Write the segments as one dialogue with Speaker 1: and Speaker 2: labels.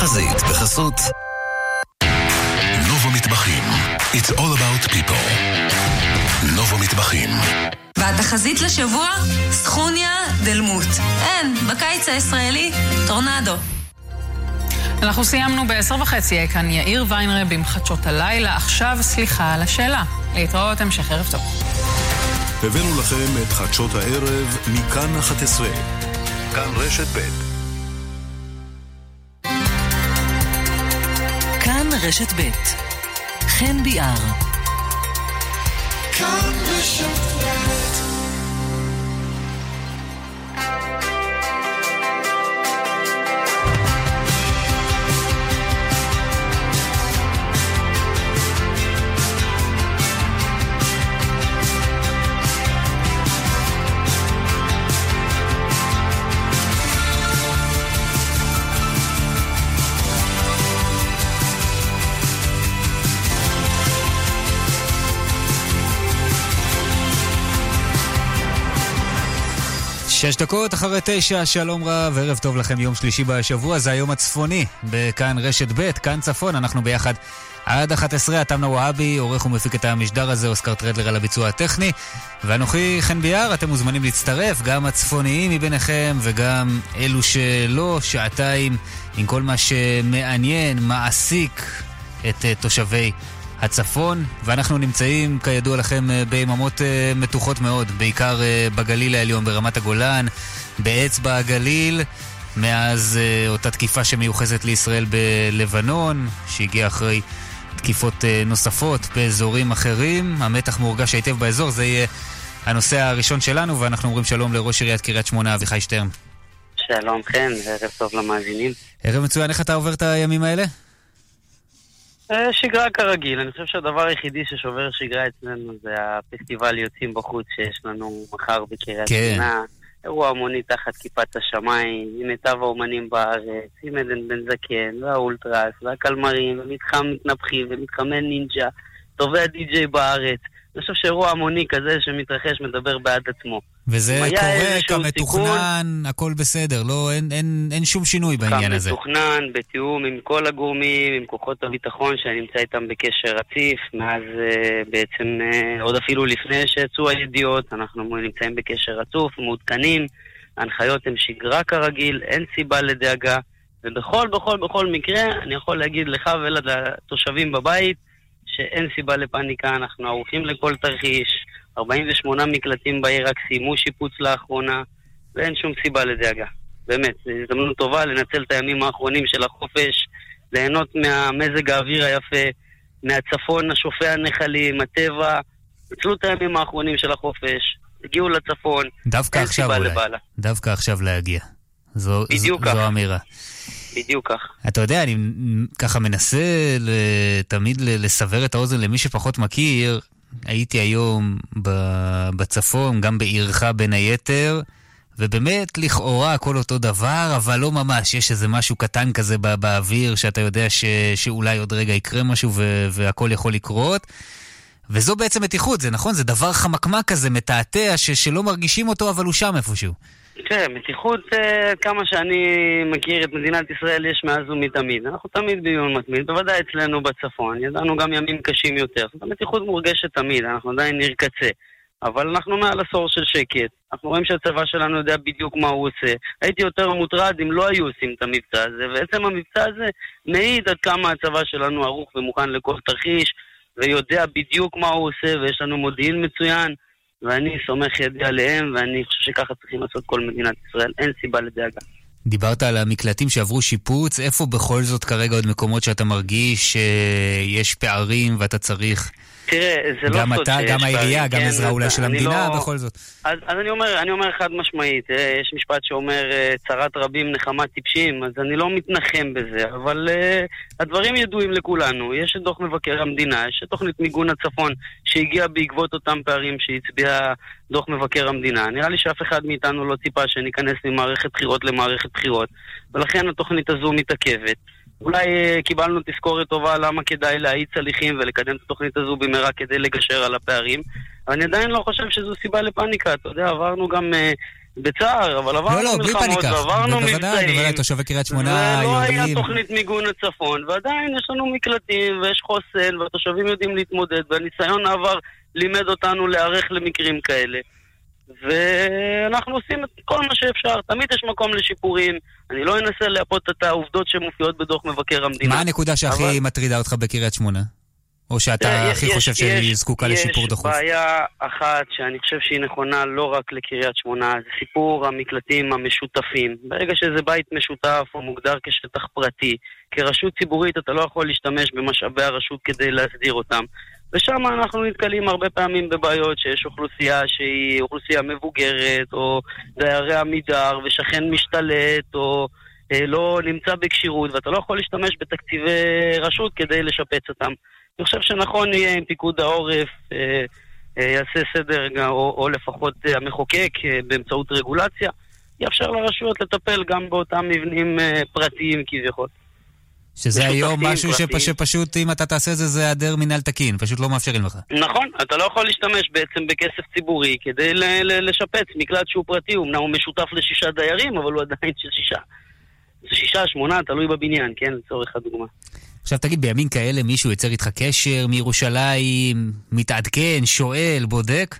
Speaker 1: התחזית בחסות נובו מטבחים It's all about people נובו מטבחים
Speaker 2: והתחזית לשבוע? סכוניה דלמות. אין, בקיץ הישראלי, טורנדו.
Speaker 3: אנחנו סיימנו בעשר וחצי, כאן יאיר ויינרב עם חדשות הלילה. עכשיו סליחה על השאלה. להתראות, המשך ערב טוב.
Speaker 1: הבאנו לכם את חדשות הערב מכאן 11. כאן רשת ב'
Speaker 4: רשת ב' חן ביאר.
Speaker 5: כאן רשת ב'
Speaker 6: שש דקות אחרי תשע, שלום רב, ערב טוב לכם, יום שלישי בשבוע, זה היום הצפוני, בכאן רשת ב', כאן צפון, אנחנו ביחד עד 11, עטמנה והבי, עורך ומפיק את המשדר הזה, אוסקר טרדלר על הביצוע הטכני, ואנוכי חן ביאר, אתם מוזמנים להצטרף, גם הצפוניים מביניכם וגם אלו שלא, שעתיים עם כל מה שמעניין, מעסיק את uh, תושבי הצפון, ואנחנו נמצאים, כידוע לכם, אה, ביממות אה, מתוחות מאוד, בעיקר אה, בגליל העליון, ברמת הגולן, באצבע הגליל, מאז אותה תקיפה שמיוחסת לישראל בלבנון, שהגיעה אחרי תקיפות נוספות באזורים אחרים. המתח מורגש היטב באזור, זה יהיה הנושא הראשון שלנו, ואנחנו אומרים שלום לראש עיריית קריית שמונה, אביחי שטרן.
Speaker 7: שלום, כן, וערב טוב למאזינים.
Speaker 6: ערב מצוין, איך אתה עובר את הימים האלה?
Speaker 7: אה, שגרה כרגיל, אני חושב שהדבר היחידי ששובר שגרה אצלנו זה הפסטיבל יוצאים בחוץ שיש לנו מחר בקריית
Speaker 6: כן.
Speaker 7: שמונה. אירוע המוני תחת כיפת השמיים, עם מיטב האומנים בארץ, עם עדן בן זקן, והאולטרס, והקלמרים, ומתחם מתנפחים, ומתחמי נינג'ה, טובי הדי-ג'יי בארץ. אני חושב שאירוע המוני כזה שמתרחש מדבר בעד עצמו.
Speaker 6: וזה קורה כמתוכנן, הכל בסדר, לא, אין, אין, אין שום שינוי בעניין הזה.
Speaker 7: כמתוכנן, בתיאום עם כל הגורמים, עם כוחות הביטחון שאני נמצא איתם בקשר רציף, מאז uh, בעצם, uh, עוד אפילו לפני שיצאו הידיעות, אנחנו נמצאים בקשר רצוף, מעודכנים, ההנחיות הן שגרה כרגיל, אין סיבה לדאגה, ובכל, בכל, בכל מקרה, אני יכול להגיד לך ולתושבים בבית, שאין סיבה לפאניקה, אנחנו ערוכים לכל תרחיש. 48 מקלטים בעיר רק סיימו שיפוץ לאחרונה, ואין שום סיבה לדאגה. באמת, זו הזדמנות טובה לנצל את הימים האחרונים של החופש, ליהנות מהמזג האוויר היפה, מהצפון השופע הנחלים, הטבע. נצלו את הימים האחרונים של החופש, הגיעו לצפון,
Speaker 6: דווקא עכשיו אולי.
Speaker 7: לבעלה.
Speaker 6: דווקא עכשיו להגיע. זו,
Speaker 7: בדיוק
Speaker 6: זו. זו אמירה.
Speaker 7: בדיוק כך.
Speaker 6: אתה יודע, אני ככה מנסה תמיד לסבר את האוזן למי שפחות מכיר. הייתי היום בצפון, גם בעירך בין היתר, ובאמת, לכאורה הכל אותו דבר, אבל לא ממש. יש איזה משהו קטן כזה בא, באוויר, שאתה יודע ש, שאולי עוד רגע יקרה משהו והכל יכול לקרות. וזו בעצם מתיחות, זה נכון? זה דבר חמקמק כזה, מתעתע, שלא מרגישים אותו, אבל הוא שם איפשהו.
Speaker 7: כן, מתיחות, אה, כמה שאני מכיר את מדינת ישראל, יש מאז ומתמיד. אנחנו תמיד באיום מתמיד, בוודאי אצלנו בצפון. ידענו גם ימים קשים יותר. המתיחות מורגשת תמיד, אנחנו עדיין ניר קצה. אבל אנחנו מעל עשור של שקט. אנחנו רואים שהצבא שלנו יודע בדיוק מה הוא עושה. הייתי יותר מוטרד אם לא היו עושים את המבצע הזה, ועצם המבצע הזה מעיד עד כמה הצבא שלנו ערוך ומוכן לכל תרחיש, ויודע בדיוק מה הוא עושה, ויש לנו מודיעין מצוין. ואני סומך ידי עליהם, ואני חושב שככה צריכים לעשות כל מדינת ישראל. אין סיבה לדאגה.
Speaker 6: דיברת על המקלטים שעברו שיפוץ, איפה בכל זאת כרגע עוד מקומות שאתה מרגיש שיש פערים ואתה צריך...
Speaker 7: תראה, זה לא
Speaker 6: גם
Speaker 7: סוד
Speaker 6: אתה,
Speaker 7: שיש
Speaker 6: גם העירייה,
Speaker 7: פערים,
Speaker 6: גם
Speaker 7: כן,
Speaker 6: עזרה
Speaker 7: אז
Speaker 6: אולי של
Speaker 7: אני
Speaker 6: המדינה,
Speaker 7: לא-
Speaker 6: בכל זאת.
Speaker 7: אז, אז אני, אומר, אני אומר חד משמעית, אה, יש משפט שאומר אה, צרת רבים נחמת טיפשים, אז אני לא מתנחם בזה, אבל uh, הדברים ידועים לכולנו. יש את דוח מבקר המדינה, יש את תוכנית מיגון הצפון שהגיעה בעקבות אותם פערים שהצביע דוח מבקר המדינה. נראה לי שאף אחד מאיתנו לא ציפה שניכנס ממערכת בחירות למערכת בחירות, ולכן התוכנית הזו מתעכבת. אולי אה, קיבלנו תזכורת טובה למה כדאי להאיץ הליכים ולקדם את התוכנית הזו במהרה כדי לגשר על הפערים, אבל אני עדיין לא חושב שזו סיבה לפאניקה. אתה יודע, עברנו גם uh, בצער, אבל עברנו
Speaker 6: לא, לא,
Speaker 7: מלחמות
Speaker 6: פניקה.
Speaker 7: ועברנו
Speaker 6: בוודאי,
Speaker 7: מבצעים.
Speaker 6: בוודאי, תושבי קריית שמונה
Speaker 7: ולא היה. תוכנית מיגון לצפון, ועדיין יש לנו מקלטים ויש חוסן, והתושבים יודעים להתמודד, והניסיון העבר לימד אותנו להיערך למקרים כאלה. ואנחנו עושים את כל מה שאפשר, תמיד יש מקום לשיפורים, אני לא אנסה לייפות את העובדות שמופיעות בדוח מבקר המדינה.
Speaker 6: מה הנקודה שהכי
Speaker 7: אבל-
Speaker 6: מטרידה אותך בקריית שמונה? או שאתה
Speaker 7: תראה,
Speaker 6: הכי
Speaker 7: יש-
Speaker 6: חושב
Speaker 7: יש-
Speaker 6: שהיא זקוקה לשיפור דחוף?
Speaker 7: יש בעיה אחת שאני חושב שהיא נכונה לא רק לקריית שמונה, זה סיפור המקלטים המשותפים. ברגע שזה בית משותף או מוגדר כשטח פרטי, כרשות ציבורית אתה לא יכול להשתמש במשאבי הרשות כדי להסדיר אותם. ושם אנחנו נתקלים הרבה פעמים בבעיות שיש אוכלוסייה שהיא אוכלוסייה מבוגרת, או דיירי עמידר, ושכן משתלט, או אה, לא נמצא בכשירות, ואתה לא יכול להשתמש בתקציבי רשות כדי לשפץ אותם. אני חושב שנכון יהיה אם פיקוד העורף אה, אה, יעשה סדר, או, או לפחות אה, המחוקק אה, באמצעות רגולציה, יאפשר לרשויות לטפל גם באותם מבנים אה, פרטיים כביכול.
Speaker 6: שזה היום משהו
Speaker 7: פרטיים.
Speaker 6: שפשוט אם אתה תעשה את זה, זה היעדר מינהל תקין, פשוט לא מאפשרים לך.
Speaker 7: נכון, אתה לא יכול להשתמש בעצם בכסף ציבורי כדי ל- ל- לשפץ מקלט שהוא פרטי, אמנם הוא משותף לשישה דיירים, אבל הוא עדיין של שישה. זה שישה, שמונה, תלוי בבניין, כן, לצורך הדוגמה.
Speaker 6: עכשיו תגיד, בימים כאלה מישהו יוצר איתך קשר מירושלים, מתעדכן, שואל, בודק?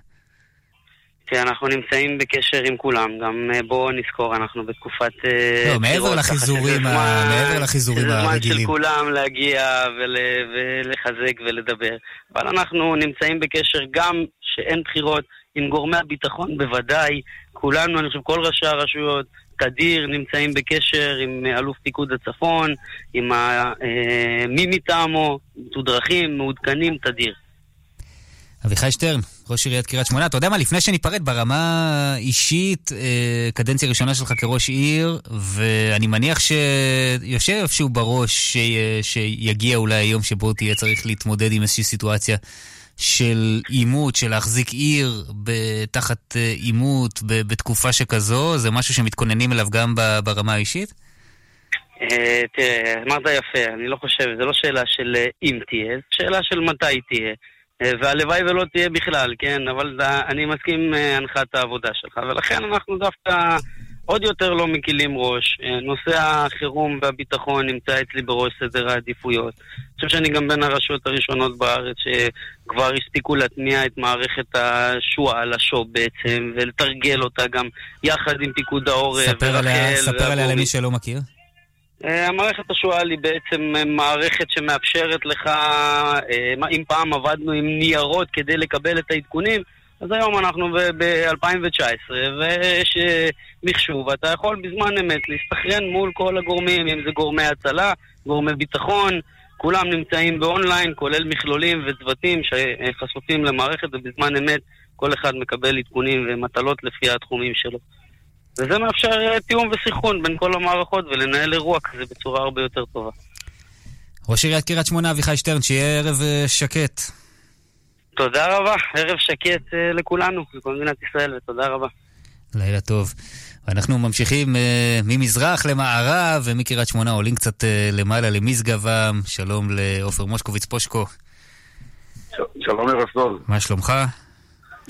Speaker 7: אנחנו נמצאים בקשר עם כולם, גם אה, בואו נזכור, אנחנו בתקופת אה,
Speaker 6: לא, מעבר לחיזורים ה- מעבר לחיזורים
Speaker 7: זה זמן
Speaker 6: הרגילים.
Speaker 7: של כולם להגיע ול, ולחזק ולדבר. אבל אנחנו נמצאים בקשר גם שאין בחירות עם גורמי הביטחון בוודאי, כולנו, אני חושב, כל ראשי הרשויות, תדיר, נמצאים בקשר עם אה, אלוף פיקוד הצפון, עם ה, מי מטעמו, מתודרכים, מעודכנים, תדיר.
Speaker 6: אביחי שטרן, ראש עיריית קריית שמונה, אתה יודע מה, לפני שניפרד ברמה אישית, אה, קדנציה ראשונה שלך כראש עיר, ואני מניח שיושב איפשהו בראש ש- שיגיע אולי היום שבו תהיה צריך להתמודד עם איזושהי סיטואציה של עימות, של להחזיק עיר תחת אה, עימות בתקופה שכזו, זה משהו שמתכוננים אליו גם ברמה האישית?
Speaker 7: אה, תראה, אמרת יפה, אני לא חושב, זו לא שאלה של אם תהיה, זו שאלה של מתי תהיה. אה, והלוואי ולא תהיה בכלל, כן? אבל זה- אני מסכים עם אה, הנחת העבודה שלך, ולכן אנחנו דווקא עוד יותר לא מקילים ראש. אה, נושא החירום והביטחון נמצא אצלי בראש סדר העדיפויות. אני חושב שאני גם בין הרשויות הראשונות בארץ שכבר הספיקו להטמיע את מערכת השועל, השוב בעצם, ולתרגל אותה גם יחד עם פיקוד העורף,
Speaker 6: ספר עליה,
Speaker 7: ורח"ל
Speaker 6: ספר עליה
Speaker 7: והגורמים.
Speaker 6: למי שלא מכיר.
Speaker 7: אה, המערכת השועל היא בעצם מערכת שמאפשרת לך, אה, אם פעם עבדנו עם ניירות כדי לקבל את העדכונים, אז היום אנחנו ב-2019, ויש אה, מחשוב, ואתה יכול בזמן אמת להסתכרן מול כל הגורמים, אם זה גורמי הצלה, גורמי ביטחון, כולם נמצאים באונליין, כולל מכלולים וצוותים שחשופים למערכת, ובזמן אמת כל אחד מקבל עדכונים ומטלות לפי התחומים שלו. וזה מאפשר אה, תיאום וסנכרון בין כל המערכות ולנהל אירוע כזה בצורה הרבה יותר טובה.
Speaker 6: ראש עיריית קריית שמונה, אביחי שטרן, שיהיה ערב אה, שקט.
Speaker 7: תודה רבה, ערב שקט אה, לכולנו, לכל מדינת ישראל, ותודה רבה.
Speaker 6: לילה טוב. ואנחנו ממשיכים אה, ממזרח למערב, ומקריית שמונה עולים קצת אה, למעלה למשגב-עם. שלום לעופר מושקוביץ פושקו,
Speaker 8: ש- שלום ערב טוב.
Speaker 6: מה שלומך?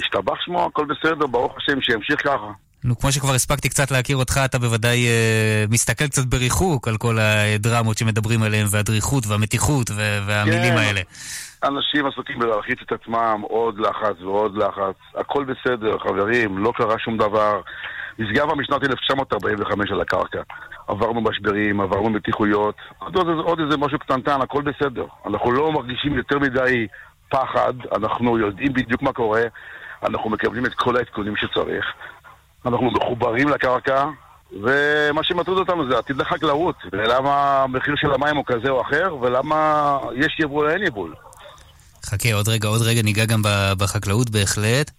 Speaker 8: השתבח שמו, הכל בסדר, ברוך השם, שימשיך ככה.
Speaker 6: נו, כמו שכבר הספקתי קצת להכיר אותך, אתה בוודאי אה, מסתכל קצת בריחוק על כל הדרמות שמדברים עליהן, והדריכות והמתיחות ו- והמילים
Speaker 8: כן.
Speaker 6: האלה.
Speaker 8: אנשים עסוקים בלהלחיץ את עצמם, עוד לחץ ועוד לחץ. הכל בסדר, חברים, לא קרה שום דבר. משגב משנת 1945 על הקרקע. עברנו משברים, עברנו מתיחויות, עוד, עוד, עוד איזה משהו קטנטן, הכל בסדר. אנחנו לא מרגישים יותר מדי פחד, אנחנו יודעים בדיוק מה קורה, אנחנו מקבלים את כל העדכונים שצריך. אנחנו מחוברים לקרקע, ומה שמטריד אותנו זה עתיד לחקלאות, ולמה המחיר של המים הוא כזה או אחר, ולמה יש יבול או אין יבול.
Speaker 6: חכה, עוד רגע, עוד רגע ניגע גם בחקלאות בהחלט,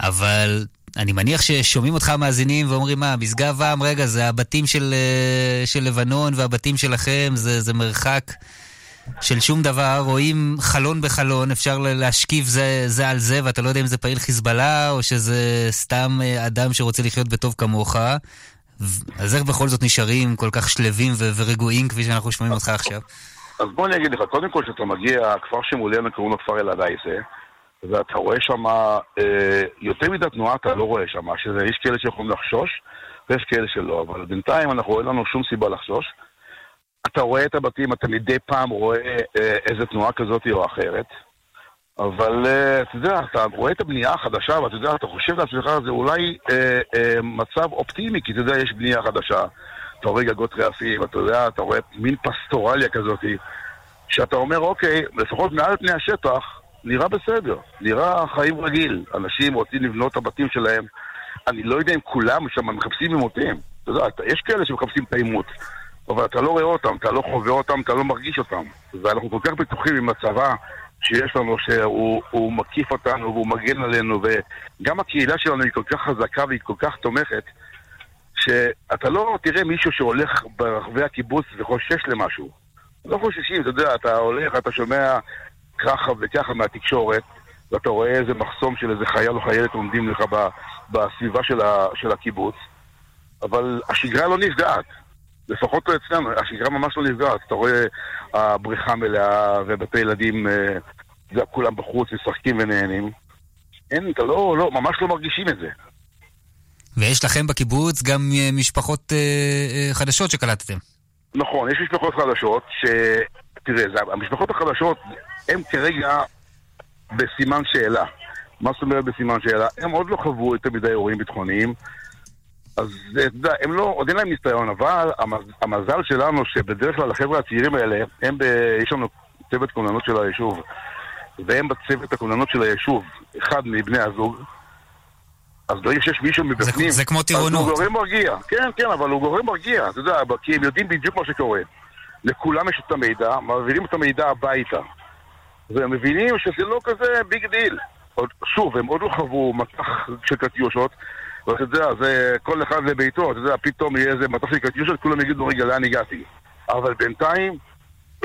Speaker 6: אבל אני מניח ששומעים אותך המאזינים ואומרים, מה, משגב עם, רגע, זה הבתים של, אה, של לבנון והבתים שלכם, זה, זה מרחק של שום דבר, רואים חלון בחלון, אפשר להשכיב זה, זה על זה, ואתה לא יודע אם זה פעיל חיזבאללה, או שזה סתם אה, אדם שרוצה לחיות בטוב כמוך. אז איך בכל זאת נשארים כל כך שלווים ו- ורגועים כפי שאנחנו שומעים אותך עכשיו?
Speaker 8: אז בוא אני אגיד לך, קודם כל כשאתה מגיע, הכפר שמולנו קוראים לו כפר אלעדייסה, ואתה רואה שם אה, יותר מדי תנועה אתה לא רואה שם, שיש כאלה שיכולים לחשוש ויש כאלה שלא, אבל בינתיים אנחנו אין לנו שום סיבה לחשוש. אתה רואה את הבתים, אתה מדי פעם רואה אה, איזה תנועה כזאת או אחרת, אבל אה, אתה יודע, אתה רואה את הבנייה החדשה, ואתה יודע, אתה חושב לעצמך, זה אולי אה, אה, מצב אופטימי, כי אתה יודע, יש בנייה חדשה. אתה רואה גגות רעפים, אתה יודע, אתה רואה מין פסטורליה כזאת, שאתה אומר, אוקיי, לפחות מעל פני השטח, נראה בסדר, נראה חיים רגיל. אנשים רוצים לבנות את הבתים שלהם. אני לא יודע אם כולם שם מחפשים עימותים. אתה יודע, יש כאלה שמחפשים את העימות, אבל אתה לא רואה אותם, אתה לא חווה אותם, אתה לא מרגיש אותם. ואנחנו כל כך בטוחים עם הצבא שיש לנו, שהוא מקיף אותנו והוא מגן עלינו, וגם הקהילה שלנו היא כל כך חזקה והיא כל כך תומכת, שאתה לא תראה מישהו שהולך ברחבי הקיבוץ וחושש למשהו. לא חוששים, אתה יודע, אתה הולך, אתה שומע ככה וככה מהתקשורת, ואתה רואה איזה מחסום של איזה חייל או חיילת עומדים לך בסביבה של, הקיבוץ, אבל השגרה לא נפגעת. לפחות לא אצלנו, השגרה ממש לא נפגעת. אתה רואה הבריכה מלאה ובתי ילדים, אה, זה כולם בחוץ משחקים ונהנים. אין, אתה לא, לא, ממש לא מרגישים את זה.
Speaker 6: ויש לכם בקיבוץ גם אה, משפחות אה, אה, חדשות שקלטתם.
Speaker 8: נכון, יש משפחות חדשות ש... תראה, זה, המשפחות החדשות הן כרגע בסימן שאלה. מה זאת אומרת בסימן שאלה? הם עוד לא חוו יותר מדי אירועים ביטחוניים, אז אתה יודע, הם לא, עוד אין להם ניסיון, אבל המז, המזל שלנו שבדרך כלל החבר'ה הצעירים האלה, הם ב... יש לנו צוות כוננות של היישוב, והם בצוות הכוננות של היישוב, אחד מבני הזוג, אז ברגע שיש מישהו מבפנים,
Speaker 6: זה, זה כמו טירונות.
Speaker 8: אז הוא גורם מרגיע. כן, כן, אבל הוא גורם מרגיע, אתה יודע, כי הם יודעים בדיוק מה שקורה. לכולם יש את המידע, מעבירים את המידע הביתה. והם מבינים שזה לא כזה big deal. שוב, הם עוד לא חוו מטח של קטיושות, ואתה יודע, זה כל אחד לביתו, אתה יודע, פתאום יהיה איזה מטח של קטיושות, כולם יגידו, רגע, לאן הגעתי? אבל בינתיים,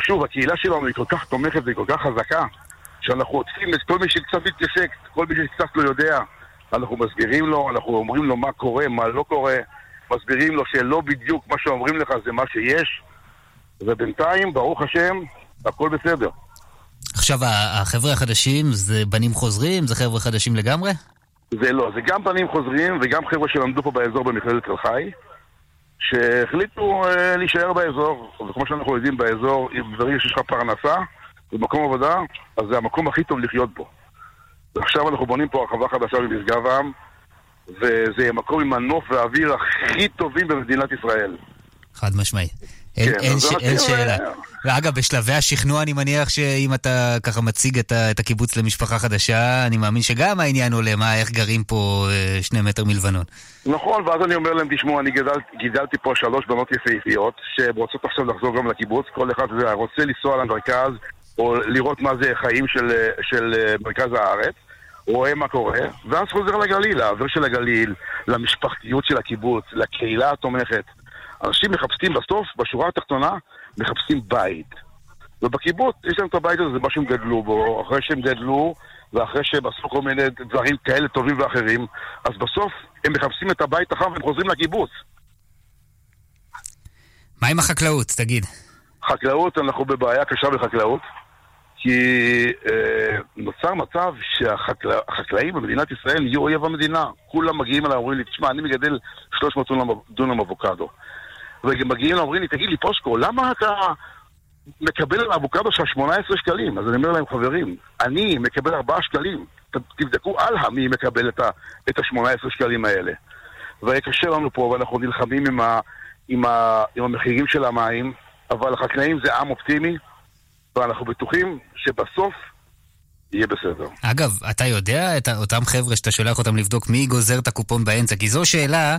Speaker 8: שוב, הקהילה שלנו היא כל כך תומכת והיא כל כך חזקה, שאנחנו עוטפים את כל מי שקצת מתעסק, כל מי שקצת לא יודע, אנחנו מסבירים לו, אנחנו אומרים לו מה קורה, מה לא קורה, מסבירים לו שלא בדיוק מה שאומרים לך זה מה שיש, ובינתיים, ברוך השם, הכל בסדר.
Speaker 6: עכשיו, החבר'ה החדשים זה בנים חוזרים? זה חבר'ה חדשים לגמרי?
Speaker 8: זה לא, זה גם בנים חוזרים וגם חבר'ה שלמדו פה באזור במכללת תל חי, שהחליטו אה, להישאר באזור, וכמו שאנחנו יודעים באזור, ברגע שיש לך פרנסה ומקום עבודה, אז זה המקום הכי טוב לחיות בו. ועכשיו אנחנו בונים פה הרחבה חדשה במשגב עם, וזה מקום עם הנוף והאוויר הכי טובים במדינת ישראל.
Speaker 6: חד משמעי. אין, כן, אין, ש... אין שאלה. ואגב, בשלבי השכנוע אני מניח שאם אתה ככה מציג את, ה... את הקיבוץ למשפחה חדשה, אני מאמין שגם העניין עולה, מה, איך גרים פה אה, שני מטר מלבנון.
Speaker 8: נכון, ואז אני אומר להם, תשמעו, אני גדל, גידלתי פה שלוש בנות יפהפיות, שרוצות עכשיו לחזור גם לקיבוץ, כל אחד רוצה לנסוע למרכז, או לראות מה זה חיים של, של אה, מרכז הארץ. רואה מה קורה, ואז חוזר לגליל, לאוויר של הגליל, למשפחתיות של הקיבוץ, לקהילה התומכת. אנשים מחפשים בסוף, בשורה התחתונה, מחפשים בית. ובקיבוץ יש להם את הבית הזה, זה מה שהם גדלו בו, אחרי שהם גדלו, ואחרי שהם עשו כל מיני דברים כאלה טובים ואחרים, אז בסוף הם מחפשים את הבית החם והם חוזרים לקיבוץ.
Speaker 6: מה עם החקלאות, תגיד?
Speaker 8: חקלאות, אנחנו בבעיה קשה בחקלאות. כי אה, נוצר מצב שהחקלאים במדינת ישראל יהיו אויב המדינה. כולם מגיעים אליי, אומרים לי, תשמע, אני מגדל 300 דונם, דונם אבוקדו. ומגיעים אליי, אומרים לי, תגיד לי, פושקו, למה אתה מקבל על האבוקדו שלך 18 שקלים? אז אני אומר להם, חברים, אני מקבל 4 שקלים. תבדקו הלאה מי מקבל את ה-18 שקלים האלה. וקשה לנו פה, ואנחנו נלחמים עם, ה, עם, ה, עם המחירים של המים, אבל החקלאים זה עם אופטימי. ואנחנו בטוחים שבסוף יהיה בסדר.
Speaker 6: אגב, אתה יודע את אותם חבר'ה שאתה שולח אותם לבדוק מי גוזר את הקופון באמצע? כי זו שאלה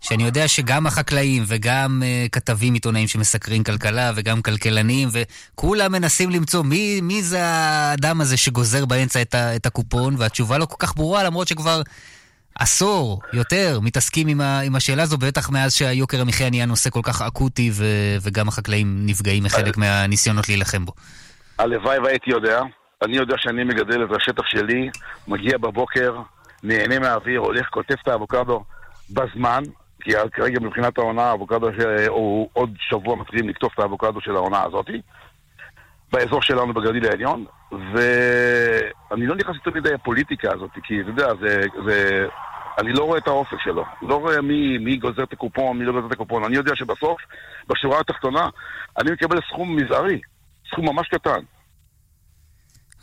Speaker 6: שאני יודע שגם החקלאים וגם uh, כתבים עיתונאים שמסקרים כלכלה וגם כלכלנים וכולם מנסים למצוא מי, מי זה האדם הזה שגוזר באמצע את, ה, את הקופון והתשובה לא כל כך ברורה למרות שכבר עשור, יותר, מתעסקים עם, ה, עם השאלה הזו, בטח מאז שהיוקר המחיה נהיה נושא כל כך אקוטי ו, וגם החקלאים נפגעים מחלק מהניסיונות להילחם בו.
Speaker 8: הלוואי והייתי יודע. אני יודע שאני מגדל את השטח שלי, מגיע בבוקר, נהנה מהאוויר, הולך, כותב את האבוקדו בזמן, כי כרגע מבחינת העונה, האבוקדו הוא עוד שבוע מתחילים לקטוף את האבוקדו של העונה הזאתי. באזור שלנו בגליל העליון, ואני לא נכנס יותר מדי לפוליטיקה הזאת, כי אתה יודע, זה, זה... אני לא רואה את האופק שלו. לא רואה מי, מי גוזר את הקופון, מי לא גוזר את הקופון. אני יודע שבסוף, בשורה התחתונה, אני מקבל סכום מזערי, סכום ממש קטן.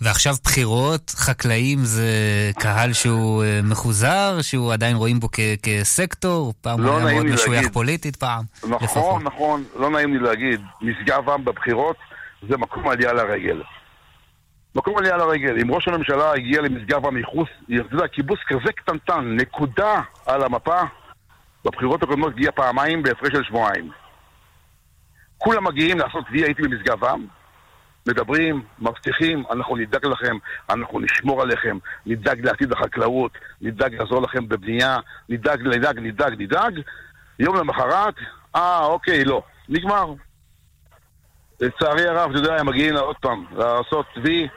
Speaker 6: ועכשיו בחירות, חקלאים זה קהל שהוא אה, מחוזר, שהוא עדיין רואים בו כ- כסקטור, פעם
Speaker 8: לא
Speaker 6: הוא היה מאוד משוייך
Speaker 8: להגיד.
Speaker 6: פוליטית פעם,
Speaker 8: נכון,
Speaker 6: לפחות.
Speaker 8: נכון, לא נעים לי להגיד, משגב עם בבחירות זה מקום עלייה לרגל. מקום עלייה לרגל. אם ראש הממשלה הגיע למשגב עם מחוץ, אתה יודע, קיבוץ כזה קטנטן, נקודה על המפה, בבחירות הקודמות הגיע פעמיים בהפרש של שבועיים. כולם מגיעים לעשות וי, הייתי במשגב עם, מדברים, מבטיחים, אנחנו נדאג לכם, אנחנו נשמור עליכם, נדאג לעתיד החקלאות, נדאג לעזור לכם בבנייה, נדאג, נדאג, נדאג, נדאג. יום למחרת, אה, אוקיי, לא. נגמר. לצערי הרב, אתה יודע, הם מגיעים עוד פעם לעשות וי,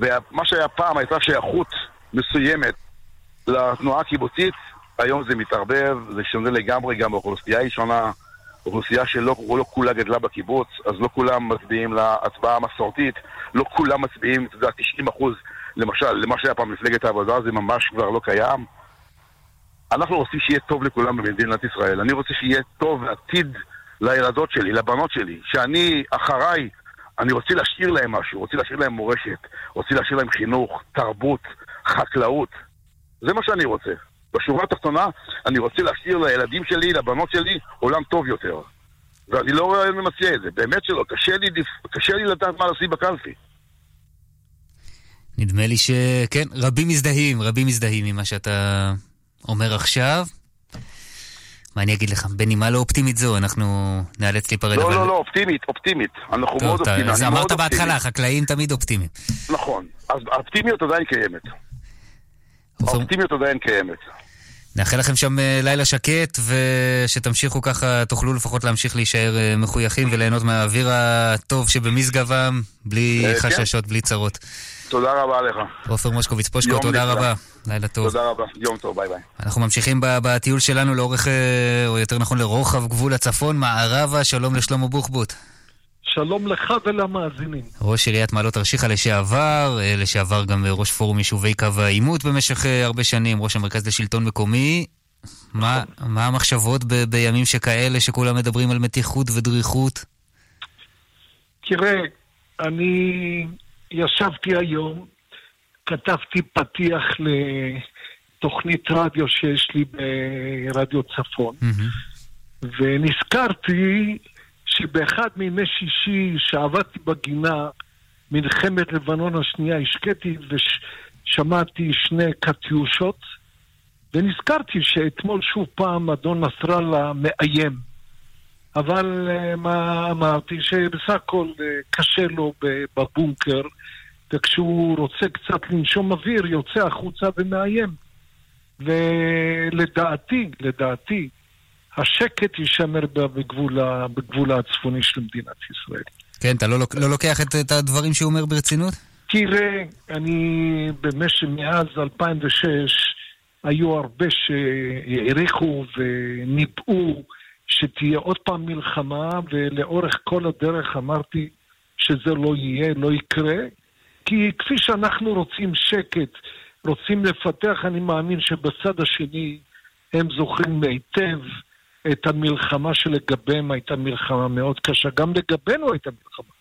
Speaker 8: ומה שהיה פעם הייתה שייכות מסוימת לתנועה הקיבוצית, היום זה מתערבב, זה שונה לגמרי, גם האוכלוסייה היא שונה. אוכלוסייה שלא לא כולה גדלה בקיבוץ, אז לא כולם מצביעים להצבעה המסורתית, לא כולם מצביעים, אתה יודע, 90 אחוז, למשל, למה שהיה פעם מפלגת העבודה, זה ממש כבר לא קיים. אנחנו רוצים שיהיה טוב לכולם במדינת ישראל. אני רוצה שיהיה טוב עתיד לילדות שלי, לבנות שלי, שאני, אחריי, אני רוצה להשאיר להם משהו, רוצה להשאיר להם מורשת, רוצה להשאיר להם חינוך, תרבות, חקלאות. זה מה שאני רוצה. בשורה התחתונה, אני רוצה להשאיר לילדים שלי, לבנות שלי, עולם טוב יותר. ואני לא רואה מי מציע את זה, באמת שלא. קשה לי, קשה לי לדעת מה לשים בקלפי.
Speaker 6: נדמה לי שכן, רבים מזדהים, רבים מזדהים ממה שאתה אומר עכשיו. מה אני אגיד לך, בנימה לא אופטימית זו, אנחנו נאלץ להיפרד.
Speaker 8: לא,
Speaker 6: אבל-
Speaker 8: לא, לא, אופטימית, אופטימית. אנחנו מאוד
Speaker 6: טוב,
Speaker 8: אופטימיים.
Speaker 6: אז אמרת בהתחלה. חקלאים תמיד אופטימיים.
Speaker 8: נכון. אז האופטימיות עדיין קיימת. האופטימיות עדיין קיימת.
Speaker 6: נאחל לכם שם אה, לילה שקט, ושתמשיכו ככה, תוכלו לפחות להמשיך להישאר אה, מחויכים וליהנות מהאוויר הטוב שבמשגבם, בלי
Speaker 8: אה, כן.
Speaker 6: חששות, בלי צרות.
Speaker 8: תודה רבה לך.
Speaker 6: עופר מושקוביץ פושקו, תודה
Speaker 8: נפלא.
Speaker 6: רבה. לילה טוב.
Speaker 8: תודה רבה. יום טוב, ביי ביי.
Speaker 6: אנחנו ממשיכים בטיול שלנו לאורך, או יותר נכון לרוחב גבול הצפון, מערבה, שלום לשלמה בוחבוט.
Speaker 9: שלום לך ולמאזינים.
Speaker 6: ראש עיריית מעלות תרשיחא לשעבר, אה, לשעבר גם אה, ראש פורום יישובי קו העימות במשך אה, הרבה שנים, ראש המרכז לשלטון מקומי. מה, מה המחשבות ב- בימים שכאלה שכולם מדברים על מתיחות ודריכות?
Speaker 9: תראה, אני ישבתי היום, כתבתי פתיח לתוכנית רדיו שיש לי ברדיו צפון, ונזכרתי שבאחד מימי שישי שעבדתי בגינה, מלחמת לבנון השנייה, השקיתי ושמעתי שני קטיושות, ונזכרתי שאתמול שוב פעם אדון נסראללה מאיים. אבל אה, מה אמרתי? שבסך הכל אה, קשה לו בבונקר, וכשהוא רוצה קצת לנשום אוויר, יוצא החוצה ומאיים. ולדעתי, לדעתי, השקט יישמר בגבול, בגבול הצפוני של מדינת ישראל.
Speaker 6: כן, אתה לא, לא לוקח את, את הדברים שהוא אומר ברצינות?
Speaker 9: תראה, אני במשך, מאז 2006, היו הרבה שהעריכו וניבאו שתהיה עוד פעם מלחמה, ולאורך כל הדרך אמרתי שזה לא יהיה, לא יקרה, כי כפי שאנחנו רוצים שקט, רוצים לפתח, אני מאמין שבצד השני הם זוכרים היטב את המלחמה שלגביהם הייתה מלחמה מאוד קשה. גם לגבינו הייתה מלחמה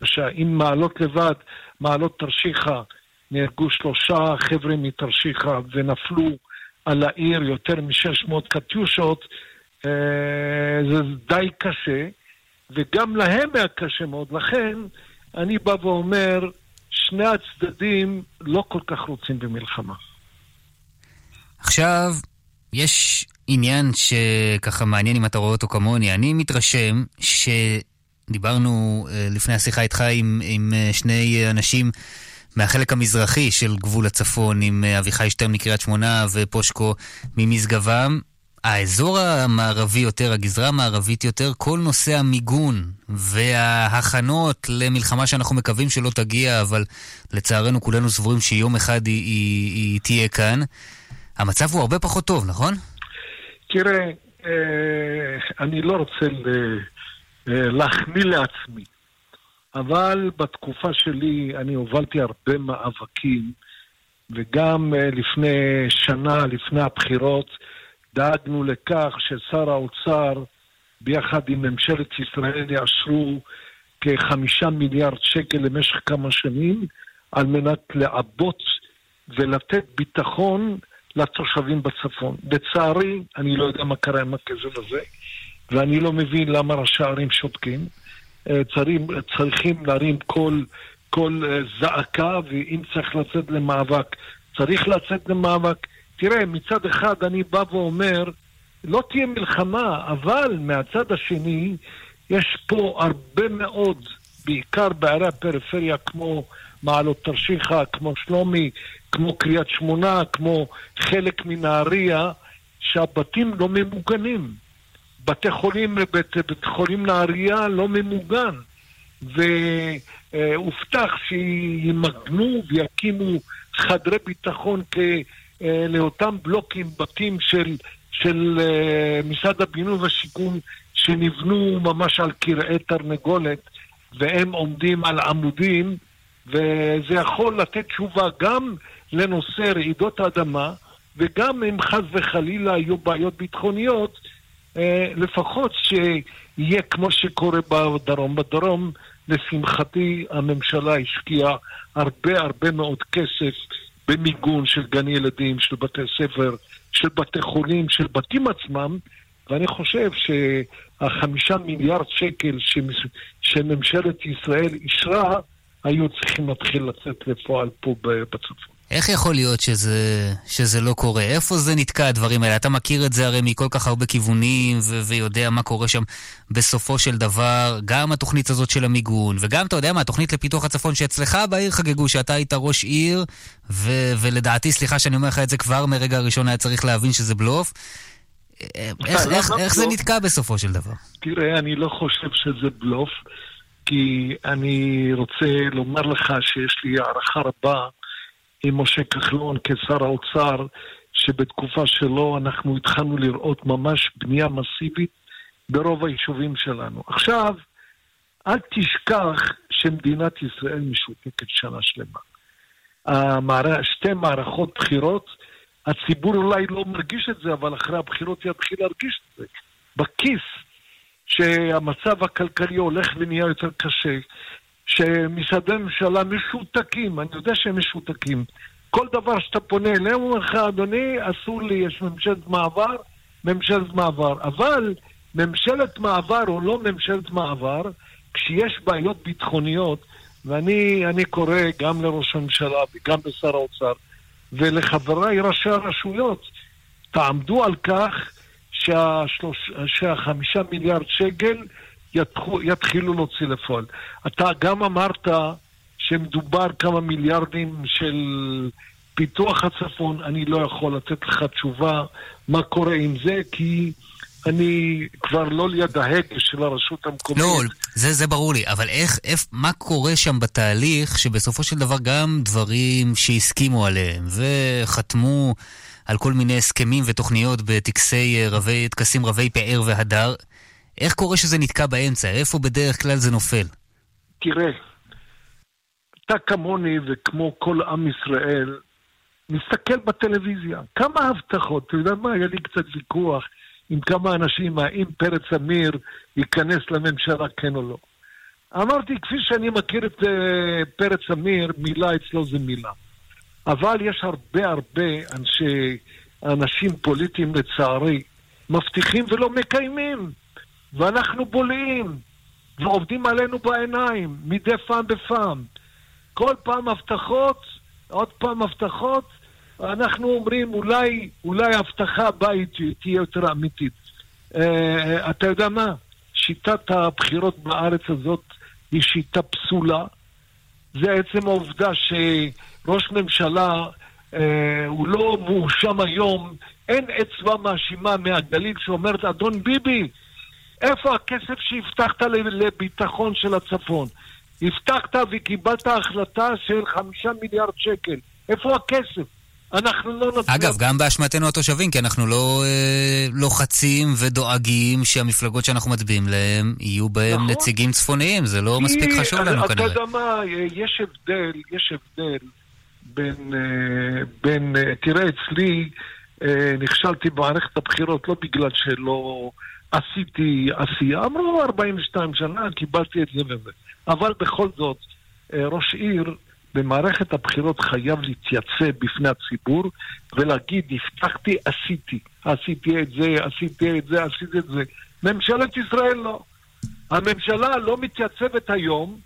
Speaker 9: קשה. אם מעלות לבד, מעלות תרשיחא, נהרגו שלושה חבר'ה מתרשיחא ונפלו על העיר יותר מ-600 קטיושות, אה, זה די קשה, וגם להם היה קשה מאוד. לכן, אני בא ואומר, שני הצדדים לא כל כך רוצים במלחמה.
Speaker 6: עכשיו, יש עניין שככה מעניין אם אתה רואה אותו כמוני. אני מתרשם שדיברנו אה, לפני השיחה איתך עם, עם אה, שני אנשים מהחלק המזרחי של גבול הצפון, עם אה, אביחי שטרן מקריית שמונה ופושקו ממשגבם. האזור המערבי יותר, הגזרה המערבית יותר, כל נושא המיגון וההכנות למלחמה שאנחנו מקווים שלא תגיע, אבל לצערנו כולנו סבורים שיום אחד היא, היא, היא תהיה כאן. המצב הוא הרבה פחות טוב, נכון?
Speaker 9: תראה, אה, אני לא רוצה אה, להחמיא לעצמי, אבל בתקופה שלי אני הובלתי הרבה מאבקים, וגם אה, לפני שנה, לפני הבחירות, דאגנו לכך ששר האוצר, ביחד עם ממשלת ישראל, יאשרו כחמישה מיליארד שקל למשך כמה שנים, על מנת לעבות ולתת ביטחון לתושבים בצפון. לצערי, אני לא יודע מה קרה עם הכסף הזה, ואני לא מבין למה ראשי הערים שותקים. אה, צריכים, צריכים להרים כל, כל אה, זעקה, ואם צריך לצאת למאבק, צריך לצאת למאבק. תראה, מצד אחד אני בא ואומר, לא תהיה מלחמה, אבל מהצד השני, יש פה הרבה מאוד, בעיקר בערי הפריפריה כמו מעלות תרשיחא, כמו שלומי, כמו קריית שמונה, כמו חלק מנהריה, שהבתים לא ממוגנים. בתי חולים, בית, בית חולים נהריה לא ממוגן. והובטח שימגנו ויקימו חדרי ביטחון כ... לאותם בלוקים, בתים של, של uh, משרד הבינוי והשיכון שנבנו ממש על קרעי תרנגולת והם עומדים על עמודים וזה יכול לתת תשובה גם לנושא רעידות האדמה וגם אם חס וחלילה היו בעיות ביטחוניות, אה, לפחות שיהיה כמו שקורה בדרום. בדרום, לשמחתי, הממשלה השקיעה הרבה הרבה מאוד כסף במיגון של גני ילדים, של בתי ספר, של בתי חולים, של בתים עצמם, ואני חושב שהחמישה מיליארד שקל שממשלת ישראל אישרה, היו צריכים להתחיל לצאת לפועל פה בצפון.
Speaker 6: איך יכול להיות שזה, שזה לא קורה? איפה זה נתקע, הדברים האלה? אתה מכיר את זה הרי מכל כך הרבה כיוונים, ו- ויודע מה קורה שם בסופו של דבר. גם התוכנית הזאת של המיגון, וגם, אתה יודע מה, התוכנית לפיתוח הצפון שאצלך בעיר חגגו, שאתה היית ראש עיר, ו- ולדעתי, סליחה שאני אומר לך את זה, כבר מרגע הראשון היה צריך להבין שזה בלוף. איך, איך, איך זה נתקע בסופו של דבר?
Speaker 9: תראה, אני לא חושב שזה בלוף, כי אני רוצה לומר לך שיש לי הערכה רבה עם משה כחלון כשר האוצר, שבתקופה שלו אנחנו התחלנו לראות ממש בנייה מסיבית ברוב היישובים שלנו. עכשיו, אל תשכח שמדינת ישראל משותקת שנה שלמה. המער... שתי מערכות בחירות, הציבור אולי לא מרגיש את זה, אבל אחרי הבחירות יתחיל להרגיש את זה. בכיס, שהמצב הכלכלי הולך ונהיה יותר קשה, שמשרדי ממשלה משותקים, אני יודע שהם משותקים. כל דבר שאתה פונה אליהם, הוא אומר לך, אדוני, אסור לי, יש ממשלת מעבר, ממשלת מעבר. אבל ממשלת מעבר או לא ממשלת מעבר, כשיש בעיות ביטחוניות, ואני קורא גם לראש הממשלה וגם לשר האוצר ולחבריי ראשי הרשויות, תעמדו על כך שהחמישה מיליארד שקל יתחילו להוציא לפועל. אתה גם אמרת שמדובר כמה מיליארדים של פיתוח הצפון, אני לא יכול לתת לך תשובה מה קורה עם זה, כי אני כבר לא ליד ההגה של הרשות המקומית.
Speaker 6: לא, זה, זה ברור לי, אבל איך, איך, מה קורה שם בתהליך שבסופו של דבר גם דברים שהסכימו עליהם וחתמו על כל מיני הסכמים ותוכניות בטקסי רבי, טקסים רבי פאר והדר, איך קורה שזה נתקע באמצע? איפה בדרך כלל זה נופל?
Speaker 9: תראה, אתה כמוני וכמו כל עם ישראל, מסתכל בטלוויזיה. כמה הבטחות, אתה יודע מה, היה לי קצת ויכוח עם כמה אנשים, האם פרץ אמיר ייכנס לממשלה, כן או לא. אמרתי, כפי שאני מכיר את uh, פרץ אמיר, מילה אצלו זה מילה. אבל יש הרבה הרבה אנשי, אנשים פוליטיים, לצערי, מבטיחים ולא מקיימים. ואנחנו בולעים, ועובדים עלינו בעיניים, מדי פעם בפעם. כל פעם הבטחות, עוד פעם הבטחות, אנחנו אומרים אולי, אולי ההבטחה הבאה תהיה יותר אמיתית. Uh, אתה יודע מה? שיטת הבחירות בארץ הזאת היא שיטה פסולה. זה עצם העובדה שראש ממשלה uh, הוא לא מואשם היום, אין אצבע מאשימה מהגליל שאומרת, אדון ביבי, איפה הכסף שהבטחת לביטחון של הצפון? הבטחת וקיבלת החלטה של חמישה מיליארד שקל. איפה הכסף? אנחנו לא נצליח...
Speaker 6: אגב, גם באשמתנו התושבים, כי אנחנו לא אה, לוחצים ודואגים שהמפלגות שאנחנו מצביעים להם, יהיו בהם
Speaker 9: נכון.
Speaker 6: נציגים צפוניים, זה לא
Speaker 9: כי,
Speaker 6: מספיק חשוב לנו
Speaker 9: אתה
Speaker 6: כנראה.
Speaker 9: יודע מה, יש הבדל, יש הבדל בין, אה, בין, אה, תראה, אצלי אה, נכשלתי במערכת הבחירות לא בגלל שלא עשיתי עשייה, אמרו 42 שנה, קיבלתי את זה וזה. אבל בכל זאת, ראש עיר במערכת הבחירות חייב להתייצב בפני הציבור ולהגיד, הבטחתי, עשיתי. עשיתי את זה, עשיתי את זה, עשיתי את זה. ממשלת ישראל לא. הממשלה לא מתייצבת היום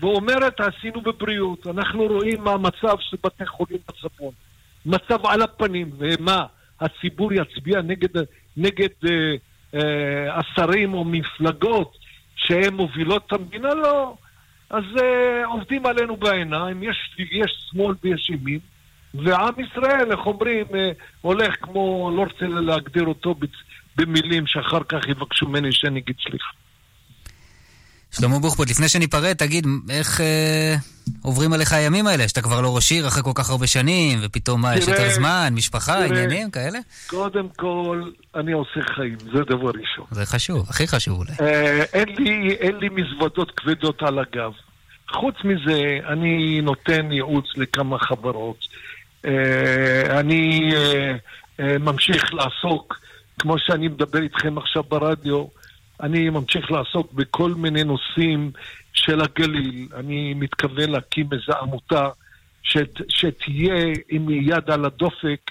Speaker 9: ואומרת, עשינו בבריאות. אנחנו רואים מה המצב של בתי חולים בצפון. מצב על הפנים, ומה, הציבור יצביע נגד, נגד אה, אה, השרים או מפלגות שהן מובילות את המדינה? לא. אז אה, עובדים עלינו בעיניים, יש, יש שמאל ויש ימין, ועם ישראל, איך אומרים, אה, הולך כמו, לא רוצה להגדיר אותו במילים שאחר כך יבקשו ממני שאני אגיד סליחה.
Speaker 6: שלמה בוחבוט, לפני שניפרד, תגיד, איך אה, עוברים עליך הימים האלה, שאתה כבר לא ראש עיר אחרי כל כך הרבה שנים, ופתאום מה, יש יותר זמן, משפחה,
Speaker 9: תראה.
Speaker 6: עניינים כאלה?
Speaker 9: קודם כל, אני עושה חיים, זה דבר ראשון.
Speaker 6: זה חשוב, הכי חשוב אולי.
Speaker 9: אה, אין לי, אין לי מזוודות כבדות על הגב. חוץ מזה, אני נותן ייעוץ לכמה חברות. אה, אני אה, אה, ממשיך לעסוק, כמו שאני מדבר איתכם עכשיו ברדיו, אני ממשיך לעסוק בכל מיני נושאים של הגליל. אני מתכוון להקים איזו עמותה שת, שתהיה עם יד על הדופק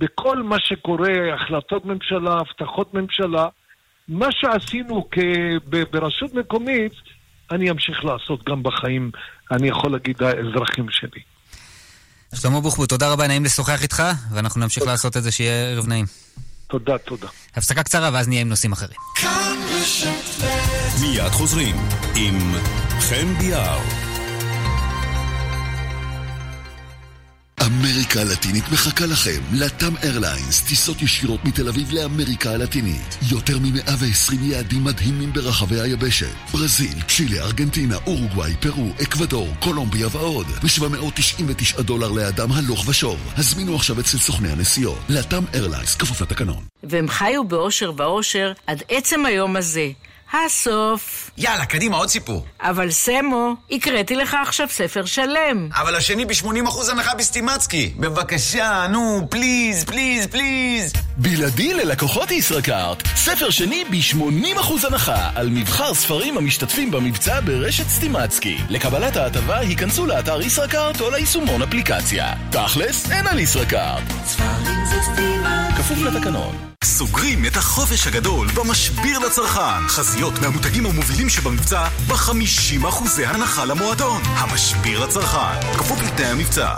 Speaker 9: בכל מה שקורה, החלטות ממשלה, הבטחות ממשלה. מה שעשינו כ... ברשות מקומית, אני אמשיך לעשות גם בחיים, אני יכול להגיד, האזרחים שלי.
Speaker 6: שלמה בוחבוט, תודה רבה, נעים לשוחח איתך, ואנחנו נמשיך לעשות את זה, שיהיה ערב נעים.
Speaker 9: תודה, תודה.
Speaker 6: הפסקה קצרה, ואז נהיה עם נושאים אחרים.
Speaker 1: מיד חוזרים עם חן ביאר.
Speaker 10: אמריקה הלטינית מחכה לכם. לטאם איירליינס, טיסות ישירות מתל אביב לאמריקה הלטינית. יותר מ-120 יעדים מדהימים ברחבי היבשת. ברזיל, צ'ילה, ארגנטינה, אורוגוואי, פרו, אקוודור, קולומביה ועוד. ב-799 דולר לאדם הלוך ושוב. הזמינו עכשיו אצל סוכני הנסיעות. לטאם איירליינס, כפוף לתקנון.
Speaker 11: והם חיו באושר ואושר עד עצם היום הזה. הסוף.
Speaker 12: יאללה, קדימה, עוד סיפור.
Speaker 11: אבל סמו, הקראתי לך עכשיו ספר שלם.
Speaker 12: אבל השני ב-80% הנחה בסטימצקי. בבקשה, נו, please, please, please.
Speaker 10: בלעדי ללקוחות ישראכרט, ספר שני ב-80% הנחה על מבחר ספרים המשתתפים במבצע ברשת סטימצקי. לקבלת ההטבה היכנסו לאתר ישראכרט או ליישומון אפליקציה. תכלס, אין על ישראכרט.
Speaker 5: ספרים זה סטימה
Speaker 10: כפוף לתקנון.
Speaker 1: סוגרים את החופש הגדול במשביר לצרכן. חזיות מהמותגים המובילים שבמבצע ב-50% הנחה למועדון. המשביר לצרכן. כפוף לתנאי המבצע.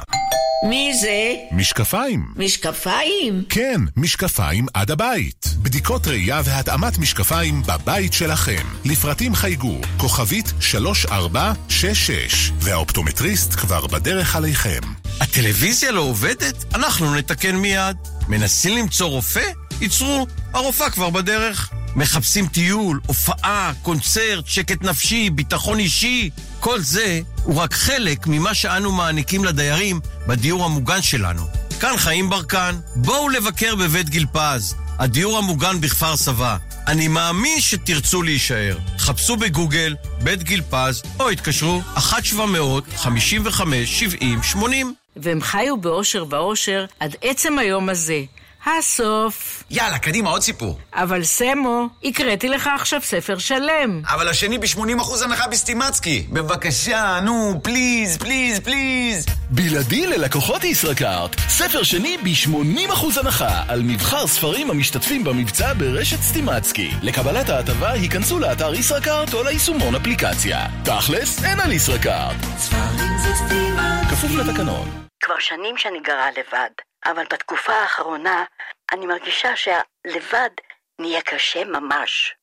Speaker 13: מי זה?
Speaker 14: משקפיים.
Speaker 13: משקפיים?
Speaker 14: כן, משקפיים עד הבית. בדיקות ראייה והתאמת משקפיים בבית שלכם. לפרטים חייגו, כוכבית 3466, והאופטומטריסט כבר בדרך עליכם.
Speaker 12: הטלוויזיה לא עובדת? אנחנו נתקן מיד. מנסים למצוא רופא? ייצרו, הרופאה כבר בדרך. מחפשים טיול, הופעה, קונצרט, שקט נפשי, ביטחון אישי. כל זה הוא רק חלק ממה שאנו מעניקים לדיירים בדיור המוגן שלנו. כאן חיים ברקן, בואו לבקר בבית גיל פז, הדיור המוגן בכפר סבא. אני מאמין שתרצו להישאר. חפשו בגוגל בית גיל פז או התקשרו 1-700-55-70-80
Speaker 11: והם חיו באושר ואושר עד עצם היום הזה. הסוף.
Speaker 12: יאללה, קדימה, עוד סיפור.
Speaker 11: אבל סמו, הקראתי לך עכשיו ספר שלם.
Speaker 12: אבל השני ב-80% הנחה בסטימצקי. בבקשה, נו, please, please, please.
Speaker 10: בלעדי ללקוחות ישראכרט, ספר שני ב-80% הנחה על מבחר ספרים המשתתפים במבצע ברשת סטימצקי. לקבלת ההטבה היכנסו לאתר ישראכרט או ליישומון אפליקציה. תכלס, אין על ישראכרט.
Speaker 5: ספרים זה סטימה
Speaker 10: כפוף לתקנון.
Speaker 13: כבר שנים שאני גרה לבד, אבל בתקופה האחרונה אני מרגישה שהלבד נהיה קשה ממש.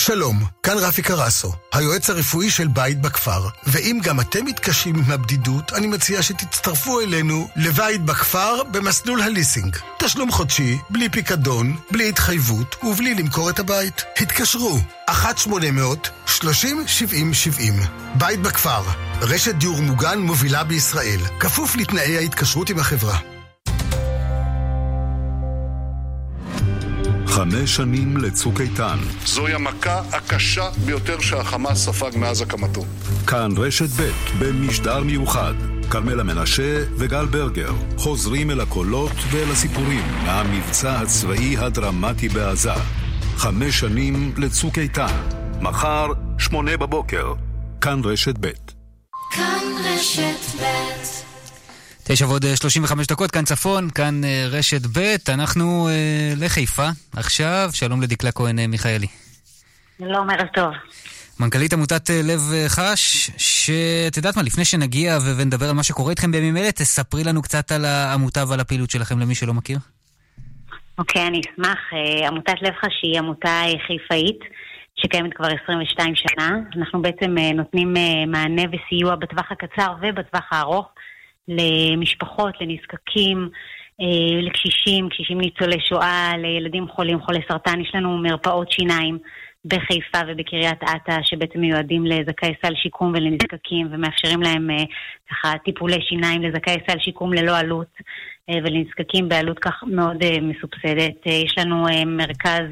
Speaker 15: שלום, כאן רפי קרסו, היועץ הרפואי של בית בכפר. ואם גם אתם מתקשים עם הבדידות, אני מציע שתצטרפו אלינו לבית בכפר במסלול הליסינג. תשלום חודשי, בלי פיקדון, בלי התחייבות ובלי למכור את הבית. התקשרו, 1-800-30-70-70. בית בכפר, רשת דיור מוגן מובילה בישראל, כפוף לתנאי ההתקשרות עם החברה.
Speaker 16: חמש שנים לצוק איתן.
Speaker 17: זוהי המכה הקשה ביותר שהחמאס ספג מאז הקמתו.
Speaker 16: כאן רשת ב' במשדר מיוחד. כרמלה מנשה וגל ברגר חוזרים אל הקולות ואל הסיפורים מהמבצע הצבאי הדרמטי בעזה. חמש שנים לצוק איתן. מחר, שמונה בבוקר. כאן רשת ב'.
Speaker 5: כאן רשת ב'
Speaker 6: תשע ועוד אה, 35 דקות, כאן צפון, כאן אה, רשת ב', אנחנו אה, לחיפה עכשיו, שלום לדקלה כהן אה, מיכאלי.
Speaker 18: שלום, ערב טוב.
Speaker 6: מנכ"לית עמותת לב חש, שאת יודעת מה, לפני שנגיע ו- ונדבר על מה שקורה איתכם בימים אלה, תספרי לנו קצת על העמותה ועל הפעילות שלכם למי שלא מכיר.
Speaker 18: אוקיי, אני אשמח. עמותת לב חש היא עמותה חיפאית שקיימת כבר 22 שנה. אנחנו בעצם נותנים מענה וסיוע בטווח הקצר ובטווח הארוך למשפחות, לנזקקים, אה, לקשישים, קשישים ניצולי שואה, לילדים חולים, חולי סרטן. יש לנו מרפאות שיניים בחיפה ובקריית אתא שבעצם מיועדים לזכאי סל שיקום ולנזקקים ומאפשרים להם אה, ככה טיפולי שיניים לזכאי סל שיקום ללא עלות אה, ולנזקקים בעלות כך מאוד מסובסדת. יש לנו מרכז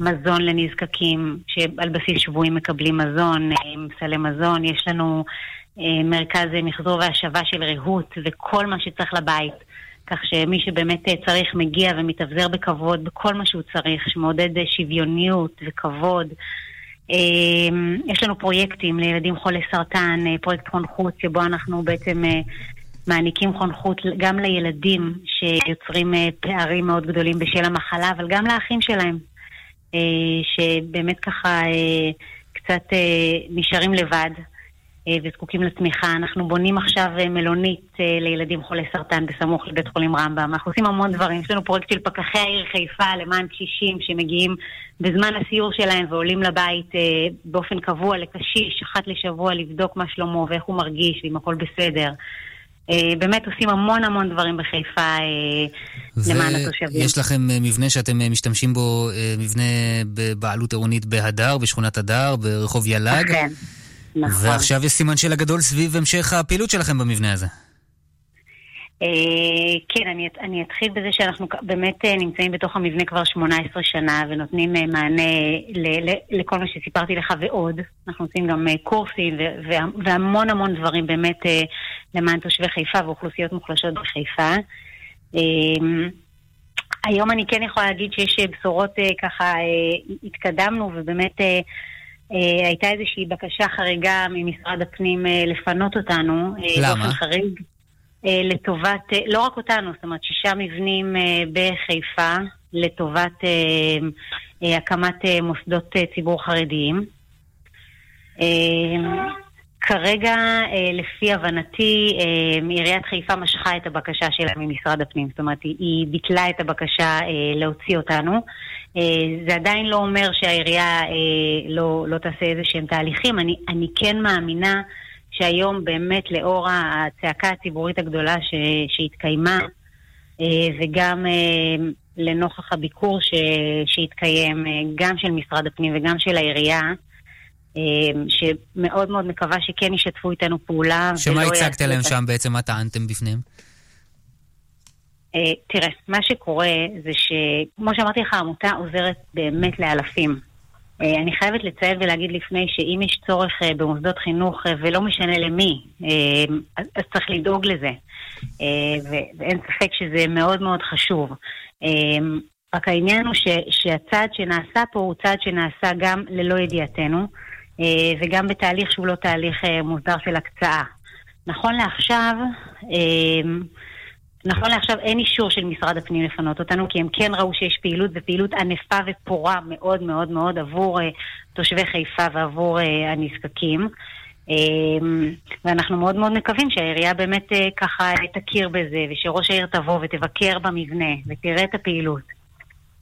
Speaker 18: מזון לנזקקים שעל בסיס שבועי מקבלים מזון, אה, סלי מזון. יש לנו מרכז אה, מחזור והשבה של ריהוט וכל מה שצריך לבית. כך שמי שבאמת אה, צריך מגיע ומתאבזר בכבוד בכל מה שהוא צריך, שמעודד אה, שוויוניות וכבוד. אה, יש לנו פרויקטים לילדים חולי סרטן, אה, פרויקט חונכות שבו אנחנו בעצם אה, מעניקים חונכות גם לילדים שיוצרים אה, פערים מאוד גדולים בשל המחלה, אבל גם לאחים שלהם, אה, שבאמת ככה אה, קצת אה, נשארים לבד. אה, וזקוקים לתמיכה. אנחנו בונים עכשיו אה, מלונית אה, לילדים חולי סרטן בסמוך לבית חולים רמב"ם. אנחנו עושים המון דברים. יש לנו פרויקט של פקחי העיר חיפה למען קשישים שמגיעים בזמן הסיור שלהם ועולים לבית באופן קבוע לקשיש, אחת לשבוע לבדוק מה שלמה ואיך הוא מרגיש ואם הכל בסדר. באמת עושים המון המון דברים בחיפה למען התושבים.
Speaker 6: ויש לכם מבנה שאתם משתמשים בו, מבנה בבעלות עירונית בהדר, בשכונת הדר, ברחוב יל"ג.
Speaker 18: אכן, נכון.
Speaker 6: ועכשיו יש סימן שאלה גדול סביב המשך הפעילות שלכם במבנה הזה.
Speaker 18: אה, כן, אני, אני אתחיל בזה שאנחנו באמת אה, נמצאים בתוך המבנה כבר 18 שנה ונותנים אה, מענה ל, ל, לכל מה שסיפרתי לך ועוד. אנחנו עושים גם קורסים ו- וה- והמון המון דברים באמת למען תושבי חיפה ואוכלוסיות מוחלשות בחיפה. היום אני כן יכולה להגיד שיש בשורות ככה, התקדמנו ובאמת הייתה איזושהי בקשה חריגה ממשרד הפנים אה, לפנות אותנו. אה,
Speaker 6: למה?
Speaker 18: חריג. אה, לטובת, אה, לא רק אותנו, זאת אומרת שישה מבנים אה, בחיפה לטובת אה, אה, הקמת אה, מוסדות אה, ציבור חרדיים. כרגע, אה, לפי הבנתי, אה, עיריית חיפה משכה את הבקשה שלה ממשרד הפנים. זאת אומרת, היא, ביטלה את הבקשה אה, להוציא אותנו. זה עדיין לא אומר שהעירייה לא, לא תעשה איזה שהם תהליכים. אני, אני כן מאמינה שהיום באמת לאור הצעקה הציבורית הגדולה ש, שהתקיימה, וגם לנוכח הביקור ש, שהתקיים, גם של משרד הפנים וגם של העירייה, שמאוד מאוד מקווה שכן ישתפו איתנו פעולה.
Speaker 6: שמה הצגת להם
Speaker 18: את
Speaker 6: שם בעצם? מה טענתם בפניהם?
Speaker 18: אה, תראה, מה שקורה זה שכמו שאמרתי לך, העמותה עוזרת באמת לאלפים. אה, אני חייבת לציין ולהגיד לפני שאם יש צורך אה, במוסדות חינוך, ולא משנה למי, אז צריך לדאוג לזה. ואין ספק שזה מאוד מאוד חשוב. רק העניין הוא ש, שהצעד שנעשה פה הוא צעד שנעשה גם ללא ידיעתנו, וגם בתהליך שהוא לא תהליך אה, מוסדר של הקצאה. נכון לעכשיו, אה, נכון לעכשיו אין אישור של משרד הפנים לפנות אותנו, כי הם כן ראו שיש פעילות, ופעילות ענפה ופורה מאוד מאוד מאוד עבור תושבי חיפה ועבור הנזקקים. ואנחנו מאוד מאוד מקווים שהעירייה באמת ככה תכיר בזה, ושראש העיר תבוא ותבקר במבנה, ותראה את הפעילות.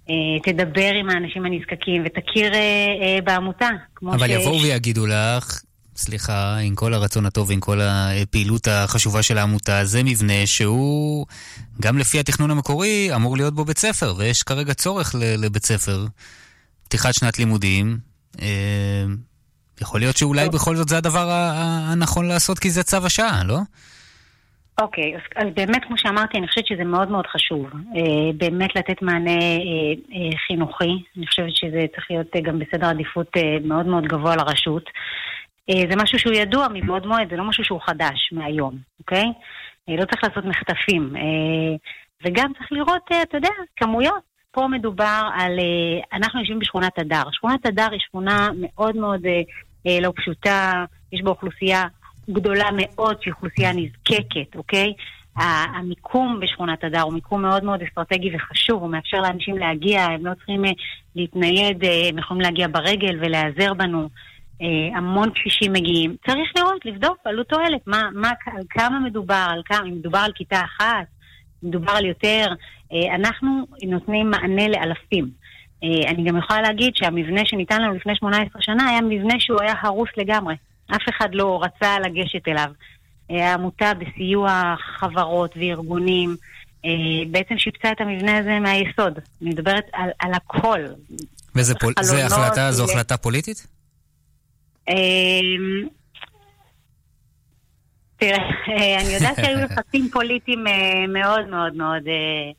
Speaker 18: Uh, תדבר עם האנשים הנזקקים ותכיר uh, uh, בעמותה.
Speaker 6: אבל
Speaker 18: ש-
Speaker 6: יבואו ויגידו לך, סליחה, עם כל הרצון הטוב ועם כל הפעילות החשובה של העמותה, זה מבנה שהוא, גם לפי התכנון המקורי, אמור להיות בו בית ספר, ויש כרגע צורך לבית ספר. פתיחת שנת לימודים. אה, יכול להיות שאולי בכל זאת זה הדבר הנכון לעשות, כי זה צו השעה, לא?
Speaker 18: אוקיי, אז, אז באמת, כמו שאמרתי, אני חושבת שזה מאוד מאוד חשוב. אה, באמת לתת מענה אה, אה, חינוכי. אני חושבת שזה צריך להיות אה, גם בסדר עדיפות אה, מאוד מאוד גבוה לרשות. אה, זה משהו שהוא ידוע מבעוד מועד, זה לא משהו שהוא חדש מהיום, אוקיי? אה, לא צריך לעשות מחטפים. אה, וגם צריך לראות, אה, אתה יודע, כמויות. פה מדובר על, אה, אנחנו יושבים בשכונת הדר. שכונת הדר היא שכונה מאוד מאוד אה, אה, לא פשוטה, יש בה אוכלוסייה גדולה מאוד שהיא אוכלוסייה נזקקת, אוקיי? המיקום בשכונת הדר הוא מיקום מאוד מאוד אסטרטגי וחשוב, הוא מאפשר לאנשים להגיע, הם לא צריכים אה, להתנייד, אה, הם יכולים להגיע ברגל ולהיעזר בנו. אה, המון קשישים מגיעים. צריך לראות, לבדוק עלות תועלת, מה, מה, על כמה מדובר, על כמה, אם מדובר על כיתה אחת, מדובר על יותר, אנחנו נותנים מענה לאלפים. אני גם יכולה להגיד שהמבנה שניתן לנו לפני 18 שנה היה מבנה שהוא היה הרוס לגמרי. אף אחד לא רצה לגשת אליו. אה, העמותה בסיוע חברות וארגונים אה, בעצם שיפצה את המבנה הזה מהיסוד. אני מדברת על, על הכל.
Speaker 6: וזה פול... זה החלטה, זו
Speaker 18: ו-
Speaker 6: החלטה פוליטית?
Speaker 18: אה, תראה, אה, אני יודעת שהיו לחצים פוליטיים אה, מאוד מאוד מאוד אה,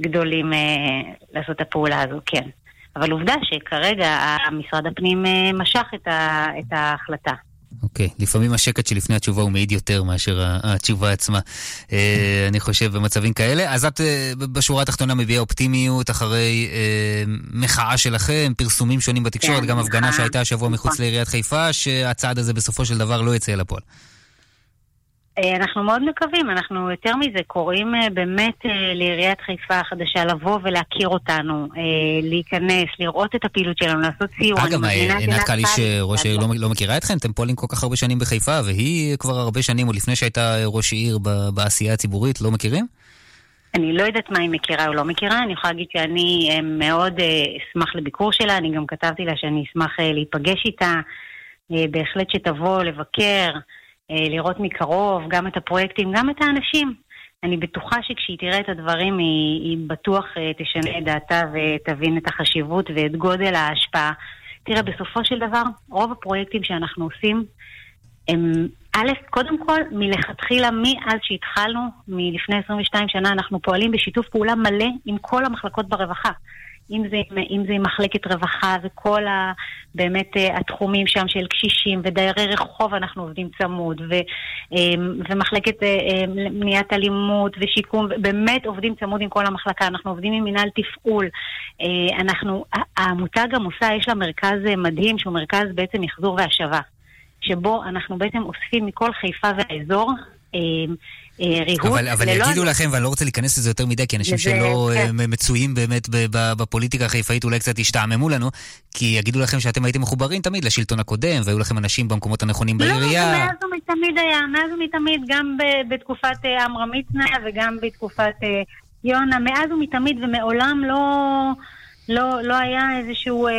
Speaker 18: גדולים אה, לעשות את הפעולה הזו, כן. אבל עובדה שכרגע משרד הפנים אה, משך את ה- את ההחלטה.
Speaker 6: אוקיי, לפעמים השקט שלפני התשובה הוא מעיד יותר מאשר התשובה עצמה. אה, אני חושב במצבים כאלה. אז את אה, בשורה התחתונה מביעה אופטימיות אחרי אה, מחאה שלכם, פרסומים שונים בתקשורת,
Speaker 18: כן,
Speaker 6: גם הפגנה. שהייתה השבוע מחוץ
Speaker 18: נכון.
Speaker 6: לעיריית חיפה, שהצעד הזה בסופו של דבר לא יצא אל הפועל.
Speaker 18: אה, אנחנו מאוד מקווים, אנחנו יותר מזה קוראים אה, באמת אה, לעיריית חיפה החדשה לבוא ולהכיר אותנו, אה, להיכנס, לראות את הפעילות שלנו, לעשות סיור.
Speaker 6: אגב, עינת קליש, ראש העיר, לא לא מכירה אתכם? אתם פועלים כל כך הרבה שנים בחיפה, והיא כבר הרבה שנים, עוד לפני שהייתה ראש עיר בעשייה הציבורית, לא מכירים?
Speaker 18: אני לא יודעת מה היא מכירה או לא מכירה, אני יכולה להגיד שאני אה, מאוד אה, אשמח לביקור שלה, אני גם כתבתי לה שאני אשמח אה, להיפגש איתה, אה, בהחלט שתבוא לבקר, אה, לראות מקרוב גם את הפרויקטים, גם את האנשים. אני בטוחה שכשהיא תראה את הדברים היא, היא בטוח אה, תשנה את דעתה ותבין את החשיבות ואת גודל ההשפעה. תראה, בסופו של דבר, רוב הפרויקטים שאנחנו עושים הם, א', קודם כל, מלכתחילה, מאז שהתחלנו, מלפני 22 שנה, אנחנו פועלים בשיתוף פעולה מלא עם כל המחלקות ברווחה. אם זה, אם זה עם מחלקת רווחה וכל ה, באמת אה, התחומים שם של קשישים ודיירי רחוב, אנחנו עובדים צמוד, ו, אה, ומחלקת אה, אה, מניעת אלימות ושיקום, באמת עובדים צמוד עם כל המחלקה, אנחנו עובדים עם מנהל תפעול. אנחנו, העמותה גם עושה, יש לה מרכז מדהים, שהוא מרכז בעצם מחזור והשבה. שבו אנחנו בעצם אוספים מכל חיפה והאזור אה, ריהוט.
Speaker 6: אבל, אבל
Speaker 18: ללא-
Speaker 6: יגידו לכם, ואני לא רוצה להיכנס לזה יותר מדי, כי אנשים
Speaker 18: זה-
Speaker 6: שלא
Speaker 18: כן.
Speaker 6: אה, מצויים באמת בפוליטיקה החיפאית אולי קצת ישתעממו לנו, כי יגידו לכם שאתם הייתם מחוברים תמיד לשלטון הקודם, והיו לכם אנשים במקומות הנכונים
Speaker 18: לא,
Speaker 6: בעירייה.
Speaker 18: זה מאז ומתמיד היה, מאז ומתמיד, גם בתקופת אה, עמרם מצנע וגם בתקופת אה, יונה, מאז ומתמיד ומעולם לא... לא, לא היה איזשהו אה,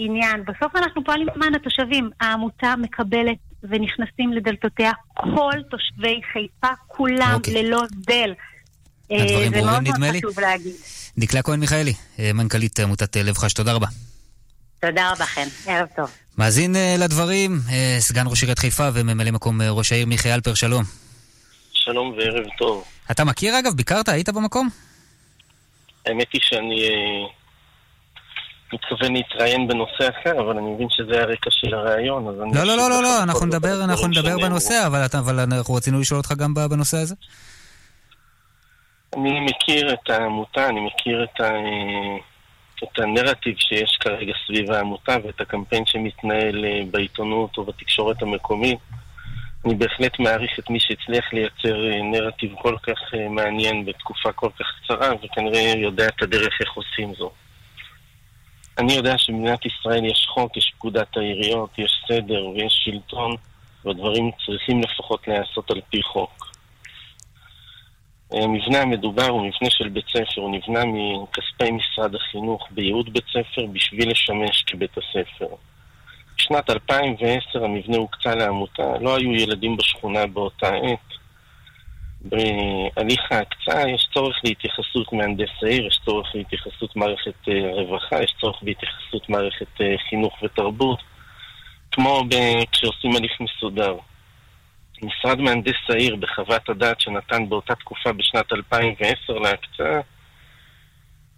Speaker 18: עניין. בסוף אנחנו פועלים למען התושבים. העמותה מקבלת ונכנסים לדלתותיה כל תושבי חיפה, כולם,
Speaker 6: אוקיי.
Speaker 18: ללא הבדל. אה,
Speaker 6: הדברים ברורים, נדמה לי. דקלה כהן מיכאלי, אה, מנכ"לית עמותת אה, לב חש, תודה רבה.
Speaker 18: תודה רבה, חן. ערב טוב.
Speaker 6: מאזין לדברים, סגן ראש עיריית חיפה וממלא מקום ראש העיר מיכאל אלפר, שלום.
Speaker 19: שלום וערב טוב.
Speaker 6: אתה מכיר אגב? ביקרת? היית במקום?
Speaker 19: האמת היא שאני מתכוון להתראיין בנושא אחר, אבל אני מבין שזה הרקע של הראיון, אז אני...
Speaker 6: לא, לא, לא, לא, לא, אנחנו נדבר, אנחנו נדבר. בנושא, אבל אבל אנחנו רצינו לשאול אותך גם בנושא הזה.
Speaker 19: אני מכיר את העמותה, אני מכיר את, ה... את הנרטיב שיש כרגע סביב העמותה ואת הקמפיין שמתנהל אה, בעיתונות או בתקשורת המקומית. אני בהחלט מעריך את מי שהצליח לייצר אה, נרטיב כל כך אה, מעניין בתקופה כל כך קצרה, וכנראה יודע את הדרך איך עושים זאת. אני יודע שבמדינת ישראל יש חוק, יש פקודת העיריות, יש סדר ויש שלטון, והדברים צריכים לפחות להיעשות על פי חוק. המבנה המדובר הוא מבנה של בית ספר, הוא נבנה מכספי משרד החינוך בייעוד בית ספר בשביל לשמש כבית הספר. בשנת 2010 המבנה הוקצה לעמותה, לא היו ילדים בשכונה באותה עת. בהליך ההקצאה יש צורך להתייחסות מהנדס העיר, יש צורך להתייחסות מערכת אה, רווחה, יש צורך בהתייחסות מערכת אה, חינוך ותרבות, כמו כשעושים הליך מסודר. משרד מהנדס העיר בחוות הדעת שנתן באותה תקופה בשנת 2010 להקצאה,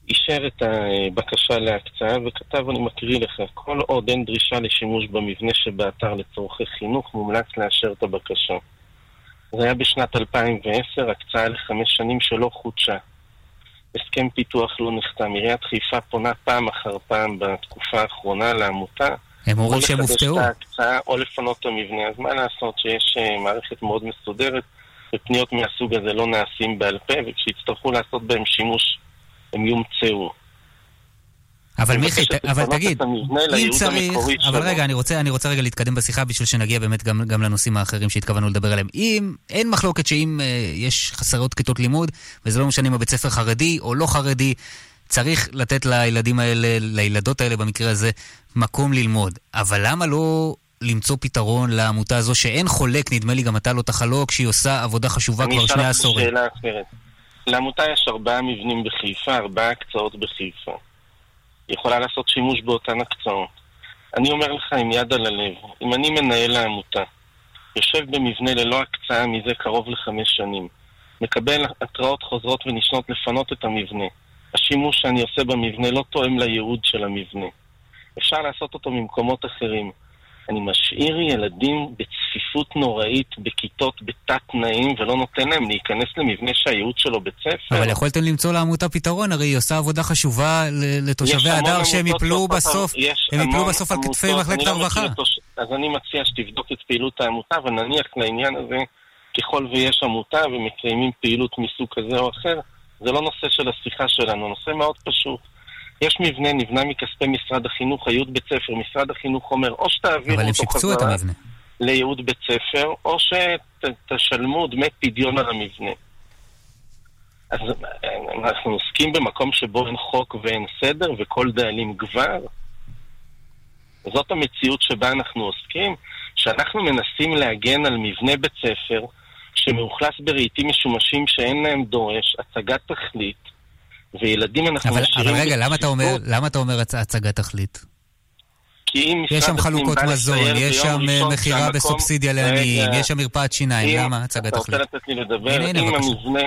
Speaker 19: אישר את הבקשה להקצאה וכתב, אני מקריא לך, כל עוד אין דרישה לשימוש במבנה שבאתר לצורכי חינוך, מומלץ לאשר את הבקשה. זה היה בשנת 2010, הקצאה לחמש שנים שלא חודשה. הסכם פיתוח לא נחתם. עיריית חיפה פונה פעם אחר פעם בתקופה האחרונה לעמותה.
Speaker 6: הם אומרים שהם הופתעו.
Speaker 19: או לחדש את ההקצאה או לפנות את המבנה. אז מה לעשות שיש uh, מערכת מאוד מסודרת, ופניות מהסוג הזה לא נעשים בעל פה, וכשיצטרכו לעשות בהם שימוש, הם יומצאו.
Speaker 6: אבל מיכי, אבל תגיד,
Speaker 19: אם צריך,
Speaker 6: אבל רגע, אני רוצה, אני רוצה רגע להתקדם בשיחה בשביל שנגיע באמת גם, גם לנושאים האחרים שהתכוונו לדבר עליהם. אם, אין מחלוקת שאם אה, יש חסרות כיתות לימוד, וזה לא משנה אם הבית ספר חרדי או לא חרדי, צריך לתת לילדים האלה, לילדות האלה במקרה הזה, מקום ללמוד. אבל למה לא למצוא פתרון לעמותה הזו שאין חולק, נדמה לי גם אתה לא תחלוק, שהיא עושה עבודה חשובה כבר שני עשורים.
Speaker 19: אני אשאל אותך שאלה אחרת. לעמותה יש ארבעה מבנים בחיפה, ארבעה הקצאות בחיפה. יכולה לעשות שימוש באותן הקצאות. אני אומר לך עם יד על הלב, אם אני מנהל העמותה, יושב במבנה ללא הקצאה מזה קרוב לחמש שנים, מקבל התראות חוזרות ונשנות לפנות את המבנה, השימוש שאני עושה במבנה לא תואם לייעוד של המבנה. אפשר לעשות אותו ממקומות אחרים. אני משאיר ילדים בצפיפות נוראית, בכיתות, בתת תנאים, ולא נותן להם להיכנס למבנה שהייעוד שלו בית ספר.
Speaker 6: אבל יכולתם למצוא לעמותה פתרון, הרי היא עושה עבודה חשובה לתושבי הדר שהם יפלו בסוף, הם יפלו בסוף על כתפי מחלקת
Speaker 19: לא
Speaker 6: הרווחה.
Speaker 19: אז אני מציע שתבדוק את פעילות העמותה, ונניח לעניין הזה, ככל ויש עמותה ומקיימים פעילות מסוג כזה או אחר, זה לא נושא של השיחה שלנו, נושא מאוד פשוט. יש מבנה, נבנה מכספי משרד החינוך, הייעוד בית ספר, משרד החינוך אומר, או שתעבירו אותו חזרה לייעוד בית ספר, או שתשלמו דמי פדיון על המבנה. אז אנחנו עוסקים במקום שבו אין חוק ואין סדר, וכל דאלים גבר. זאת המציאות שבה אנחנו עוסקים, שאנחנו מנסים להגן על מבנה בית ספר שמאוכלס ברהיטים משומשים שאין להם דורש, הצגת תכלית, וילדים אנחנו
Speaker 6: אבל,
Speaker 19: משאירים...
Speaker 6: אבל רגע, למה אתה אומר, למה אתה אומר הצ, הצגת תכלית?
Speaker 19: כי אם
Speaker 6: יש שם חלוקות מזון, יש שם מכירה
Speaker 19: שהמקום...
Speaker 6: בסובסידיה לעניים, יש שם מרפאת שיניים, למה הצגת תכלית?
Speaker 19: אתה רוצה לתת לי לדבר? אם. המבנה...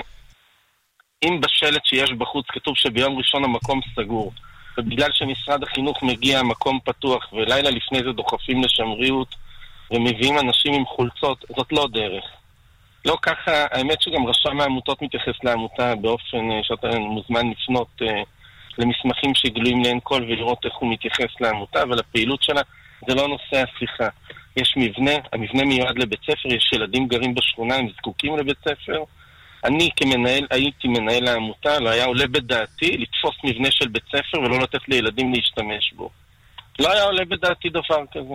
Speaker 19: אם בשלט שיש בחוץ כתוב שביום ראשון המקום סגור, ובגלל שמשרד החינוך מגיע המקום פתוח, ולילה לפני זה דוחפים לשמריות, ומביאים אנשים עם חולצות, זאת לא דרך. לא ככה, האמת שגם רשם העמותות מתייחס לעמותה באופן אה, שאתה מוזמן לפנות אה, למסמכים שגלויים לעין כל ולראות איך הוא מתייחס לעמותה, אבל הפעילות שלה זה לא נושא השיחה. יש מבנה, המבנה מיועד לבית ספר, יש ילדים גרים בשכונה, הם זקוקים לבית ספר. אני כמנהל, הייתי מנהל העמותה, לא היה עולה בדעתי לתפוס מבנה של בית ספר ולא לתת לילדים להשתמש בו. לא היה עולה בדעתי דבר כזה.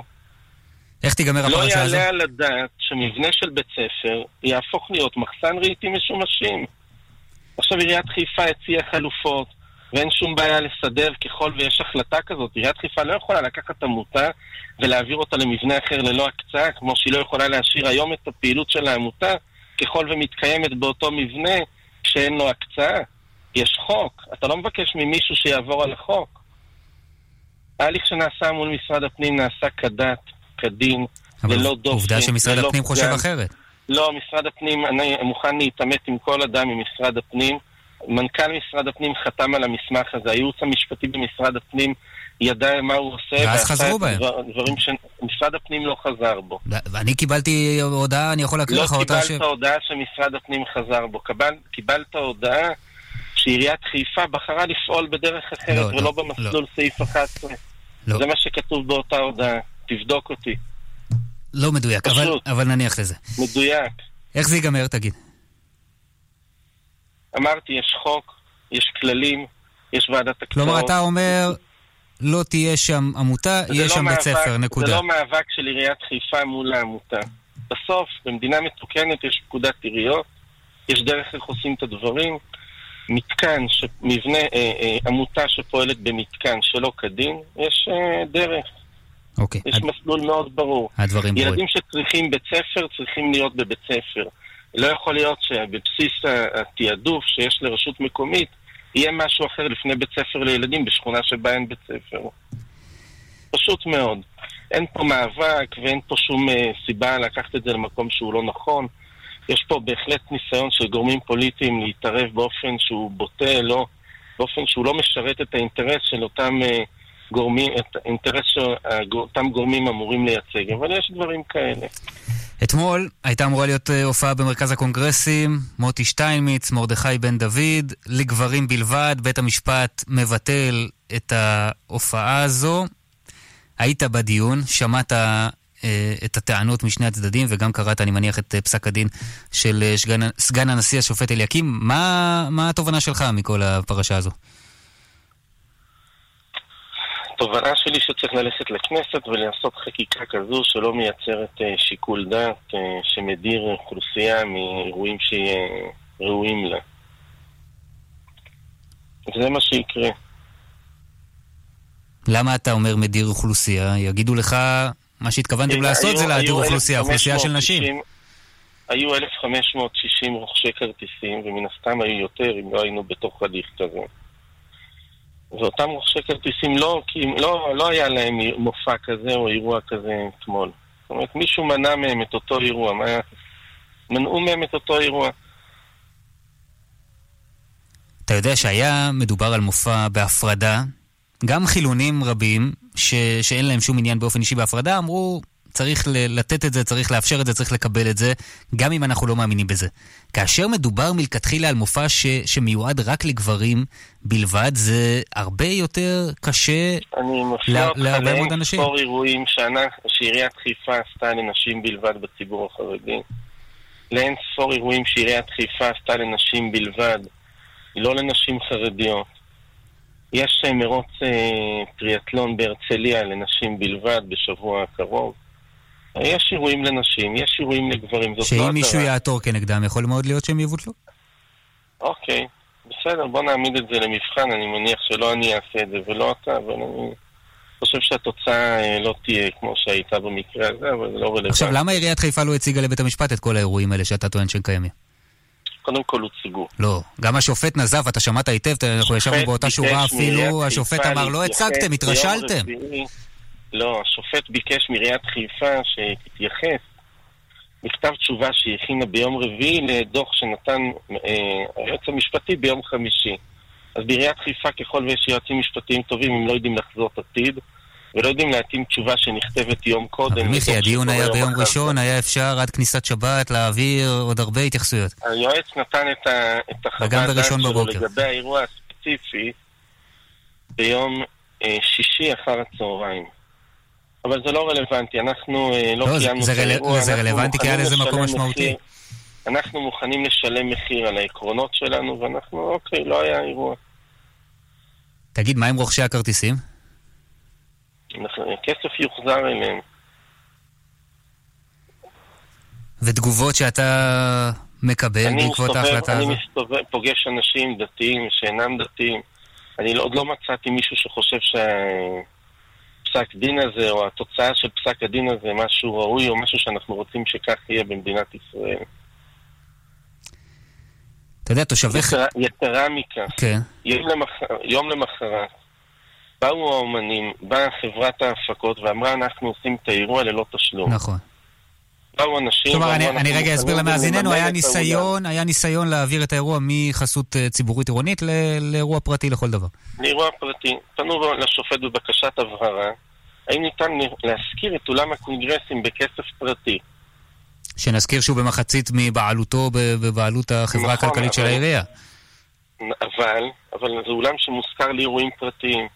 Speaker 6: איך תיגמר
Speaker 19: לא
Speaker 6: הפרשה הזו?
Speaker 19: יעלה על הדעת שמבנה של בית ספר יהפוך להיות מחסן רהיטים משומשים. עכשיו עיריית חיפה הציעה חלופות, ואין שום בעיה לסדר ככל ויש החלטה כזאת. עיריית חיפה לא יכולה לקחת עמותה ולהעביר אותה למבנה אחר ללא הקצאה, כמו שהיא לא יכולה להשאיר היום את הפעילות של העמותה, ככל ומתקיימת באותו מבנה שאין לו הקצאה. יש חוק, אתה לא מבקש ממישהו שיעבור על החוק. ההליך שנעשה מול משרד הפנים נעשה כדת, כדין, ללא דופן.
Speaker 6: עובדה שמשרד
Speaker 19: ללא
Speaker 6: הפנים חושב
Speaker 19: פגם.
Speaker 6: אחרת.
Speaker 19: לא, משרד הפנים, אני מוכן להתעמת עם כל אדם ממשרד הפנים. מנכ"ל משרד הפנים חתם על המסמך הזה, הייעוץ המשפטי במשרד הפנים ידע מה הוא עושה.
Speaker 6: ואז חזרו בהם.
Speaker 19: דבר- דברים שמשרד הפנים לא חזר בו.
Speaker 6: ואני קיבלתי הודעה, אני יכול להקריא
Speaker 19: לא
Speaker 6: לך אותה ש...
Speaker 19: קיבלת הודעה שמשרד הפנים חזר בו. קבל, קיבלת הודעה שעיריית חיפה בחרה לפעול בדרך אחרת
Speaker 6: לא,
Speaker 19: ולא
Speaker 6: לא,
Speaker 19: במסלול סעיף 11.
Speaker 6: לא.
Speaker 19: זה מה שכתוב באותה הודעה. תבדוק אותי.
Speaker 6: לא מדויק, אבל. אבל נניח לזה.
Speaker 19: מדויק.
Speaker 6: איך זה ייגמר, תגיד?
Speaker 19: אמרתי, יש חוק, יש כללים, יש ועדת הקצאות.
Speaker 6: כלומר, אתה אומר, לא תהיה שם עמותה, יהיה
Speaker 19: לא
Speaker 6: שם בית
Speaker 19: מאבק-
Speaker 6: ספר, נקודה.
Speaker 19: זה לא מאבק של עיריית חיפה מול העמותה. בסוף, במדינה מתוקנת יש פקודת עיריות, יש דרך איך עושים את הדברים. מתקן, ש... מבנה, אה, אה, עמותה שפועלת במתקן שלא כדין, יש אה, דרך.
Speaker 6: אוקיי,
Speaker 19: יש מסלול מאוד ברור.
Speaker 6: הדברים ברורים.
Speaker 19: ילדים שצריכים בית ספר, צריכים להיות בבית ספר. לא יכול להיות שבבסיס התעדוף שיש לרשות מקומית, יהיה משהו אחר לפני בית ספר לילדים בשכונה שבה אין בית ספר. פשוט מאוד. אין פה מאבק ואין פה שום אה, סיבה לקחת את זה למקום שהוא לא נכון. יש פה בהחלט ניסיון של גורמים פוליטיים להתערב באופן שהוא בוטה, לא, באופן שהוא לא משרת את האינטרס של אותם אה, גורמים, את האינטרס שאותם גורמים אמורים לייצג. אבל יש דברים כאלה.
Speaker 6: אתמול הייתה אמורה להיות אה, הופעה במרכז הקונגרסים, מוטי שטיינמיץ, מרדכי בן דוד, לגברים בלבד, בית המשפט מבטל את ההופעה הזו. היית בדיון, שמעת אה, את הטענות משני הצדדים, וגם קראת, אני מניח, את אה, פסק הדין של אה, שגן, סגן הנשיא השופט אליקים. מה, מה התובנה שלך מכל הפרשה הזו?
Speaker 19: התובנה שלי שצריך ללכת לכנסת ולעשות חקיקה כזו שלא מייצרת אה, שיקול דעת, אה, שמדיר אוכלוסייה מאירועים שראויים לה. וזה מה שיקרה.
Speaker 6: למה אתה אומר מדיר אוכלוסייה? יגידו לך, מה שהתכוונתם לעשות זה להדיר אוכלוסייה, אוכלוסייה של נשים.
Speaker 19: היו 1,560 רוכשי כרטיסים, ומן הסתם היו יותר אם לא היינו בתוך הליך כזה. ואותם רוכשי כרטיסים לא, כי לא, לא היה להם מופע כזה או אירוע כזה אתמול. זאת אומרת, מישהו מנע מהם את אותו אירוע. מנעו מהם את אותו אירוע.
Speaker 6: אתה יודע שהיה מדובר על מופע בהפרדה, גם חילונים רבים, ש... שאין להם שום עניין באופן אישי בהפרדה, אמרו, צריך לתת את זה, צריך לאפשר את זה, צריך לקבל את זה, גם אם אנחנו לא מאמינים בזה. כאשר מדובר מלכתחילה על מופע ש, שמיועד רק לגברים בלבד, זה הרבה יותר קשה להרבה מאוד אנשים.
Speaker 19: אני מפנה אותך אירועים שעיריית חיפה עשתה לנשים בלבד בציבור החרדי. לאין ספור אירועים שעיריית חיפה עשתה לנשים בלבד, לא לנשים חרדיות. יש מרוץ אה, טריאטלון בהרצליה לנשים בלבד בשבוע הקרוב. יש אירועים לנשים, יש אירועים לגברים.
Speaker 6: שאם לא מישהו יעתור כנגדם, יכול מאוד להיות שהם יבוטלו?
Speaker 19: אוקיי, בסדר, בוא נעמיד את זה למבחן, אני מניח שלא אני אעשה את זה ולא אתה, אבל אני חושב שהתוצאה אה, לא תהיה כמו שהייתה במקרה הזה, אבל זה לא רלוונטי.
Speaker 6: עכשיו, למה עיריית חיפה לא הציגה לבית המשפט את כל האירועים האלה שאתה טוען שהם קיימים?
Speaker 19: קודם כל הוצגו.
Speaker 6: לא, גם השופט נזף, אתה שמעת היטב, אנחנו ישבנו באותה שורה אפילו, השופט אמר, לא הצגתם, התרשלתם.
Speaker 19: לא, השופט ביקש מעיריית חיפה שתתייחס מכתב תשובה שהיא הכינה ביום רביעי לדוח שנתן אה, היועץ המשפטי ביום חמישי. אז בעיריית חיפה, ככל ויש יועצים משפטיים טובים, הם לא יודעים לחזות עתיד, ולא יודעים להתאים תשובה שנכתבת יום קודם.
Speaker 6: אבל מיכי, הדיון היה ביום ראשון, היה אפשר עד כניסת שבת להעביר עוד הרבה התייחסויות.
Speaker 19: היועץ נתן את החוות דעת שלו לגבי האירוע הספציפי ביום אה, שישי אחר הצהריים. אבל זה לא רלוונטי, אנחנו אה, לא, לא קיימנו
Speaker 6: את האירוע. זה רלוונטי כי היה לזה מקום משמעותי.
Speaker 19: אנחנו מוכנים לשלם מחיר על העקרונות שלנו, ואנחנו, אוקיי, לא היה אירוע.
Speaker 6: תגיד, מה עם רוכשי הכרטיסים?
Speaker 19: כסף יוחזר אליהם.
Speaker 6: ותגובות שאתה מקבל בעקבות ההחלטה
Speaker 19: הזו? אני מסתובב, פוגש אנשים דתיים שאינם דתיים. אני עוד לא מצאתי מישהו שחושב שה... הפסק דין הזה, או התוצאה של פסק הדין הזה, משהו ראוי, או משהו שאנחנו רוצים שכך יהיה במדינת ישראל.
Speaker 6: אתה יודע, תושבי...
Speaker 19: יתרה, יתרה מכך,
Speaker 6: כן.
Speaker 19: יום, למח... יום למחרת באו האומנים, באה חברת ההפקות ואמרה אנחנו עושים את האירוע ללא תשלום.
Speaker 6: נכון.
Speaker 19: באו אנשים...
Speaker 6: כלומר, אני, אני רגע אסביר למאזיננו, היה ניסיון, היה ניסיון להעביר את האירוע מחסות אה, ציבורית עירונית לאירוע פרטי לכל דבר.
Speaker 19: לאירוע פרטי. פנו לשופט בבקשת הבהרה, האם ניתן להשכיר את אולם הקונגרסים בכסף פרטי?
Speaker 6: שנזכיר שהוא במחצית מבעלותו, בבעלות החברה נכון, הכלכלית אבל... של העירייה.
Speaker 19: אבל, אבל זה אולם שמושכר לאירועים פרטיים.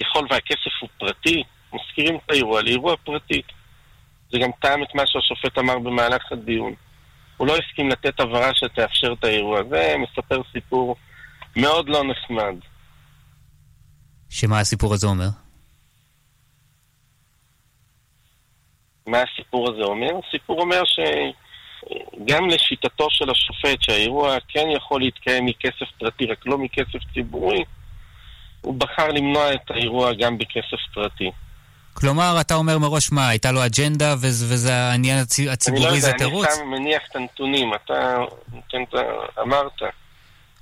Speaker 19: ככל והכסף הוא פרטי, מזכירים את האירוע לאירוע פרטי. זה גם טעם את מה שהשופט אמר במהלך הדיון. הוא לא הסכים לתת הבהרה שתאפשר את האירוע. זה מספר סיפור מאוד לא נחמד.
Speaker 6: שמה הסיפור הזה אומר?
Speaker 19: מה הסיפור הזה אומר? הסיפור אומר שגם לשיטתו של השופט שהאירוע כן יכול להתקיים מכסף פרטי, רק לא מכסף ציבורי, הוא בחר למנוע את האירוע גם בכסף פרטי.
Speaker 6: כלומר, אתה אומר מראש מה, הייתה לו אג'נדה וזה העניין הציבורי, זה תירוץ? אני
Speaker 19: לא יודע, אני סתם מניח את הנתונים, אתה נותן את ה... אמרת.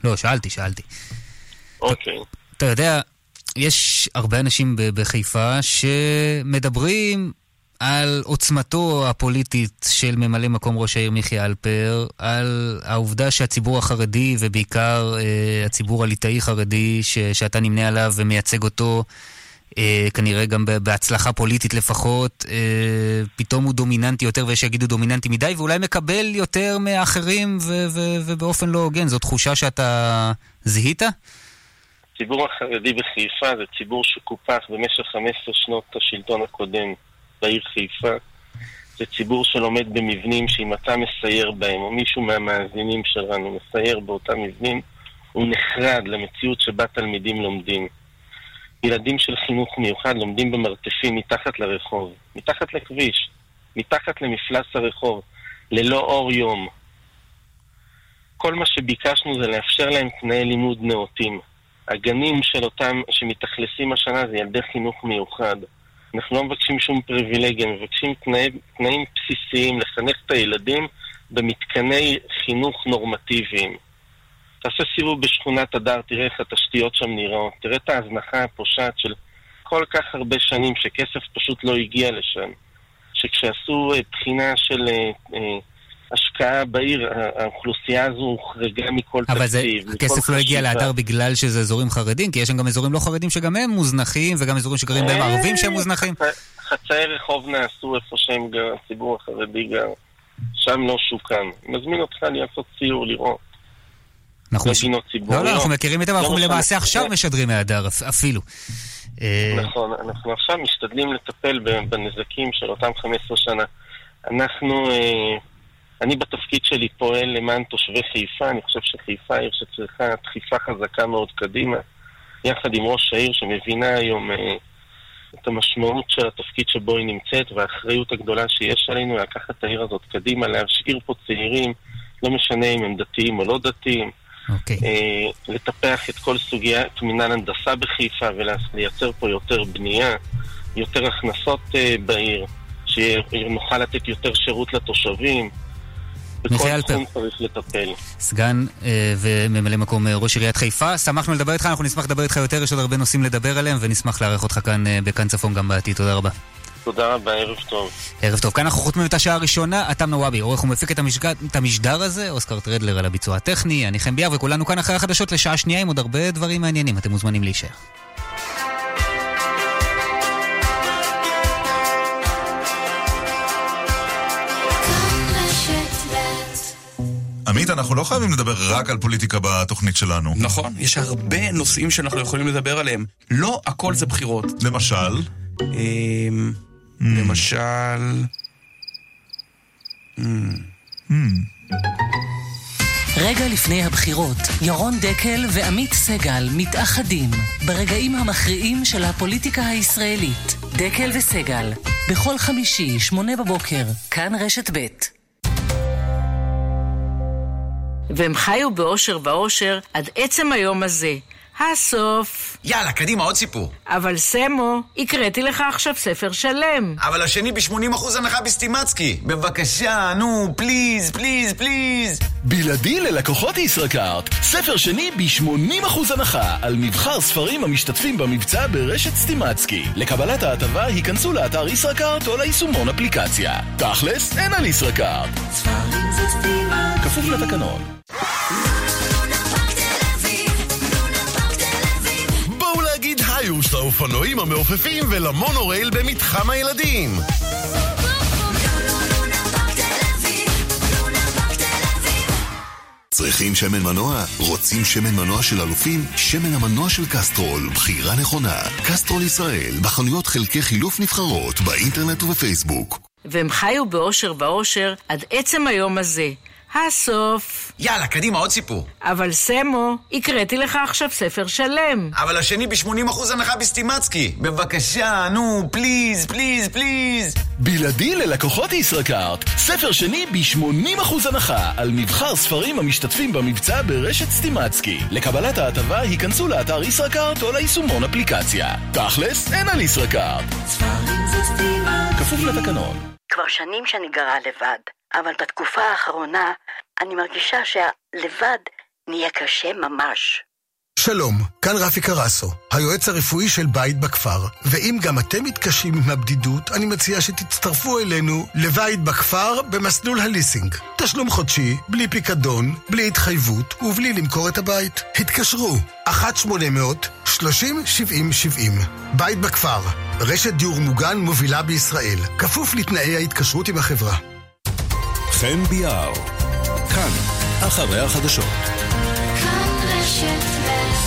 Speaker 6: לא, שאלתי, שאלתי.
Speaker 19: אוקיי.
Speaker 6: אתה יודע, יש הרבה אנשים בחיפה שמדברים על עוצמתו הפוליטית של ממלא מקום ראש העיר מיכי אלפר, על העובדה שהציבור החרדי, ובעיקר אה, הציבור הליטאי חרדי, ש, שאתה נמנה עליו ומייצג אותו, אה, כנראה גם בהצלחה פוליטית לפחות, אה, פתאום הוא דומיננטי יותר, ויש שיגידו דומיננטי מדי, ואולי מקבל יותר מאחרים ו- ו- ובאופן לא הוגן. זו תחושה שאתה זיהית?
Speaker 19: הציבור החרדי בחיפה זה ציבור שקופח במשך 15 שנות השלטון הקודם בעיר חיפה. זה ציבור שלומד במבנים שאם אתה מסייר בהם, או מישהו מהמאזינים שלנו מסייר באותם מבנים, הוא נחרד למציאות שבה תלמידים לומדים. ילדים של חינוך מיוחד לומדים במרתפים מתחת לרחוב, מתחת לכביש, מתחת למפלס הרחוב, ללא אור יום. כל מה שביקשנו זה לאפשר להם תנאי לימוד נאותים. הגנים של אותם שמתאכלסים השנה זה ילדי חינוך מיוחד. אנחנו לא מבקשים שום פריבילגיה, מבקשים תנאי, תנאים בסיסיים לחנך את הילדים במתקני חינוך נורמטיביים. תעשה סיבוב בשכונת הדר, תראה איך התשתיות שם נראות, תראה את ההזנחה הפושעת של כל כך הרבה שנים שכסף פשוט לא הגיע לשם. שכשעשו אה, בחינה של אה, אה, השקעה בעיר, האוכלוסייה הזו הוחרגה מכל
Speaker 6: אבל
Speaker 19: תקציב.
Speaker 6: אבל הכסף לא הגיע להדר בגלל שזה אזורים חרדים? כי יש שם גם אזורים לא חרדים שגם הם מוזנחים, וגם אזורים שגרים בהם ערבים שהם מוזנחים.
Speaker 19: חצאי רחוב נעשו איפה שהם גר, הציבור החרדי גר. שם לא שוקם. מזמין אותך לעשות סיור, לראות.
Speaker 6: אנחנו
Speaker 19: לא גינות ציבוריות.
Speaker 6: לא, לא, אנחנו מכירים את זה, אנחנו
Speaker 19: לא משנה.
Speaker 6: למעשה עכשיו משדרים מהדר אפילו. אה,
Speaker 19: נכון, אנחנו עכשיו משתדלים לטפל בנזקים של אותם 15 שנה. אנחנו, אה, אני בתפקיד שלי פועל למען תושבי חיפה, אני חושב שחיפה עיר שצריכה דחיפה חזקה מאוד קדימה, יחד עם ראש העיר שמבינה היום אה, את המשמעות של התפקיד שבו היא נמצאת והאחריות הגדולה שיש עלינו לקחת את העיר הזאת קדימה, להשאיר פה צעירים, לא משנה אם הם דתיים או לא דתיים.
Speaker 6: אוקיי.
Speaker 19: אה, לטפח את כל סוגיית מינהל הנדסה בחיפה ולייצר פה יותר בנייה, יותר הכנסות אה, בעיר, שנוכל לתת יותר שירות לתושבים. בכל
Speaker 6: מיכאל אלפר.
Speaker 19: תחום צריך לטפל.
Speaker 6: סגן אה, וממלא מקום אה, ראש עיריית חיפה, שמחנו לדבר איתך, אנחנו נשמח לדבר איתך יותר, יש עוד הרבה נושאים לדבר עליהם, ונשמח לארח אותך כאן אה, בכאן צפון גם בעתיד, תודה רבה.
Speaker 19: תודה רבה, ערב טוב.
Speaker 6: ערב טוב, כאן אנחנו חותמים את השעה הראשונה, אתם נוואבי, עורך ומפיק את, המשג... את המשדר הזה, אוסקר טרדלר על הביצוע הטכני, אני חן ביאר, וכולנו כאן אחרי החדשות לשעה שנייה עם עוד הרבה דברים מעניינים, אתם מוזמנים להישאר.
Speaker 20: עמית, אנחנו לא חייבים לדבר רק על פוליטיקה בתוכנית שלנו.
Speaker 21: נכון, יש הרבה נושאים שאנחנו יכולים לדבר עליהם. לא הכל זה בחירות.
Speaker 20: למשל?
Speaker 21: אמ, למשל... אמ,
Speaker 4: רגע לפני הבחירות, ירון דקל ועמית סגל מתאחדים ברגעים המכריעים של הפוליטיקה הישראלית. דקל וסגל, בכל חמישי, שמונה בבוקר, כאן רשת ב'.
Speaker 11: והם חיו באושר ואושר עד עצם היום הזה. הסוף.
Speaker 22: יאללה, קדימה, עוד סיפור.
Speaker 11: אבל סמו, הקראתי לך עכשיו ספר שלם.
Speaker 22: אבל השני ב-80% הנחה בסטימצקי. בבקשה, נו, please, please, please.
Speaker 23: בלעדי ללקוחות ישראכרט, ספר שני ב-80% הנחה על מבחר ספרים המשתתפים במבצע ברשת סטימצקי. לקבלת ההטבה היכנסו לאתר ישראכרט או ליישומון אפליקציה. תכלס, אין על ישראכרט.
Speaker 5: ספרים זה סטימצקי.
Speaker 23: כפוף לתקנון.
Speaker 15: היוש לאופנועים המעופפים ולמונורייל במתחם הילדים.
Speaker 10: צריכים שמן מנוע? רוצים שמן מנוע של אלופים? שמן המנוע של קסטרול, בחירה נכונה. קסטרול ישראל, בחנויות חלקי חילוף נבחרות, באינטרנט ובפייסבוק.
Speaker 11: והם חיו באושר ואושר עד עצם היום הזה. הסוף.
Speaker 22: יאללה, קדימה, עוד סיפור.
Speaker 11: אבל סמו, הקראתי לך עכשיו ספר שלם.
Speaker 22: אבל השני ב-80% הנחה בסטימצקי. בבקשה, נו, please, please, please.
Speaker 23: בלעדי ללקוחות ישראכרט, ספר שני ב-80% הנחה על מבחר ספרים המשתתפים במבצע ברשת סטימצקי. לקבלת ההטבה היכנסו לאתר ישראכרט או ליישומון אפליקציה. תכלס, אין על ישראכרט.
Speaker 5: ספרים זה סטימצקי.
Speaker 23: כפוף לתקנון.
Speaker 13: כבר שנים שאני גרה לבד, אבל בתקופה האחרונה אני מרגישה שהלבד נהיה קשה ממש.
Speaker 15: שלום, כאן רפי קרסו, היועץ הרפואי של בית בכפר. ואם גם אתם מתקשים עם הבדידות, אני מציע שתצטרפו אלינו לבית בכפר במסלול הליסינג. תשלום חודשי, בלי פיקדון, בלי התחייבות ובלי למכור את הבית. התקשרו, 1-800-30-70-70. בית בכפר, רשת דיור מוגן מובילה בישראל, כפוף לתנאי ההתקשרות עם החברה.
Speaker 16: חן ביאר, כאן, אחרי החדשות.
Speaker 5: כאן רשת ב'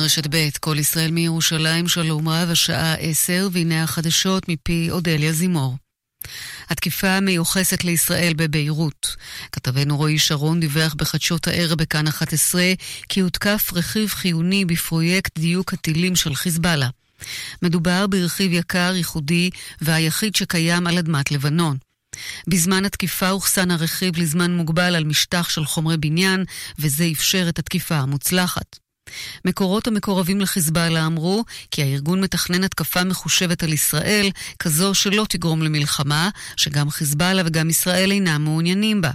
Speaker 24: רשת ב', כל ישראל מירושלים, שלום רב, השעה עשר, והנה החדשות מפי אודליה זימור. התקיפה המיוחסת לישראל בביירות. כתבנו רועי שרון דיווח בחדשות הערב בכאן 11 כי הותקף רכיב חיוני בפרויקט דיוק הטילים של חיזבאללה. מדובר ברכיב יקר, ייחודי והיחיד שקיים על אדמת לבנון. בזמן התקיפה הוחסן הרכיב לזמן מוגבל על משטח של חומרי בניין, וזה אפשר את התקיפה המוצלחת. מקורות המקורבים לחיזבאללה אמרו כי הארגון מתכנן התקפה מחושבת על ישראל, כזו שלא תגרום למלחמה, שגם חיזבאללה וגם ישראל אינם מעוניינים בה.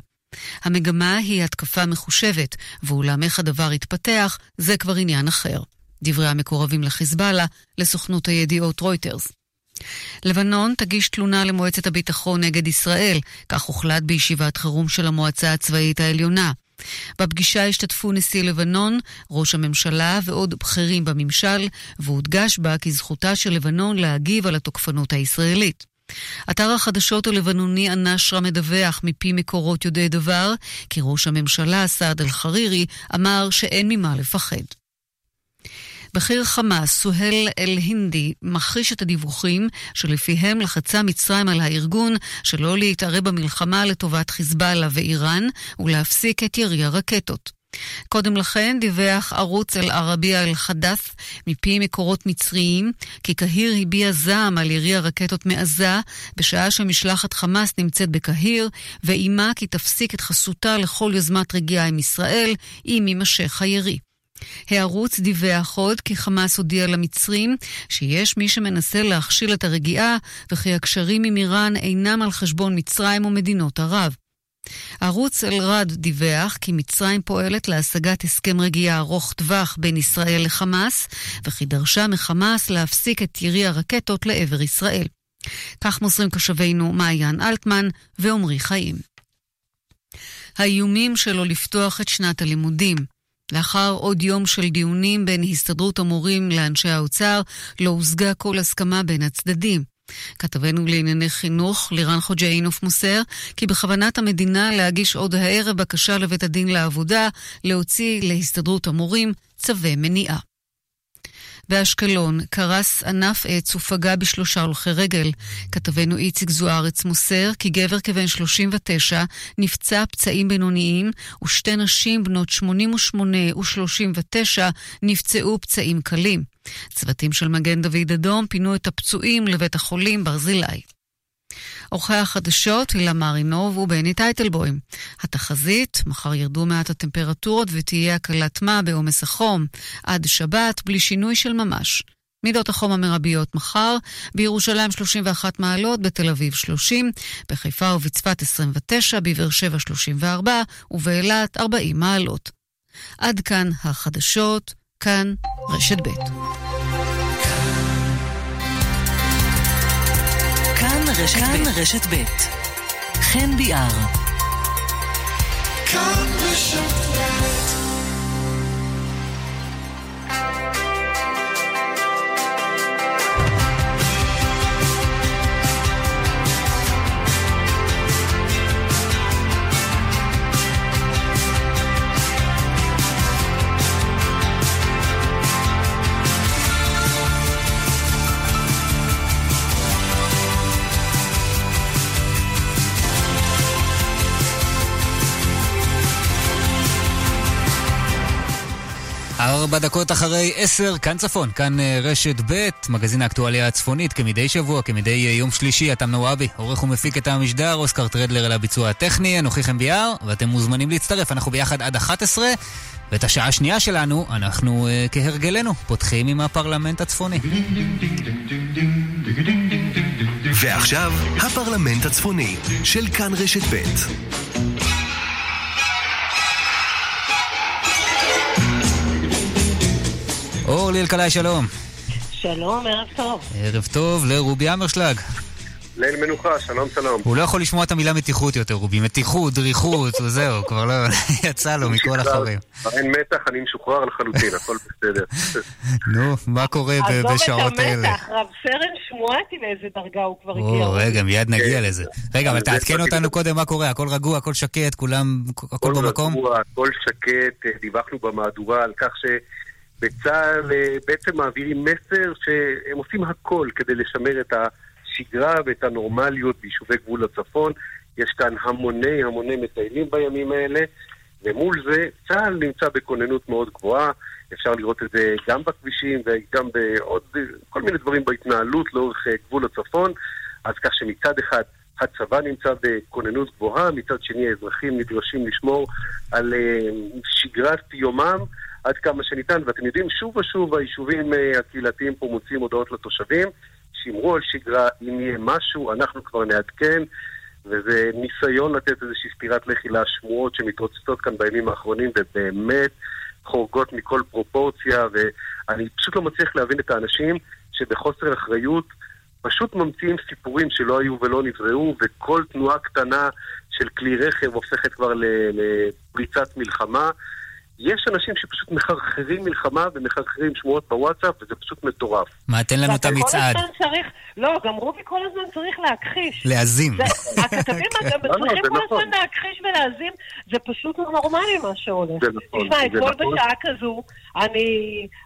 Speaker 24: המגמה היא התקפה מחושבת, ואולם איך הדבר יתפתח, זה כבר עניין אחר. דברי המקורבים לחיזבאללה, לסוכנות הידיעות רויטרס. לבנון תגיש תלונה למועצת הביטחון נגד ישראל, כך הוחלט בישיבת חירום של המועצה הצבאית העליונה. בפגישה השתתפו נשיא לבנון, ראש הממשלה ועוד בכירים בממשל, והודגש בה כי זכותה של לבנון להגיב על התוקפנות הישראלית. אתר החדשות הלבנוני א-נשרה מדווח מפי מקורות יודעי דבר, כי ראש הממשלה סעד אל-חרירי אמר שאין ממה לפחד. בכיר חמאס, סוהל אל-הינדי, מכחיש את הדיווחים שלפיהם לחצה מצרים על הארגון שלא להתערב במלחמה לטובת חיזבאללה ואיראן ולהפסיק את ירי הרקטות. קודם לכן דיווח ערוץ אל-ערבייה אל-חדף מפי מקורות מצריים כי קהיר הביע זעם על ירי הרקטות מעזה בשעה שמשלחת חמאס נמצאת בקהיר ואיימה כי תפסיק את חסותה לכל יוזמת רגיעה עם ישראל אם יימשך הירי. הערוץ דיווח עוד כי חמאס הודיע למצרים שיש מי שמנסה להכשיל את הרגיעה וכי הקשרים עם איראן אינם על חשבון מצרים ומדינות ערב. ערוץ אל-רד דיווח כי מצרים פועלת להשגת הסכם רגיעה ארוך טווח בין ישראל לחמאס, וכי דרשה מחמאס להפסיק את ירי הרקטות לעבר ישראל. כך מוסרים קשבינו מעיין אלטמן ועמרי חיים. האיומים שלו לפתוח את שנת הלימודים. לאחר עוד יום של דיונים בין הסתדרות המורים לאנשי האוצר, לא הושגה כל הסכמה בין הצדדים. כתבנו לענייני חינוך, לירן חוג'אינוף מוסר, כי בכוונת המדינה להגיש עוד הערב בקשה לבית הדין לעבודה להוציא להסתדרות המורים צווי מניעה. באשקלון קרס ענף עץ ופגע בשלושה הולכי רגל. כתבנו איציק זוארץ מוסר כי גבר כבן 39 נפצע פצעים בינוניים ושתי נשים בנות 88 ו-39 נפצעו פצעים קלים. צוותים של מגן דוד אדום פינו את הפצועים לבית החולים ברזילי. עורכי החדשות הילה מרינוב ובני טייטלבוים. התחזית, מחר ירדו מעט הטמפרטורות ותהיה הקלת מה בעומס החום. עד שבת, בלי שינוי של ממש. מידות החום המרביות מחר, בירושלים 31 מעלות, בתל אביב 30, בחיפה ובצפת 29, בבאר שבע 34 ובאילת 40 מעלות. עד כאן החדשות, כאן רשת ב'.
Speaker 4: כאן רשת ב' רשת ב'. חן ביאר.
Speaker 5: כאן רשת ב'
Speaker 6: ארבע דקות אחרי עשר, כאן צפון, כאן אה, רשת ב', מגזין האקטואליה הצפונית, כמדי שבוע, כמדי אה, יום שלישי, אתם נוואבי, עורך ומפיק את המשדר, אוסקר טרדלר על הביצוע הטכני, אנוכי חם ביאר, ואתם מוזמנים להצטרף, אנחנו ביחד עד 11, ואת השעה השנייה שלנו, אנחנו אה, כהרגלנו, פותחים עם הפרלמנט הצפוני.
Speaker 25: ועכשיו, הפרלמנט הצפוני, של כאן רשת ב'.
Speaker 6: אורלי אלקלעי, שלום.
Speaker 26: שלום, ערב טוב.
Speaker 6: ערב טוב לרובי אמרשלג.
Speaker 27: ליל מנוחה, שלום שלום.
Speaker 6: הוא לא יכול לשמוע את המילה מתיחות יותר, רובי. מתיחות, דריכות, וזהו, כבר לא... יצא לו מכל החברים.
Speaker 27: אין מתח, אני משוחרר לחלוטין, הכל בסדר.
Speaker 6: נו, מה קורה בשעות האלה?
Speaker 26: עזוב את המתח, רב סרן שמואטי לאיזה דרגה הוא כבר הגיע.
Speaker 6: או, רגע, מיד נגיע
Speaker 27: כן.
Speaker 6: לזה. רגע, אבל תעדכן אותנו קודם מה קורה, הכל רגוע, הכל שקט, כולם, הכל במקום?
Speaker 27: רגוע, הכל שקט, דיווחנו במהדורה על כך שבצה"ל אה, בעצם מעבירים מסר שהם עושים הכל כדי לשמר את השגרה ואת הנורמליות ביישובי גבול הצפון. יש כאן המוני המוני מטיילים בימים האלה, ומול זה צה"ל נמצא בכוננות מאוד גבוהה. אפשר לראות את זה גם בכבישים וגם בעוד כל מיני דברים בהתנהלות לאורך אה, גבול הצפון. אז כך שמצד אחד הצבא נמצא בכוננות גבוהה, מצד שני האזרחים נדרשים לשמור על אה, שגרת יומם עד כמה שניתן. ואתם יודעים, שוב ושוב היישובים אה, הקהילתיים פה מוציאים הודעות לתושבים, שמרו על שגרה, אם יהיה משהו, אנחנו כבר נעדכן. וזה ניסיון לתת איזושהי סטירת לחי לשמועות שמתרוצצות כאן בימים האחרונים, ובאמת חורגות מכל פרופורציה, ואני פשוט לא מצליח להבין את האנשים שבחוסר אחריות פשוט ממציאים סיפורים שלא היו ולא נבראו, וכל תנועה קטנה של כלי רכב הופכת כבר לפריצת מלחמה. יש אנשים שפשוט מחרחרים מלחמה ומחרחרים שמועות בוואטסאפ, וזה פשוט מטורף.
Speaker 6: מה, תן לנו את המצעד.
Speaker 26: צריך, לא, גם רובי כל הזמן צריך להכחיש.
Speaker 6: להזים.
Speaker 26: זה- הכתבים גם
Speaker 27: לא, לא,
Speaker 26: צריכים כל
Speaker 27: נכון.
Speaker 26: הזמן להכחיש ולהזים, זה פשוט לא נורמלי מה שהולך.
Speaker 27: זה נכון,
Speaker 26: תשמע, אתמול
Speaker 27: נכון.
Speaker 26: בשעה כזו, אני,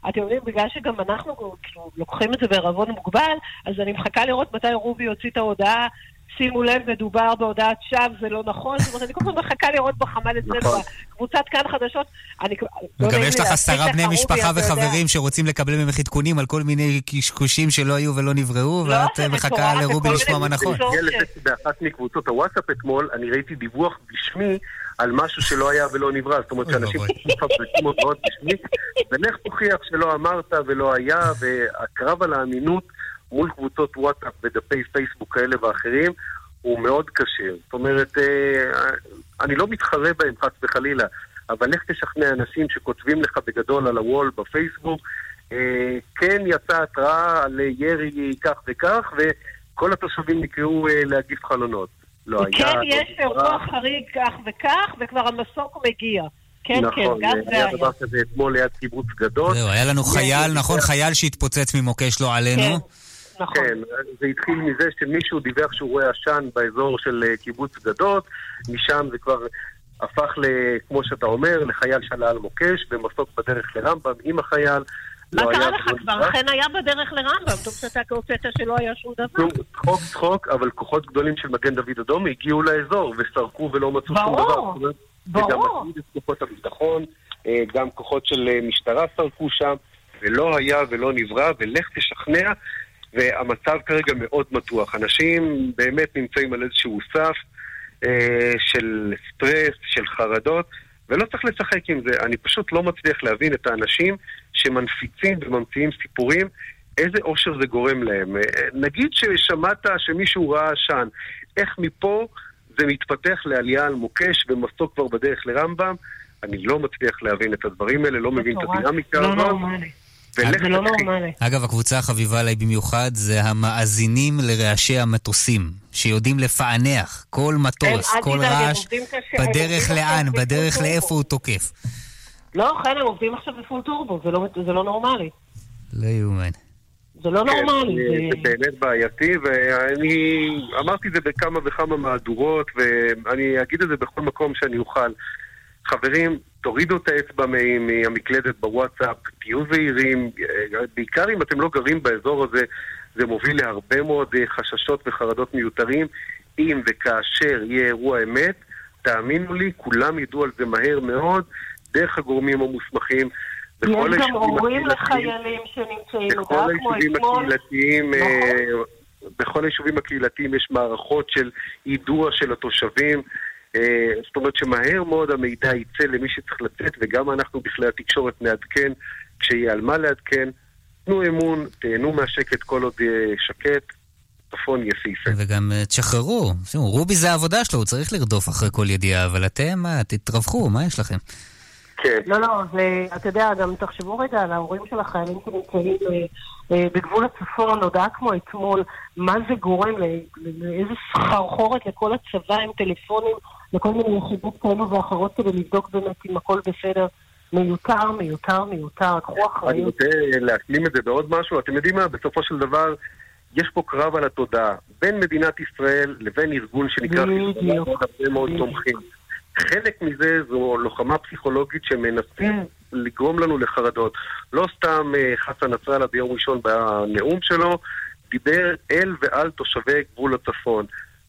Speaker 26: אתם יודעים, בגלל שגם אנחנו כאילו, לוקחים את זה בערבון מוגבל, אז אני מחכה לראות מתי רובי יוציא את ההודעה. שימו לב, מדובר בהודעת שווא, זה לא נכון. זאת אומרת, אני כל הזמן מחכה לראות בחמ"ל אצלנו,
Speaker 27: נכון.
Speaker 26: בקבוצת כאן חדשות. אני לא
Speaker 6: וגם
Speaker 26: נעים
Speaker 6: יש לך עשרה בני משפחה. וחברים שרוצים לקבל ממך עדכונים על כל מיני קשקושים שלא היו ולא נבראו,
Speaker 26: לא,
Speaker 6: ואת מחכה לרובי לשמוע מה נכון.
Speaker 27: שבאחת מקבוצות הוואטסאפ אתמול, אני ראיתי דיווח בשמי על משהו שלא היה ולא נברא. זאת אומרת שאנשים מפברקים הודעות בשמי, ולך תוכיח שלא אמרת ולא היה, והקרב על האמינות מול קבוצות וואטסאפ ודפי פייסבוק כאלה ואחרים הוא מאוד קשה. זאת אומרת, אה, אני לא מתחרה בהם חס וחלילה, אבל לך תשכנע אנשים שכותבים לך בגדול על הוול בפייסבוק, אה, כן יצאה התראה על ירי כך וכך, וכל התושבים נקראו אה, להגיף חלונות. לא היה...
Speaker 26: כן,
Speaker 27: לא
Speaker 26: יש. אירוע חריג כך וכך, וכבר המסוק מגיע. כן, כן,
Speaker 27: נכון,
Speaker 26: גם זה
Speaker 27: היה
Speaker 26: היה.
Speaker 27: דבר כזה אתמול ליד קיבוץ גדות.
Speaker 6: זהו, היה לנו חייל, נכון, חייל שהתפוצץ ממוקש לא עלינו.
Speaker 26: נכון.
Speaker 27: כן, זה התחיל מזה שמישהו דיווח שהוא רואה עשן באזור של אה, קיבוץ גדות, משם זה כבר הפך, ל, כמו שאתה אומר, לחייל שעלה על מוקש, במסוק בדרך לרמב"ם עם החייל.
Speaker 26: מה
Speaker 27: לא
Speaker 26: קרה לך? כבר. אכן היה בדרך לרמב"ם, טוב שאתה הוצאת שלא היה שום דבר.
Speaker 27: צחוק צחוק, אבל כוחות גדולים של מגן דוד אדום הגיעו לאזור וסרקו ולא מצאו שום
Speaker 26: ברור,
Speaker 27: דבר. אומרת,
Speaker 26: ברור.
Speaker 27: וגם מצאו את כוחות הביטחון, אה, גם כוחות של אה, משטרה סרקו שם, ולא היה ולא נברא, ולך תשכנע, והמצב כרגע מאוד מתוח. אנשים באמת נמצאים על איזשהו סף אה, של סטרס, של חרדות, ולא צריך לשחק עם זה. אני פשוט לא מצליח להבין את האנשים שמנפיצים וממציאים סיפורים. איזה אושר זה גורם להם. אה, נגיד ששמעת שמישהו ראה עשן, איך מפה זה מתפתח לעלייה על מוקש ומסוק כבר בדרך לרמב"ם? אני לא מצליח להבין את הדברים האלה, לא מבין את. הדינמיקה
Speaker 26: לא. נורמלי.
Speaker 27: ולך
Speaker 26: זה לא. נורמלי.
Speaker 6: אגב, הקבוצה החביבה עליי במיוחד זה המאזינים לרעשי המטוסים, שיודעים לפענח כל מטוס, כל רעש, בדרך לאן, בדרך לאיפה. הוא תוקף.
Speaker 26: לא, חן, הם עובדים עכשיו בפול טורבו, זה לא- זה לא נורמלי.
Speaker 6: לא יאומן.
Speaker 26: זה לא נורמלי.
Speaker 27: כן,
Speaker 26: זה-
Speaker 27: זה באמת בעייתי, ואני אמרתי את זה בכמה וכמה מהדורות, ואני אגיד את זה בכל מקום שאני אוכל. חברים, תורידו את האצבע מהמקלדת בוואטסאפ, תהיו זהירים, אה, בעיקר אם אתם לא גרים באזור הזה, זה מוביל להרבה מאוד אה, חששות וחרדות מיותרים. אם וכאשר יהיה אירוע אמת, תאמינו לי, כולם ידעו על זה מהר מאוד, דרך הגורמים המוסמכים.
Speaker 26: יש גם הורים לחיילים שנמצאים,
Speaker 27: בכל היישובים. הקהילתיים,
Speaker 26: נכון.
Speaker 27: אה, בכל היישובים הקהילתיים יש מערכות של יידוע של התושבים. אה, זאת אומרת שמהר מאוד המידע יצא למי שצריך לצאת, וגם אנחנו בכלי התקשורת נעדכן כשיהיה על מה לעדכן. תנו אמון, תהנו מהשקט כל עוד יהיה שקט, צפון יפהפה.
Speaker 6: וגם אה, תשחררו. תשמעו, רובי זה העבודה שלו, הוא צריך לרדוף אחרי כל ידיעה, אבל אתם, מה, תתרווחו, מה יש לכם?
Speaker 27: כן.
Speaker 26: לא, לא, זה, אתה יודע, גם תחשבו רגע על ההורים של החיילים שנמצאים אה, אה, בגבול הצפון, הודעה כמו אתמול, מה זה גורם, לאיזה סחרחורת לכל הצבא עם טלפונים, לכל מיני יחידות כאלו ואחרות כדי לבדוק באמת אם הכל בסדר. מיותר, מיותר, מיותר, קחו
Speaker 27: אני
Speaker 26: אחריות.
Speaker 27: רוצה להשלים את זה בעוד משהו. אתם יודעים מה? בסופו של דבר, יש פה קרב על התודעה בין מדינת ישראל לבין ארגון שנקרא. חיזבאללה הרבה מאוד תומכים. חלק מזה זו לוחמה פסיכולוגית שמנסים לגרום לנו לחרדות. לא סתם אה, חסן נסראללה ביום ראשון בנאום שלו דיבר אל ועל תושבי גבול הצפון.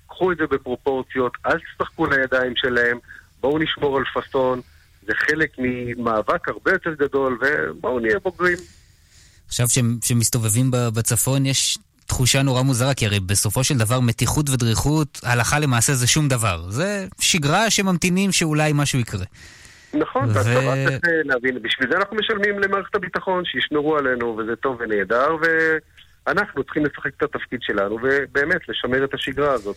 Speaker 27: קחו את זה בפרופורציות, אל תשחקו לידיים שלהם, בואו נשמור על פאסון. זה חלק ממאבק הרבה יותר גדול, ובואו נהיה בוגרים.
Speaker 6: עכשיו שהם- שמסתובבים ב- בצפון יש תחושה נורא מוזרה, כי הרי בסופו של דבר מתיחות ודריכות, הלכה למעשה זה שום דבר. זה שגרה שממתינים שאולי משהו יקרה.
Speaker 27: נכון,
Speaker 6: ו-
Speaker 27: והצבא צריך אה, להבין, בשביל זה אנחנו משלמים למערכת הביטחון, שישמרו עלינו, וזה טוב ונהדר, ואנחנו צריכים לשחק את התפקיד שלנו, ובאמת, לשמר את השגרה הזאת.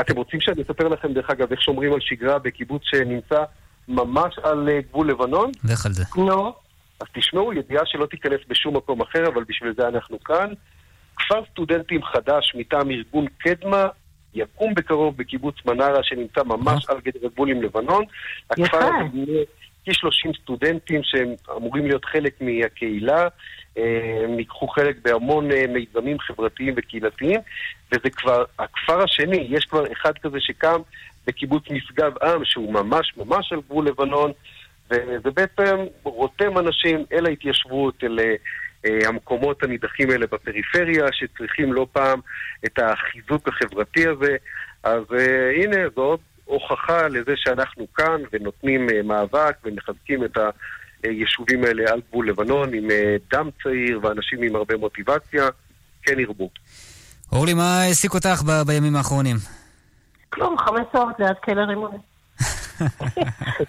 Speaker 27: אתם רוצים שאני אספר לכם, דרך אגב, איך שומרים על שגרה בקיבוץ שנמצא ממש על אה, גבול לבנון?
Speaker 6: לך על זה.
Speaker 26: נו.
Speaker 27: אז תשמעו, ידיעה שלא תיכנס בשום מקום אחר, אבל בשביל זה אנחנו כאן. כפר סטודנטים חדש מטעם ארגון קדמה יקום בקרוב בקיבוץ מנרה שנמצא ממש על גדר הגבול עם לבנון. הכפר. הזה מונה כ-30 סטודנטים שהם אמורים להיות חלק מהקהילה. אה, הם ייקחו חלק בהמון אה, מיזמים חברתיים וקהילתיים, וזה כבר הכפר השני, יש כבר אחד כזה שקם בקיבוץ משגב עם, שהוא ממש ממש על גבול לבנון, וזה בעצם רותם אנשים אל ההתיישבות, אל אה, אה, המקומות הנידחים האלה בפריפריה, שצריכים לא פעם את החיזוק החברתי הזה. אז אה, הנה, זו עוד הוכחה לזה שאנחנו כאן ונותנים אה, מאבק ומחזקים את היישובים האלה על גבול לבנון עם אה, דם צעיר ואנשים עם הרבה מוטיבציה. כן ירבו.
Speaker 6: אורלי, מה העסיק אותך ב- בימים האחרונים?
Speaker 26: כלום, חמש שעות ליד כלא רימוני.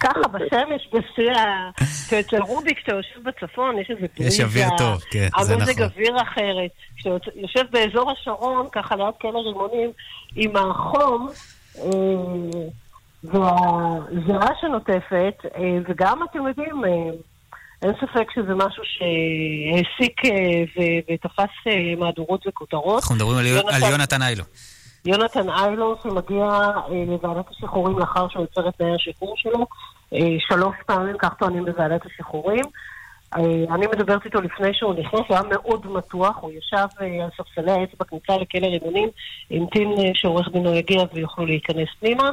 Speaker 26: ככה, בשמש, בשיא ה... אצל רובי, כשאתה יושב בצפון, יש איזה
Speaker 6: יש אוויר טוב, כן, זה
Speaker 26: המזג
Speaker 6: נכון.
Speaker 26: אוויר אחרת. כשאתה יושב באזור השרון, ככה ליד כלא רימונים, עם החום, אה, והזירה שנוטפת, אה, וגם, אתם יודעים, אה, אין ספק שזה משהו שהעסיק ותפס מהדורות וכותרות.
Speaker 6: אנחנו מדברים על יונתן איילו.
Speaker 26: יונתן איילו שמגיע אה, לוועדת השחרורים לאחר שהוא יוצר את תנאי השחרור שלו, אה, שלוש פעמים, כך טוענים בוועדת השחרורים. אה, אני מדברת איתו לפני שהוא נכנס, הוא היה מאוד מתוח, הוא ישב על ספסלי העץ בכניסה לכלא רימונים, המתין שעורך דינו יגיע ויוכלו להיכנס פנימה,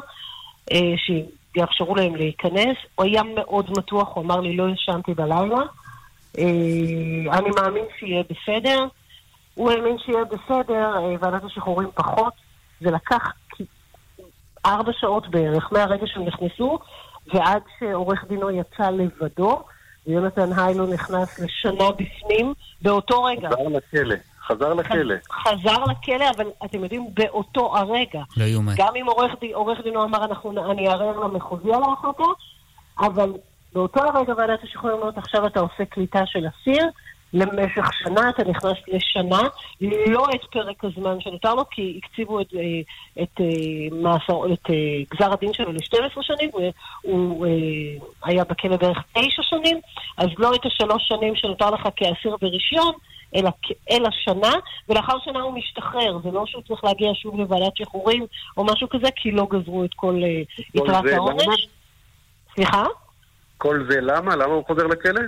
Speaker 26: שיאפשרו להם להיכנס. הוא היה מאוד מתוח, הוא אמר לי, לא ישנתי בלילה. אני מאמין שיהיה בסדר. הוא האמין שיהיה בסדר, ועדת השחרורים פחות. זה לקח ארבע שעות בערך, מהרגע שהם נכנסו, ועד שעורך דינו יצא לבדו, ויונתן היילו נכנס לשנה בפנים, באותו רגע.
Speaker 27: חזר לכלא, חזר לכלא.
Speaker 26: חזר לכלא, אבל אתם יודעים, באותו הרגע.
Speaker 6: לא יאומן.
Speaker 26: גם אם עורך, די- עורך דינו אמר, אנחנו, אני אערער למחוזי על ההחלטה, אבל באותו הרגע ועדת השחרורים אומרת, עכשיו אתה עושה קליטה של אסיר, למשך שנה, אתה נכנס לשנה, לא את פרק הזמן שנותר לו, כי הקציבו את, אה, את, אה, מאסר, את אה, גזר הדין שלו ל-12 שנים, הוא, הוא היה בכלא בערך 9 שנים, אז לא את השלוש שנים שנותר לך כאסיר ברישיון, אלא, אלא שנה, ולאחר שנה הוא משתחרר. זה לא שהוא צריך להגיע שוב לוועדת שחרורים או משהו כזה, כי לא גזרו את כל יתרת העונש. סליחה?
Speaker 27: כל זה למה? למה הוא חוזר לכלא?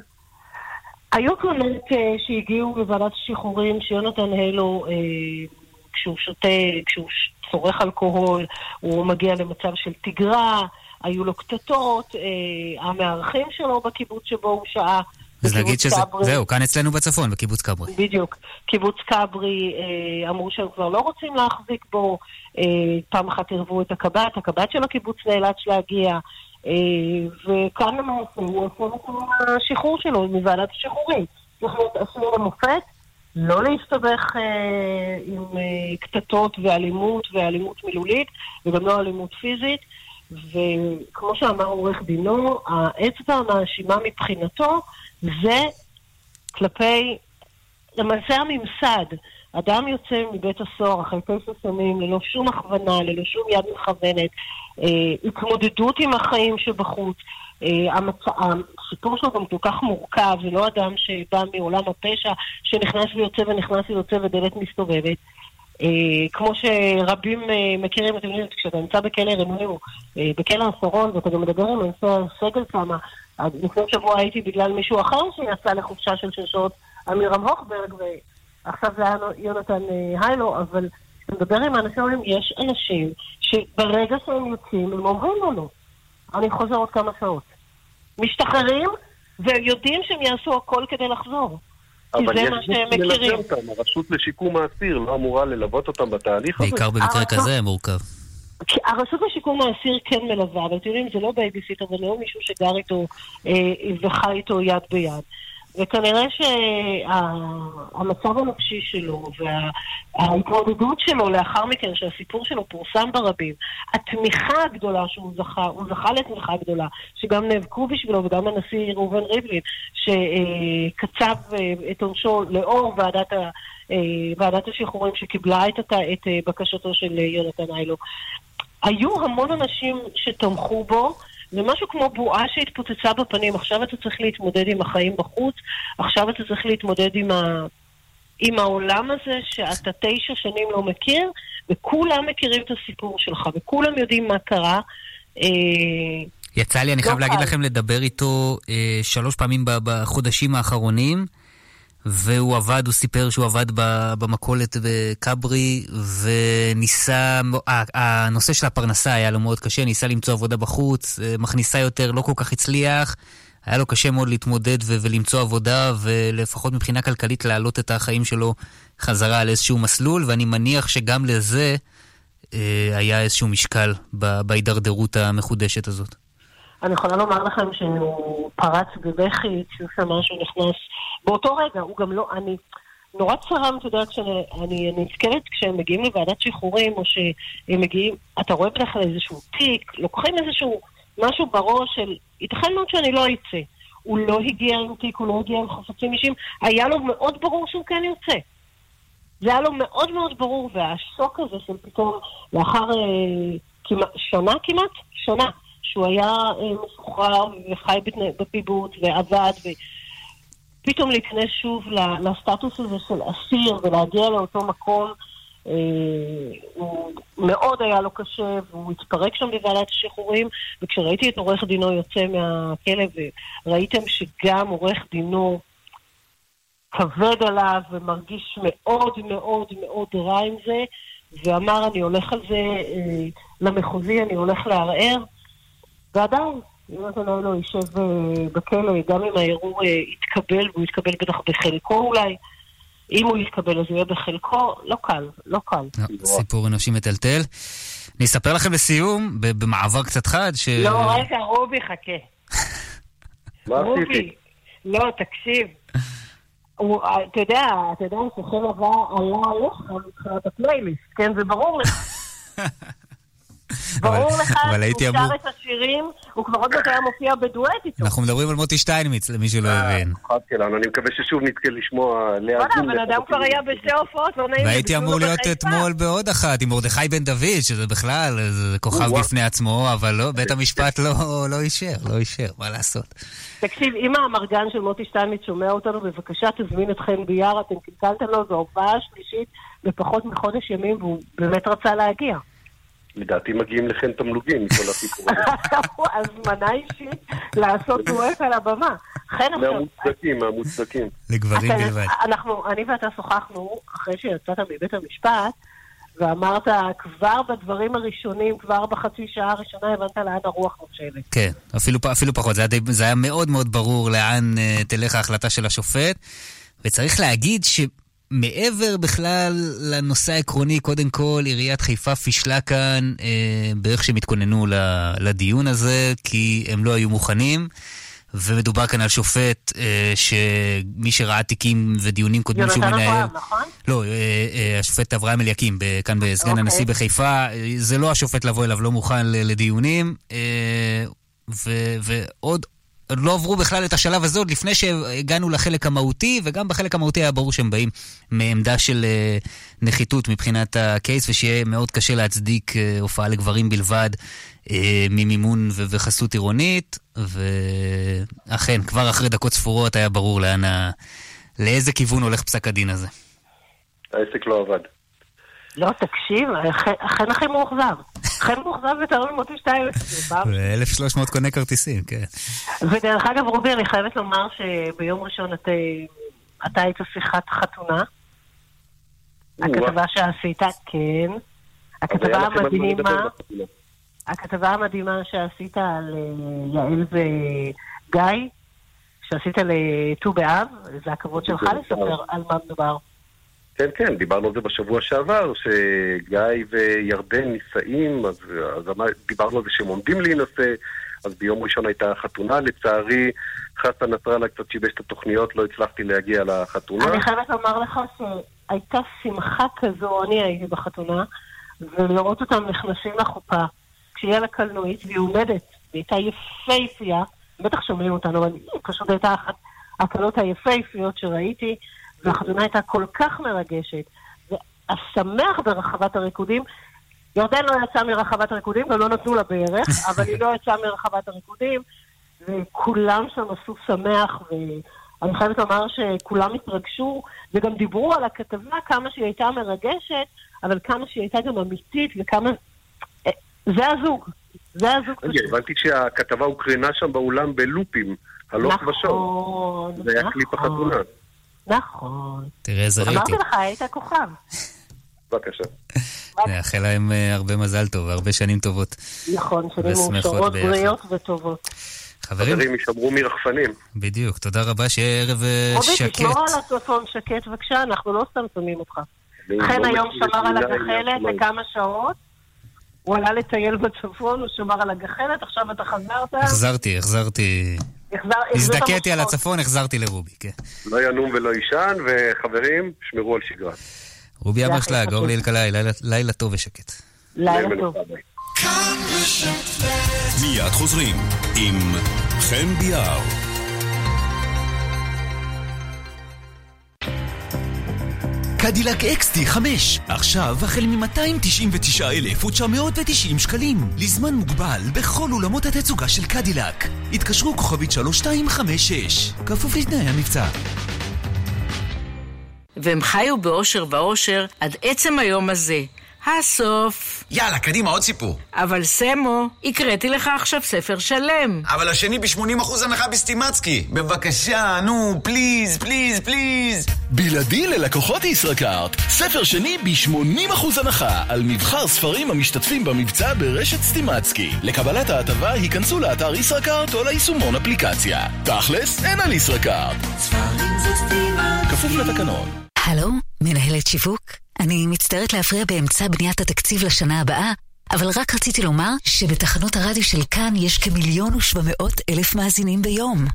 Speaker 26: היו תלונות אה, שהגיעו לוועדת השחרורים שיונתן הילו, אה, כשהוא שותה, כשהוא צורך אלכוהול, הוא מגיע למצב של תגרה, היו לו קטטות, אה, המארחים שלו בקיבוץ שבו הוא שהה.
Speaker 6: אז נגיד שזה. זהו, כאן אצלנו בצפון, בקיבוץ כברי.
Speaker 26: בדיוק. קיבוץ כברי אה, אמרו שהם כבר לא רוצים להחזיק בו, אה, פעם אחת ערבו את הקב"ט, הקב"ט של הקיבוץ נאלץ להגיע, וכאן למעשה הוא עושה את השחרור שלו מוועדת השחרורים. צריך להיות אסיר למופת, לא להסתבך אה, עם אה, קטטות ואלימות ואלימות מילולית, וגם לא אלימות פיזית. וכמו שאמר עורך דינו, האצבע המאשימה מבחינתו זה כלפי, למעשה הממסד. אדם יוצא מבית הסוהר אחרי תשע שנים ללא שום הכוונה, ללא שום יד מכוונת, אה, התמודדות עם החיים שבחוץ. אה, המצ... הסיפור שלו גם כל כך מורכב, זה לא אדם שבא מעולם הפשע, שנכנס ויוצא ונכנס ויוצא ודלת מסתובבת. אה, כמו שרבים אה, מכירים, אתם יודעים, כשאתה נמצא בכלא רמוניו, אה, בכלא הסורון, ואתה גם מדבר עם אנשי שם, אז לפני שבוע הייתי בגלל מישהו אחר שיצא לחופשה של שש שעות, אמירם הוכברג, ועכשיו זה היה יונתן אה, היילו, אבל כשאתה מדבר עם האנשים, אומרים, יש אנשים שברגע שהם יוצאים, הם אומרים לנו, אני חוזר עוד כמה שעות. משתחררים, ויודעים שהם יעשו הכל כדי לחזור.
Speaker 27: אבל יש מי שמלווה. אותם, הרשות לשיקום האסיר לא אמורה ללוות אותם בתהליך הזה?
Speaker 6: בעיקר במקרה כזה מורכב.
Speaker 26: כי הרשות לשיקום האסיר כן מלווה, אבל אתם יודעים, זה לא בייביסיטר, זה לא מישהו שגר איתו אה, וחי איתו יד ביד. וכנראה שהמצב הנפשי שלו וההתמודדות שלו לאחר מכן, שהסיפור שלו פורסם ברבים, התמיכה הגדולה שהוא זכה, הוא זכה לתמיכה גדולה, שגם נאבקו בשבילו, וגם הנשיא ראובן ריבלין, שקצב אה, את עונשו לאור ועדת, ה, אה, ועדת השחרורים שקיבלה את, את אה, בקשתו של יונתן איילו. היו המון אנשים שתמכו בו, ומשהו כמו בועה שהתפוצצה בפנים. עכשיו אתה צריך להתמודד עם החיים בחוץ, עכשיו אתה צריך להתמודד עם, ה... עם העולם הזה שאתה תשע שנים לא מכיר, וכולם מכירים את הסיפור שלך, וכולם יודעים מה קרה. אה,
Speaker 6: יצא לי, אני
Speaker 26: לא
Speaker 6: חייב להגיד. לכם, לדבר איתו אה, שלוש פעמים בחודשים האחרונים, והוא עבד, הוא סיפר שהוא עבד במכולת בכברי, וניסה, הנושא של הפרנסה היה לו מאוד קשה, ניסה למצוא עבודה בחוץ, אה, מכניסה יותר, לא כל כך הצליח. היה לו קשה מאוד להתמודד ולמצוא עבודה, ולפחות מבחינה כלכלית להעלות את החיים שלו חזרה על איזשהו מסלול, ואני מניח שגם לזה אה, היה איזשהו משקל בהידרדרות המחודשת הזאת.
Speaker 26: אני יכולה לומר לכם שהוא פרץ בבכי כשהוא שמע שהוא נכנס. באותו רגע, הוא גם לא, אני נורא צרם, אתה יודע, כשאני אני נזכרת כשהם מגיעים לוועדת שחרורים, או שהם מגיעים, אתה רואה בדרך כלל איזשהו תיק, לוקחים איזשהו משהו בראש של, ייתכן מאוד שאני לא אצא. הוא לא הגיע עם תיק, הוא לא הגיע עם חפצים אישיים, היה לו מאוד ברור שהוא כן יוצא. זה היה לו מאוד מאוד ברור, והשוק הזה של פתאום, לאחר אה, כמעט, שנה כמעט, שנה, שהוא היה אה, משוחרר וחי בקיבוץ ועבד, ופתאום להיכנס שוב לסטטוס הזה של אסיר ולהגיע לאותו מקום, אה, הוא מאוד היה לו קשה, והוא התפרק שם בוועדת השחרורים, וכשראיתי את עורך דינו יוצא מהכלא, וראיתם שגם עורך דינו כבד עליו ומרגיש מאוד מאוד מאוד רע עם זה, ואמר, אני הולך על זה אה, למחוזי, אני הולך לערער, ועדיין, יונתן אוילו יישב אה, בכלא, גם אם הערעור אה, יתקבל, והוא יתקבל בטח בחלקו אולי. אם הוא יתקבל אז הוא יהיה בחלקו, לא קל, לא קל.
Speaker 6: לא, סיפור אנושי מטלטל. אני אספר לכם לסיום, במעבר קצת חד, ש...
Speaker 26: לא, רגע, רובי, חכה. רובי, לא, תקשיב. הוא, אתה יודע, אתה יודע שחיל עבר עלה עליך מבחינת הפלייליסט, כן? זה ברור לך. ברור לך שהוא
Speaker 6: אמור-
Speaker 26: שר את השירים, הוא כבר עוד מעט היה מופיע בדואט איתו.
Speaker 6: אנחנו מדברים על מוטי שטיינמיץ, למי שלא הבין.
Speaker 27: חדתי לנו, אני מקווה ששוב נזכה לשמוע לאה
Speaker 26: וואלה,
Speaker 27: זין.
Speaker 26: הבן אדם כבר היה בשתי הופעות, לא נעים.
Speaker 6: והייתי אמור להיות. אתמול בעוד אחת, עם מרדכי בן דוד, שזה בכלל זה כוכב. בפני עצמו, אבל לא, בית המשפט לא לא אישר, לא אישר, מה לעשות.
Speaker 26: תקשיב, אם האמרגן של מוטי שטיינמיץ שומע אותנו, בבקשה תזמין את חן ביאר, אתם קלקלתם לו, זו הופעה שלישית בפחות מחודש ימים, והוא באמת רצה להגיע.
Speaker 27: לדעתי מגיעים לכן תמלוגים מכל הסיפור הזה.
Speaker 26: הזמנה אישית לעשות דואט על הבמה. חן עכשיו,
Speaker 27: מהמוצדקים, מהמוצדקים.
Speaker 6: לגברים בלבד.
Speaker 26: אנחנו, אני ואתה שוחחנו אחרי שיצאת מבית המשפט, ואמרת כבר בדברים הראשונים, כבר בחצי שעה הראשונה, הבנת לאן הרוח נושבת.
Speaker 6: כן, אפילו, אפילו פחות, זה היה, די, זה היה מאוד מאוד ברור לאן uh, תלך ההחלטה של השופט, וצריך להגיד מעבר בכלל לנושא העקרוני, קודם כל, עיריית חיפה פישלה כאן אה, באיך שהם התכוננו לדיון הזה, כי הם לא היו מוכנים. ומדובר כאן על שופט אה, שמי שראה תיקים ודיונים קודמים שהוא מנהל... יונתן אברהם, נכון? לא, אה, אה, השופט אברהם אליקים, כאן בסגן אוקיי. הנשיא בחיפה. אה, זה לא השופט לבוא אליו, לא מוכן לדיונים. אה, ו- ועוד עוד לא עברו בכלל את השלב הזה, עוד לפני שהגענו לחלק המהותי, וגם בחלק המהותי היה ברור שהם באים מעמדה של uh, נחיתות מבחינת הקייס, ושיהיה מאוד קשה להצדיק uh, הופעה לגברים בלבד uh, ממימון וחסות עירונית, ואכן, כבר אחרי דקות ספורות היה ברור לאן ה... לאיזה כיוון הולך פסק הדין הזה.
Speaker 27: העסק לא עבד.
Speaker 26: לא, תקשיב, אכן הכי מאוכזב. אכן מאוכזב ותלוי מוטי שתיים.
Speaker 6: 1,300 קונה כרטיסים, כן.
Speaker 26: ודרך אגב, רובי, אני חייבת לומר שביום ראשון אתה היית שיחת חתונה. הכתבה שעשית, כן. הכתבה המדהימה, הכתבה המדהימה שעשית על אה, יעל וגיא, שעשית לט"ו באב, זה הכבוד שלך לספר על מה מדובר.
Speaker 27: כן, כן, דיברנו על זה בשבוע שעבר, שגיא וירדן נישאים, אז, אז דיברנו על זה שהם עומדים להינשא, אז ביום ראשון הייתה חתונה, לצערי חסן נסראללה קצת שיבש את התוכניות, לא הצלחתי להגיע לחתונה.
Speaker 26: אני חייבת לומר לך שהייתה שמחה כזו, אני הייתי בחתונה, ולראות אותם נכנסים לחופה, כשהיא על הקלנועית והיא עומדת, והיא הייתה יפייפייה, בטח שומעים אותנו, אבל פשוט הייתה אחת הקלות היפייפיות שראיתי. והחתונה הייתה כל כך מרגשת. והשמח ברחבת הריקודים, ירדן לא יצאה מרחבת הריקודים, ולא נתנו לה בערך, אבל היא לא יצאה מרחבת הריקודים, וכולם שם עשו שמח, ואני חייבת לומר שכולם התרגשו, וגם דיברו על הכתבה, כמה שהיא הייתה מרגשת, אבל כמה שהיא הייתה גם אמיתית, וכמה... אה, זה הזוג. זה הזוג.
Speaker 27: הבנתי שהכתבה הוקרנה שם באולם בלופים, הלוך ושוב. נכון, נכון. זה היה קליפ נכון. החתונה.
Speaker 26: נכון.
Speaker 6: תראה איזה רייטינג.
Speaker 26: אמרתי לך, היית כוכב.
Speaker 27: בבקשה.
Speaker 6: נאחל להם אה, הרבה מזל טוב והרבה שנים טובות.
Speaker 26: נכון, שנים מאושרות, בריאות וטובות.
Speaker 6: חברים,
Speaker 27: חברים, יישמרו מרחפנים.
Speaker 6: בדיוק, תודה רבה, שיהיה ערב אה, שקט. רובי,
Speaker 26: תשמור על הצפון שקט בבקשה, אנחנו לא סתם שמים אותך. חן היום שמר על הגחלת לכמה שעות. הוא עלה לטייל בצפון, הוא שמר על הגחלת, עכשיו אתה חזרת.
Speaker 6: החזרתי, החזרתי. הזדכיתי על הצפון, החזרתי לרובי, כן.
Speaker 27: לא ינום ולא יישן, וחברים, שמרו על שגרה.
Speaker 6: רובי אברשלג, אורלי אלקלעי, לילה טוב ושקט.
Speaker 26: לילה טוב.
Speaker 25: מיד חוזרים עם חן ביאר. קדילק XT 5, עכשיו החל מ-299,990 שקלים, לזמן מוגבל בכל אולמות התצוגה של קדילק. התקשרו כוכבית 3256, כפוף לתנאי המבצע.
Speaker 11: והם חיו באושר ואושר עד עצם היום הזה. הסוף.
Speaker 22: יאללה, קדימה, עוד סיפור.
Speaker 11: אבל סמו, הקראתי לך עכשיו ספר שלם.
Speaker 22: אבל השני ב-80% הנחה בסטימצקי. בבקשה, נו, please, please, please.
Speaker 25: בלעדי ללקוחות ישראכרט. ספר שני ב-80% הנחה על מבחר ספרים המשתתפים במבצע ברשת סטימצקי. לקבלת ההטבה היכנסו לאתר ישראכרט או ליישומון אפליקציה. תכלס, אין על ישראכרט. ספרים זה סטימצקי. כפוף לתקנון.
Speaker 28: הלו, מנהלת שיווק? אני מצטערת להפריע באמצע בניית התקציב לשנה הבאה, אבל רק רציתי לומר שבתחנות הרדיו של כאן יש כמיליון ושבע מאות אלף מאזינים ביום.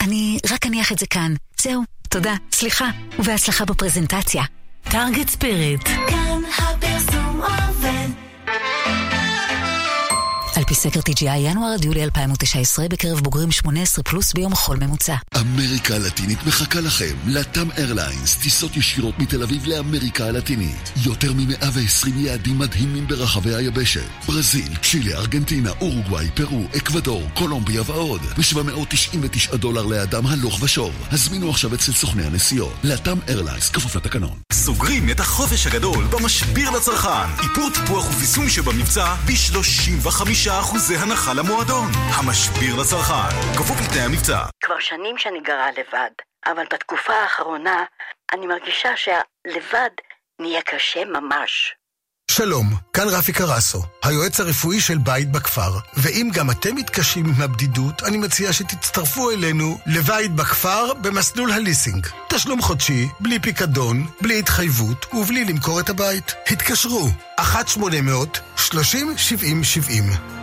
Speaker 28: אני רק אניח את זה כאן. זהו, תודה, סליחה, ובהצלחה בפרזנטציה. Target Spirit. כאן הפרסום. על פי סקר TGI ינואר עד יולי 2019 בקרב בוגרים 18 פלוס ביום חול ממוצע.
Speaker 10: אמריקה הלטינית מחכה לכם. LATAM Airlines, טיסות ישירות מתל אביב לאמריקה הלטינית. יותר מ-120 יעדים מדהימים ברחבי היבשת. ברזיל, צ'ילה, ארגנטינה, אורוגוואי, פרו, אקוודור, קולומביה ועוד. ב-799 דולר לאדם הלוך ושוב. הזמינו עכשיו אצל סוכני הנסיעות. LATAM Airlines, כפוף לתקנון.
Speaker 25: סוגרים את החופש הגדול במשביר לצרכן. איפור טיפוח ובישום שבמבצע ב-35 אחוזי הנחה למועדון. המשביר לצרכן, כפוף לתנאי המבצע.
Speaker 13: כבר שנים שאני גרה לבד, אבל בתקופה האחרונה אני מרגישה שהלבד נהיה קשה ממש.
Speaker 15: שלום, כאן רפי קרסו, היועץ הרפואי של בית בכפר. ואם גם אתם מתקשים עם הבדידות, אני מציע שתצטרפו אלינו לבית בכפר במסלול הליסינג. תשלום חודשי, בלי פיקדון, בלי התחייבות ובלי למכור את הבית. התקשרו, 1-800-30-70-70.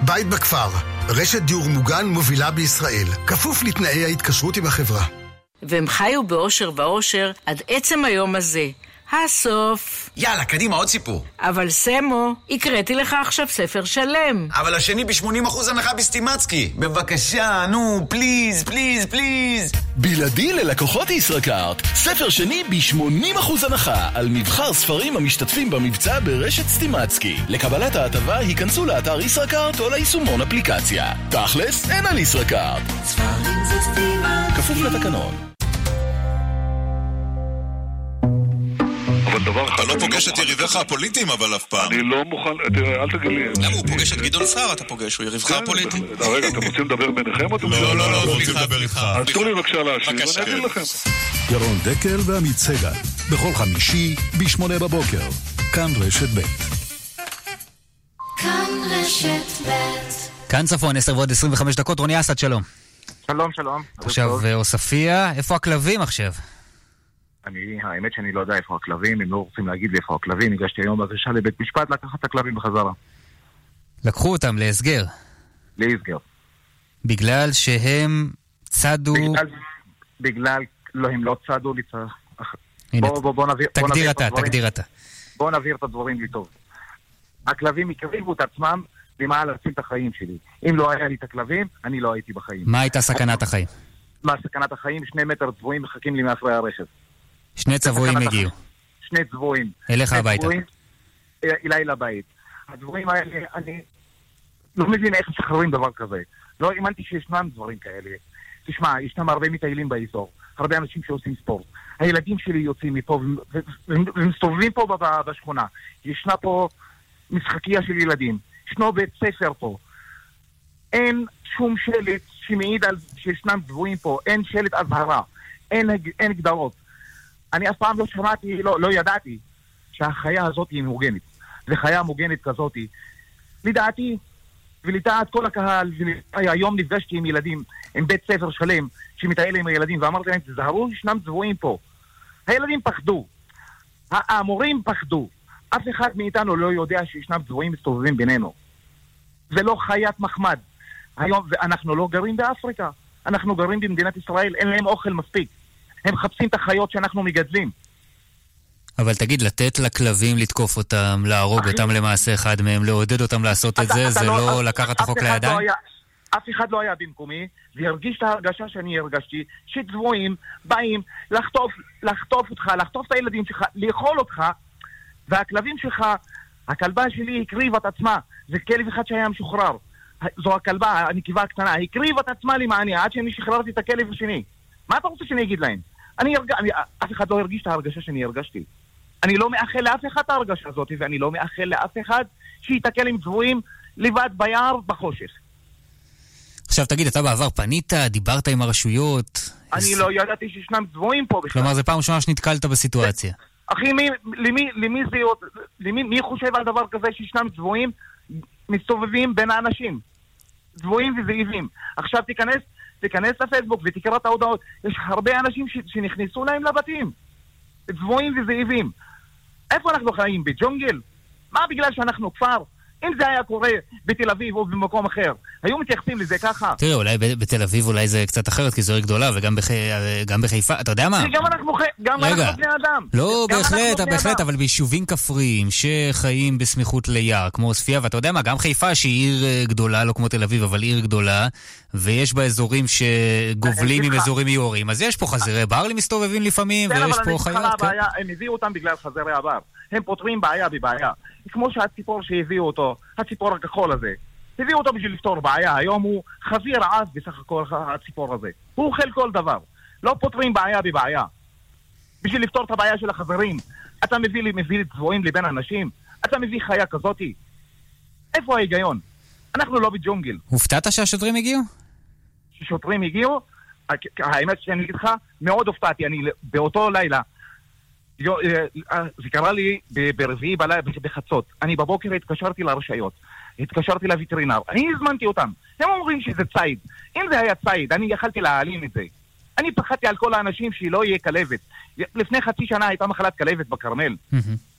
Speaker 15: בית בכפר, רשת דיור מוגן מובילה בישראל, כפוף לתנאי ההתקשרות עם החברה.
Speaker 11: והם חיו באושר ואושר עד עצם היום הזה. הסוף.
Speaker 22: יאללה, קדימה, עוד סיפור.
Speaker 11: אבל סמו, הקראתי לך עכשיו ספר שלם.
Speaker 22: אבל השני ב-80% הנחה בסטימצקי. בבקשה, נו, please, please, please.
Speaker 25: בלעדי ללקוחות ישראכרט, ספר שני ב-80% הנחה על מבחר ספרים המשתתפים במבצע ברשת סטימצקי. לקבלת ההטבה היכנסו לאתר ישראכרט או ליישומון אפליקציה. תכלס, אין על ישראכרט.
Speaker 5: ספרים זה סטימצקי.
Speaker 25: כפוף לתקנון.
Speaker 20: אבל דבר אחד... אתה לא פוגש את יריביך הפוליטיים אבל אף פעם.
Speaker 17: אני לא מוכן, תראה, אל תגיד לי...
Speaker 21: למה הוא פוגש את גדעון סער אתה פוגש? הוא יריבך הפוליטי.
Speaker 17: רגע, אתם רוצים לדבר ביניכם או
Speaker 20: לא,
Speaker 17: רוצים...
Speaker 20: לא, לא, רוצים לדבר איתך.
Speaker 17: אז תנו לי בבקשה להשיב. ואני אגיד לכם.
Speaker 16: ירון דקל ועמית סגל, בכל חמישי, ב-8 בבוקר. כאן רשת ב'.
Speaker 5: כאן רשת ב'
Speaker 6: כאן צפון, 10 ועוד 25 דקות, רוני אסד, שלום.
Speaker 29: שלום, שלום.
Speaker 6: עכשיו אה, עוספיא, איפה הכלבים עכשיו?
Speaker 29: אני, האמת שאני לא יודע איפה הכלבים, אם לא רוצים להגיד לי איפה הכלבים, הגשתי היום בקשה לבית משפט לקחת את הכלבים בחזרה.
Speaker 6: לקחו אותם להסגר.
Speaker 29: להסגר.
Speaker 6: בגלל שהם צדו...
Speaker 29: בגלל, בגלל, לא, הם לא צדו לי צ...
Speaker 6: הנה,
Speaker 29: בוא, בוא, בוא נבהיר,
Speaker 6: תגדיר
Speaker 29: את
Speaker 6: אתה,
Speaker 29: הדברים.
Speaker 6: תגדיר אתה.
Speaker 29: בוא נבהיר את הדברים לי טוב. הכלבים הקריבו את עצמם למען להציל את החיים שלי. אם לא היה לי את הכלבים, אני לא הייתי בחיים.
Speaker 6: מה הייתה סכנת החיים?
Speaker 29: מה סכנת החיים? שני מטר צבועים מחכים לי מאחורי הרכב.
Speaker 6: שני צבועים הגיעו.
Speaker 29: שני צבועים.
Speaker 6: אליך הביתה.
Speaker 29: אה, אליי לבית. הדברים האלה, אני לא מבין איך משחררים דבר כזה. לא האמנתי שישנם דברים כאלה. תשמע, ישנם הרבה מטיילים באזור, הרבה אנשים שעושים ספורט. הילדים שלי יוצאים מפה ומסתובבים פה בשכונה. ישנה פה משחקייה של ילדים. ישנו בית ספר פה. אין שום שלט שמעיד על שישנם צבועים פה, אין שלט אזהרה, אין, אין גדרות. אני אף פעם לא שמעתי, לא, לא ידעתי שהחיה הזאת היא מוגנת. וחיה מוגנת כזאת, לדעתי, ולדעת כל הקהל, והיום נפגשתי עם ילדים, עם בית ספר שלם שמטייל עם הילדים, ואמרתי להם, תזהרו, ישנם צבועים פה. הילדים פחדו, המורים פחדו. אף אחד מאיתנו לא יודע שישנם צבועים מסתובבים בינינו. זה לא חיית מחמד. היום, ואנחנו לא גרים באפריקה. אנחנו גרים במדינת ישראל, אין להם אוכל מספיק. הם מחפשים את החיות שאנחנו מגדלים.
Speaker 6: אבל תגיד, לתת לכלבים לתקוף אותם, להרוג
Speaker 29: אחי-
Speaker 6: אותם למעשה אחד מהם, לעודד אותם לעשות את
Speaker 29: אתה-
Speaker 6: זה,
Speaker 29: אתה
Speaker 6: זה לא
Speaker 29: אף-
Speaker 6: לקחת את החוק
Speaker 29: אחד לא
Speaker 6: לידיים?
Speaker 29: היה- אף אחד לא היה במקומי, והרגיש את ההרגשה שאני הרגשתי, שצבועים באים לחטוף, לחטוף אותך, לחטוף את הילדים שלך, לאכול אותך, והכלבים שלך, הכלבה שלי הקריבה את עצמה, זה כלב אחד שהיה משוחרר. זו הכלבה, הנקבה הקטנה, הקריבה את עצמה למעני עד שאני שחררתי את הכלב השני. מה אתה רוצה שאני אגיד להם? אני, הרג... אני אף אחד לא הרגיש את ההרגשה שאני הרגשתי. אני לא מאחל לאף אחד את ההרגשה הזאת, ואני לא מאחל לאף אחד שייתקל עם צבועים לבד ביער בחושך.
Speaker 6: עכשיו תגיד, אתה בעבר פנית, דיברת עם הרשויות?
Speaker 29: אני לא ידעתי שישנם צבועים פה בכלל.
Speaker 6: כלומר, זו פעם ראשונה שנתקלת בסיטואציה.
Speaker 29: אחי, מי, למי, למי זה... למי, מי חושב על דבר כזה שישנם צבועים מסתובבים בין האנשים? צבועים וזאבים. עכשיו תיכנס, תיכנס לפייסבוק ותקרא את ההודעות. יש הרבה אנשים שנכנסו להם לבתים. צבועים וזאבים. איפה אנחנו חיים? בג'ונגל? מה בגלל שאנחנו כפר? אם זה היה קורה בתל אביב או במקום אחר, היו מתייחסים לזה ככה.
Speaker 6: תראה, אולי בתל אביב אולי זה קצת אחרת, כי זו עיר גדולה, וגם בח... בחיפה, אתה יודע מה?
Speaker 29: גם אנחנו, גם
Speaker 6: רגע.
Speaker 29: אנחנו בני אדם.
Speaker 6: לא, בהחלט, בהחלט. אבל ביישובים כפריים שחיים בסמיכות ליער, כמו עוספיא, ואתה יודע מה, גם חיפה שהיא עיר אה, גדולה, לא כמו תל אביב, אבל עיר גדולה, ויש בה אזורים שגובלים עם אזורים מיוערים, אז יש פה חזירי בר מסתובבים לפעמים,
Speaker 29: כן,
Speaker 6: ויש
Speaker 29: אבל אני
Speaker 6: פה
Speaker 29: אגיד לך מה
Speaker 6: חיות, כן.
Speaker 29: הבעיה, הם הביאו אותם בגלל חזרי הבר. הם פותרים בעיה בבעיה. כמו שהציפור שהביאו אותו, הציפור הכחול הזה. הביאו אותו בשביל לפתור בעיה, היום הוא חזיר עז בסך הכל הציפור הזה. הוא אוכל כל דבר. לא פותרים בעיה בבעיה. בשביל לפתור את הבעיה של החברים. אתה מביא לי, מביא צבועים לבין אנשים? אתה מביא חיה כזאתי? איפה ההיגיון? אנחנו לא בג'ונגל.
Speaker 6: הופתעת שהשוטרים הגיעו?
Speaker 29: ששוטרים הגיעו, האמת שאני אגיד לך, מאוד הופתעתי. אני באותו לילה זה קרה לי ברביעי בלילה בחצות. אני בבוקר התקשרתי לרשויות, התקשרתי לווטרינר, אני הזמנתי אותם. הם אומרים שזה ציד. אם זה היה ציד, אני יכלתי להעלים את זה. אני פחדתי על כל האנשים שלא יהיה כלבת. לפני חצי שנה הייתה מחלת כלבת בכרמל.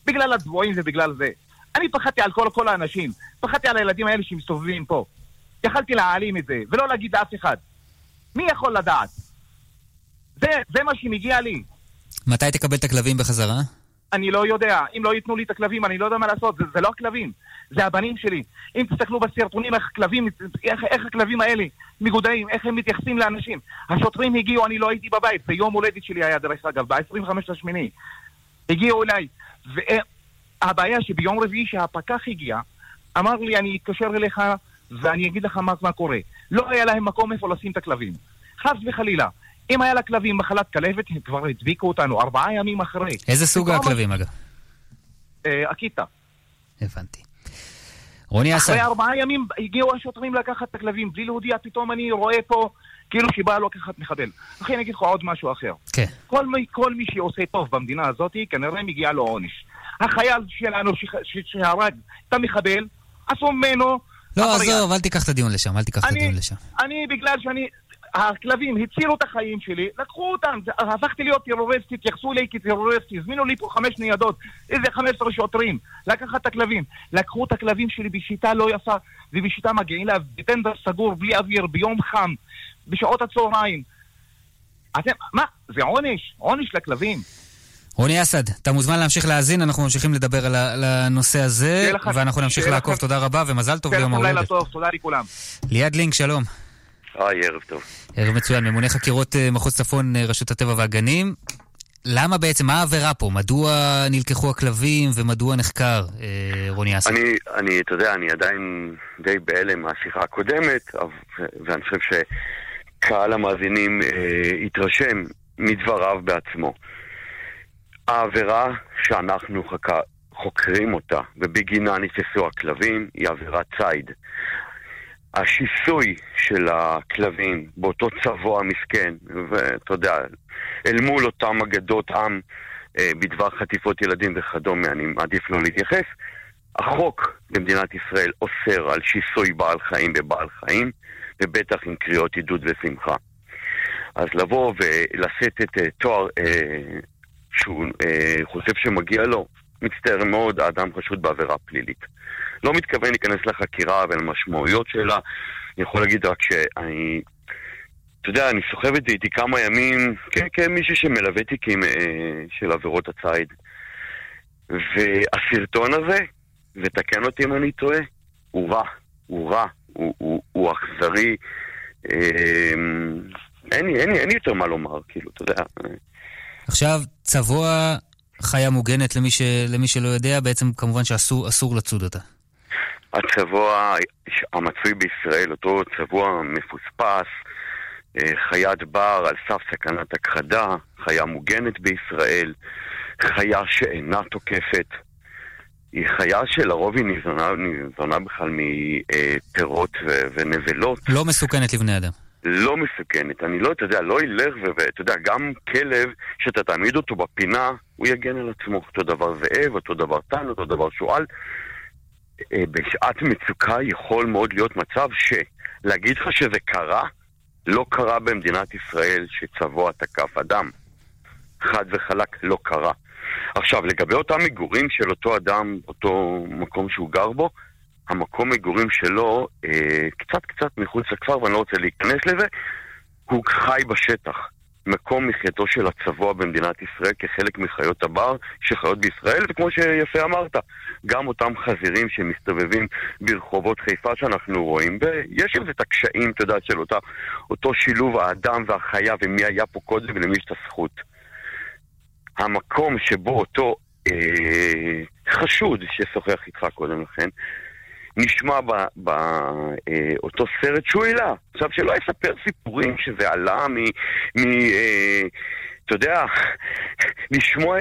Speaker 29: בגלל הצבועים ובגלל זה. אני פחדתי על כל, כל האנשים. פחדתי על הילדים האלה שמסתובבים פה. יכלתי להעלים את זה, ולא להגיד לאף אחד. מי יכול לדעת? זה, זה מה שמגיע לי.
Speaker 6: מתי תקבל את הכלבים בחזרה?
Speaker 29: אני לא יודע. אם לא ייתנו לי את הכלבים, אני לא יודע מה לעשות. זה, זה לא הכלבים, זה הבנים שלי. אם תסתכלו בסרטונים איך הכלבים, איך, איך הכלבים האלה מגודעים, איך הם מתייחסים לאנשים. השוטרים הגיעו, אני לא הייתי בבית, זה יום הולדת שלי היה דרך אגב, ב-25 לשמיני. הגיעו אליי, והבעיה שביום רביעי שהפקח הגיע, אמר לי, אני אתקשר אליך ואני אגיד לך מה, מה קורה. לא היה להם מקום איפה לשים את הכלבים. חס וחלילה. אם היה לכלבים מחלת כלבת, הם כבר הדביקו אותנו ארבעה ימים אחרי.
Speaker 6: איזה סוג הכלבים אגב?
Speaker 29: אה, אקיטה.
Speaker 6: הבנתי. רוני אסד,
Speaker 29: אחרי ארבעה ימים הגיעו השוטרים לקחת את הכלבים, בלי להודיע, פתאום אני רואה פה כאילו שבא לקחת מחבל. אחי, אני אגיד לך עוד משהו אחר.
Speaker 6: כן.
Speaker 29: כל מי, כל מי שעושה טוב במדינה הזאת, כנראה מגיע לו עונש. החייל שלנו שהרג את המחבל, עשו ממנו...
Speaker 6: לא. עזוב, אל תיקח את הדיון לשם, אל תיקח את הדיון לשם.
Speaker 29: אני, בגלל שאני... הכלבים הצילו את החיים שלי, לקחו אותם, הפכתי להיות טרוריסט, התייחסו אליי כטרוריסט, הזמינו לי פה חמש ניידות, איזה חמש עשרה שוטרים, לקחת את הכלבים. לקחו את הכלבים שלי בשיטה לא יפה, ובשיטה מגעילה, בטנדר סגור, בלי אוויר, ביום חם, בשעות הצהריים. אתם, מה? זה עונש, עונש לכלבים.
Speaker 6: רוני אסד, אתה מוזמן להמשיך להאזין, אנחנו ממשיכים לדבר על הנושא הזה, ואנחנו נמשיך לעקוב. תודה רבה ומזל טוב ליום
Speaker 29: לילה
Speaker 6: ההולדת.
Speaker 29: תודה לכולם.
Speaker 6: ליעד לינק, שלום.
Speaker 30: היי, ערב טוב.
Speaker 6: ערב מצוין, ממונה חקירות אה, מחוז צפון, אה, רשות הטבע והגנים. למה בעצם, מה העבירה פה? מדוע נלקחו הכלבים ומדוע נחקר אה, רוני אסד?
Speaker 30: אני, אני, אתה יודע, אני עדיין די בהלם מהשיחה הקודמת, ואני חושב שקהל המאזינים אה, התרשם מדבריו בעצמו. העבירה שאנחנו חק... חוקרים אותה, ובגינה נתפסו הכלבים, היא עבירת ציד. השיסוי של הכלבים באותו צבוע מסכן, ואתה יודע, אל מול אותם אגדות עם אה, בדבר חטיפות ילדים וכדומה, אני מעדיף לא להתייחס. החוק במדינת ישראל אוסר על שיסוי בעל חיים בבעל חיים, ובטח עם קריאות עידוד ושמחה. אז לבוא ולשאת את אה, תואר אה, שהוא אה, חושב שמגיע לו, מצטער מאוד, האדם חשוד בעבירה פלילית. לא מתכוון להיכנס לחקירה ולמשמעויות שלה, אני יכול להגיד רק שאני, אתה יודע, אני סוחב את זה איתי כמה ימים, כן, כמישהו שמלווה תיקים אה, של עבירות הציד. והסרטון הזה, ותקן אותי אם אני טועה, הוא רע, הוא רע, הוא, אכזרי. אה, אין לי יותר מה לומר, כאילו, אתה יודע.
Speaker 6: עכשיו, צבוע חיה מוגנת למי, ש... למי שלא יודע, בעצם כמובן שאסור אסור לצוד אותה.
Speaker 30: הצבוע המצוי בישראל, אותו צבוע מפוספס, אה, חיית בר על סף סכנת הכחדה, חיה מוגנת בישראל, חיה שאינה תוקפת. היא חיה שלרוב היא ניזונה, ניזונה בכלל מפירות ו- ונבלות.
Speaker 6: לא מסוכנת לבני אדם.
Speaker 30: לא מסוכנת. אני לא, אתה יודע, לא ילך ו... ואתה יודע, גם כלב, שאתה תעמיד אותו בפינה, הוא יגן על עצמו. אותו דבר זאב, אותו דבר טן, אותו דבר שועל. אה, בשעת מצוקה יכול מאוד להיות מצב שלהגיד לך שזה קרה, לא קרה במדינת ישראל שצבוע תקף אדם. חד וחלק, לא קרה. עכשיו, לגבי אותם מגורים של אותו אדם, אותו מקום שהוא גר בו, המקום מגורים שלו אה, קצת קצת מחוץ לכפר, ואני לא רוצה להיכנס לזה, הוא חי בשטח. מקום מחייתו של הצבוע במדינת ישראל כחלק מחיות הבר שחיות בישראל, וכמו שיפה אמרת, גם אותם חזירים שמסתובבים ברחובות חיפה שאנחנו רואים, ויש עם זה את הקשיים, אתה יודע, של אותה, אותו שילוב האדם והחיה ומי היה פה קודם ולמי יש את הזכות. המקום שבו אותו אה, חשוד ששוחח איתך קודם לכן, נשמע באותו סרט שהוא העלה. עכשיו, שלא יספר סיפורים שזה עלה מ... מ אה, אתה יודע, לשמוע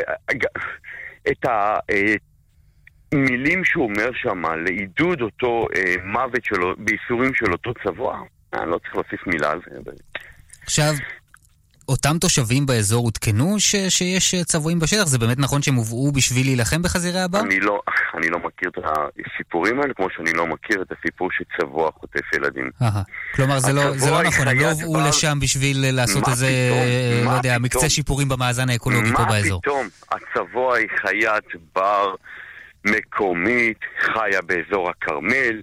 Speaker 30: את המילים שהוא אומר שם לעידוד אותו אה, מוות שלו, בייסורים של אותו צבוע. אני לא צריך להוסיף מילה על זה.
Speaker 6: עכשיו, אותם תושבים באזור עודכנו ש, שיש צבועים בשטח? זה באמת נכון שהם הובאו בשביל להילחם בחזירי הבר?
Speaker 30: אני לא, אני לא מכיר את הסיפורים האלה, כמו שאני לא מכיר את הסיפור שצבוע חוטף ילדים.
Speaker 6: אהה. כלומר, זה לא, זה לא נכון, הם לא הובאו
Speaker 30: בר.
Speaker 6: לשם בשביל לעשות איזה,
Speaker 30: פתאום?
Speaker 6: לא
Speaker 30: מה
Speaker 6: יודע,
Speaker 30: פתאום?
Speaker 6: מקצה שיפורים במאזן האקולוגי פה באזור.
Speaker 30: מה פתאום? הצבוע היא חיית בר מקומית, חיה באזור הכרמל.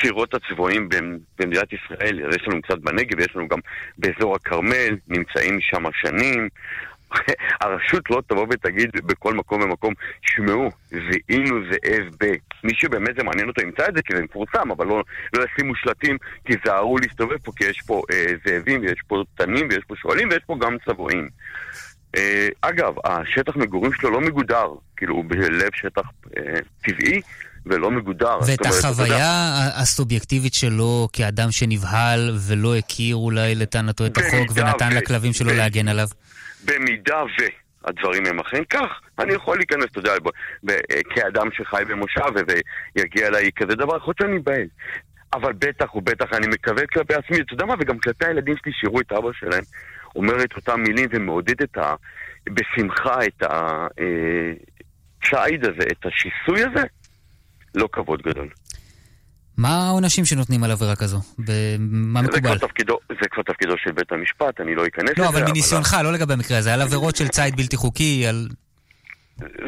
Speaker 30: שירות הצבועים במ- במדינת ישראל, יש לנו קצת בנגב, יש לנו גם באזור הכרמל, נמצאים שם שנים. הרשות לא תבוא ותגיד בכל מקום ומקום, שמעו, זיהינו זאב ב... מי שבאמת זה מעניין אותו ימצא את זה כי זה מפורסם, אבל לא, לא שלטים, תיזהרו להסתובב פה כי יש פה אה, זאבים ויש פה תנים ויש פה שועלים ויש פה גם צבועים. אה, אגב, השטח מגורים שלו לא מגודר, כאילו הוא בלב שטח אה, טבעי ולא מגודר.
Speaker 6: ואת החוויה הסובייקטיבית שלו כאדם שנבהל ולא הכיר אולי לטענתו את החוק ונתן
Speaker 30: ו-
Speaker 6: לכלבים שלו
Speaker 30: ו-
Speaker 6: להגן עליו?
Speaker 30: במידה והדברים הם אכן כך, אני יכול להיכנס, אתה יודע, ב- כאדם שחי במושב ויגיע אליי כזה דבר, יכול להיות שאני אבהל. אבל בטח ובטח אני מקווה כלפי עצמי, אתה יודע מה, וגם כלפי הילדים שלי שיראו את אבא שלהם אומר את אותם מילים ומעודד את ה... בשמחה את הציד הזה, את השיסוי הזה, לא כבוד גדול.
Speaker 6: מה העונשים שנותנים על עבירה כזו? מה
Speaker 30: זה
Speaker 6: מקובל?
Speaker 30: כבר, תפקידו, זה כבר תפקידו של בית המשפט, אני לא אכנס לזה.
Speaker 6: לא, אבל מניסיונך, לא לגבי המקרה הזה, על עבירות של ציד בלתי חוקי, על...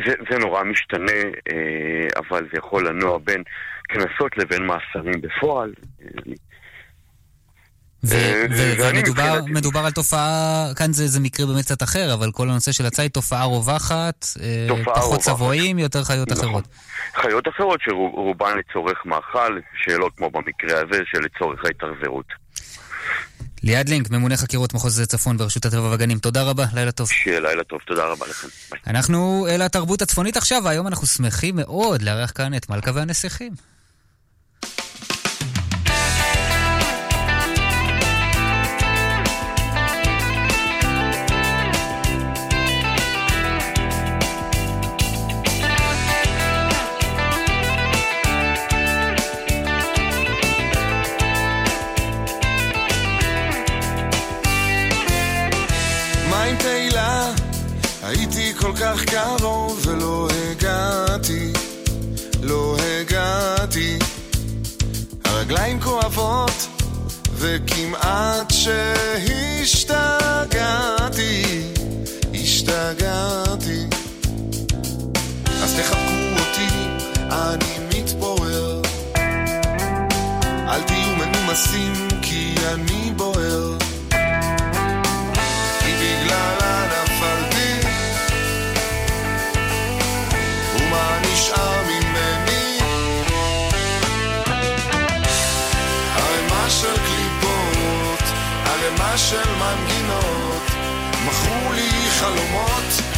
Speaker 30: זה, זה נורא משתנה, אה, אבל זה יכול לנוע בין קנסות לבין מאסרים בפועל. אה,
Speaker 6: ומדובר על תופעה, כאן זה, זה מקרה באמת קצת אחר, אבל כל הנושא של הציד תופעה רווחת, אה,
Speaker 30: תופעה
Speaker 6: פחות
Speaker 30: רווחת.
Speaker 6: צבועים, יותר חיות
Speaker 30: נכון.
Speaker 6: אחרות.
Speaker 30: חיות אחרות שרובן לצורך מאכל, שלא כמו במקרה הזה, שלצורך ההתאכזרות.
Speaker 6: ליעד לינק, ממונה חקירות מחוז צפון ברשות הטבע והגנים, תודה רבה, לילה טוב.
Speaker 30: שיהיה לילה טוב, תודה רבה לכם. ביי.
Speaker 6: אנחנו אל התרבות הצפונית עכשיו, והיום אנחנו שמחים מאוד לארח כאן את מלכה והנסיכים.
Speaker 31: כך קרוב ולא הגעתי, לא הגעתי. הרגליים כואבות וכמעט שהשתגעתי, השתגעתי. אז תחבקו אותי, אני מתפורר. אל תהיו מנומסים כי אני של מנגינות מכרו לי חלומות.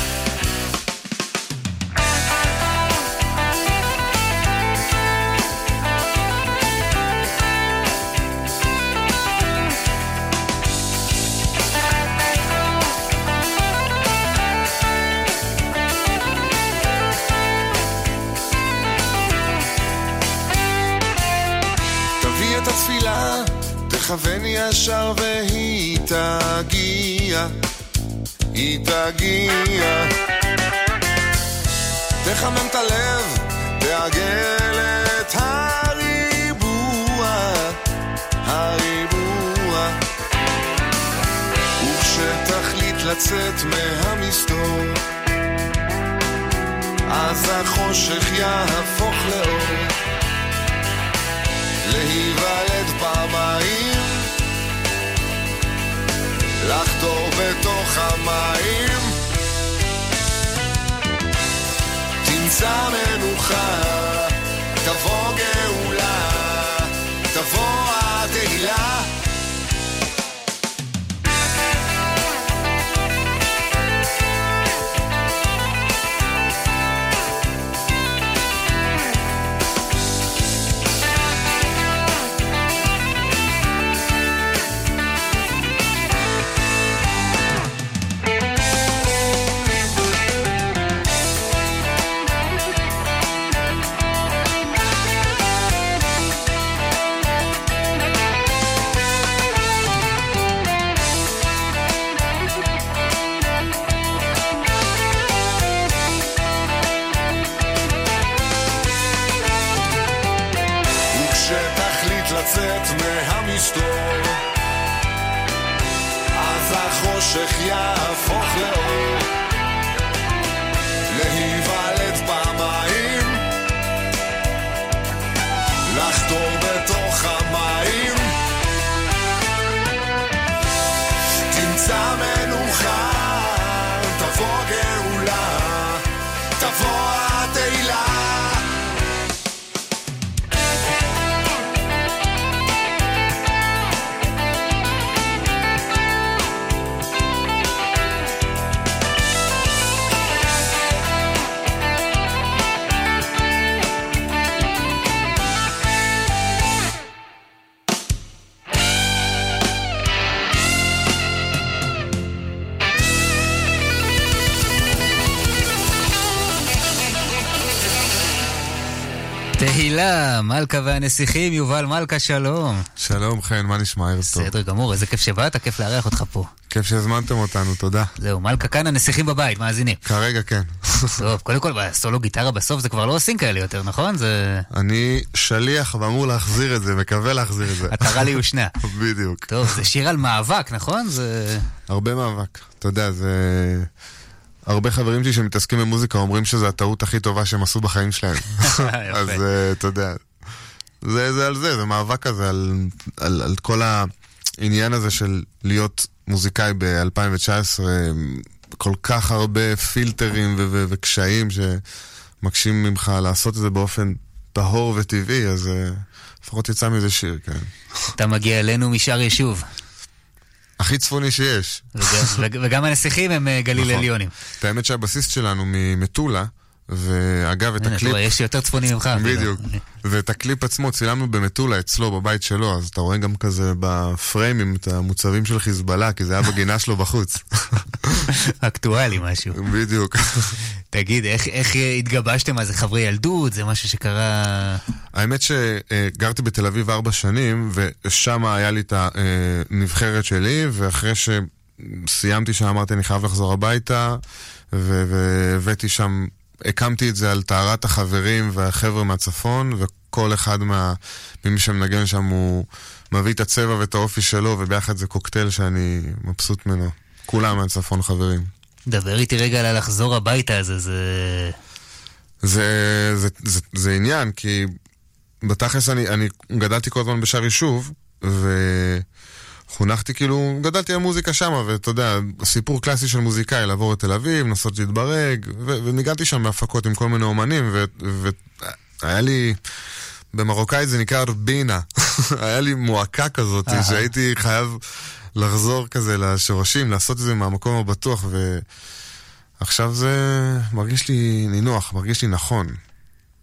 Speaker 31: התפילה, תכוון ישר והיא תגיע, היא תגיע. תחמם את הלב, תעגל את הריבוע, הריבוע. וכשתחליט לצאת מהמסתור, אז החושך יהפוך לאור. להיוולד פעמיים, לחדור בתוך המים. תמצא מנוחה,
Speaker 6: מלכה והנסיכים, יובל מלכה, שלום.
Speaker 31: שלום, חן, מה נשמע? ערב טוב.
Speaker 6: בסדר גמור, איזה כיף שבאת, כיף לארח אותך פה.
Speaker 31: כיף שהזמנתם אותנו, תודה.
Speaker 6: זהו, מלכה כאן, הנסיכים בבית, מאזינים.
Speaker 31: כרגע כן.
Speaker 6: טוב, קודם כל, בסולו גיטרה בסוף זה כבר לא עושים כאלה יותר, נכון? זה...
Speaker 31: אני שליח ואמור להחזיר את זה, מקווה להחזיר את זה.
Speaker 6: עטרה ליושנה.
Speaker 31: בדיוק.
Speaker 6: טוב, זה שיר על מאבק, נכון? זה...
Speaker 31: הרבה מאבק. אתה יודע, זה... הרבה חברים שלי שמתעסקים במוזיקה אומרים שזו הטעות הכי טובה שהם עשו בחיים שלהם. אז אה, אתה יודע, זה, זה על זה, זה מאבק כזה, על, על, על כל העניין הזה של להיות מוזיקאי ב-2019, כל כך הרבה פילטרים ו- ו- וקשיים שמקשים ממך לעשות את זה באופן טהור וטבעי, אז אה, לפחות יצא מזה שיר, כן.
Speaker 6: אתה מגיע אלינו משאר יישוב.
Speaker 31: הכי צפוני שיש.
Speaker 6: וג- וגם הנסיכים הם אה, גליל
Speaker 31: נכון.
Speaker 6: עליונים.
Speaker 31: את האמת שהבסיסט שלנו ממטולה, ואגב, את הקליפ...
Speaker 6: יש יותר צפוני ממך. אפילו.
Speaker 31: בדיוק. ואת הקליפ עצמו צילמנו במטולה, אצלו, בבית שלו, אז אתה רואה גם כזה בפריימים את המוצבים של חיזבאללה, כי זה היה בגינה שלו בחוץ.
Speaker 6: אקטואלי משהו.
Speaker 31: בדיוק.
Speaker 6: תגיד, איך, איך התגבשתם? מה זה חברי ילדות? זה משהו שקרה...
Speaker 31: האמת שגרתי בתל אביב ארבע שנים, ושם היה לי את הנבחרת שלי, ואחרי שסיימתי שם אמרתי אני חייב לחזור הביתה, והבאתי שם, הקמתי את זה על טהרת החברים והחבר'ה מהצפון, וכל אחד מה, ממי שמנגן שם הוא מביא את הצבע ואת האופי שלו, וביחד זה קוקטייל שאני מבסוט ממנו. כולם מהצפון חברים.
Speaker 6: דבר איתי רגע על הלחזור הביתה הזה, זה...
Speaker 31: זה, זה, זה, זה עניין, כי בתכלס אני, אני גדלתי כל הזמן בשאר יישוב, וחונכתי כאילו, גדלתי על מוזיקה שמה, ואתה יודע, סיפור קלאסי של מוזיקאי, לעבור לתל אביב, לנסות להתברג, ו- וניגנתי שם בהפקות עם כל מיני אומנים, והיה לי... במרוקאית זה נקרא רבינה. היה לי מועקה כזאת. שהייתי חייב לחזור כזה לשורשים, לעשות את זה מהמקום הבטוח, ועכשיו זה מרגיש לי נינוח, מרגיש לי נכון.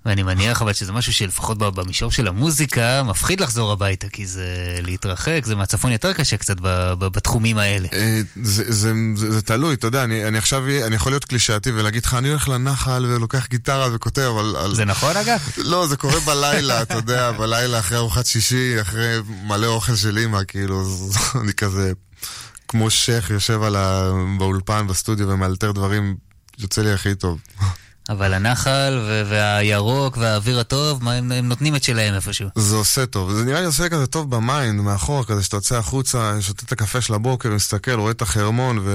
Speaker 6: ואני מניח אבל שזה משהו שלפחות במישור של המוזיקה מפחיד לחזור הביתה, כי זה להתרחק, זה מהצפון יותר קשה קצת בתחומים האלה.
Speaker 31: אה, זה, תלוי, אתה יודע, אני, עכשיו, אני יכול להיות קלישאתי ולהגיד לך, אני הולך לנחל ולוקח גיטרה וכותב, אבל... על...
Speaker 6: זה נכון אגב?
Speaker 31: לא, זה קורה בלילה, אתה יודע, בלילה אחרי ארוחת שישי, אחרי מלא אוכל של אימא, כאילו, אני כזה כמו שייח יושב. באולפן, בסטודיו ומאלתר דברים, יוצא לי הכי טוב.
Speaker 6: אבל הנחל והירוק והאוויר הטוב, מה, הם, הם נותנים את שלהם איפשהו.
Speaker 31: זה עושה טוב, זה נראה לי עושה כזה טוב ב mind, מאחור, כזה שאתה יוצא החוצה, שותה את הקפה של הבוקר, מסתכל, רואה את החרמון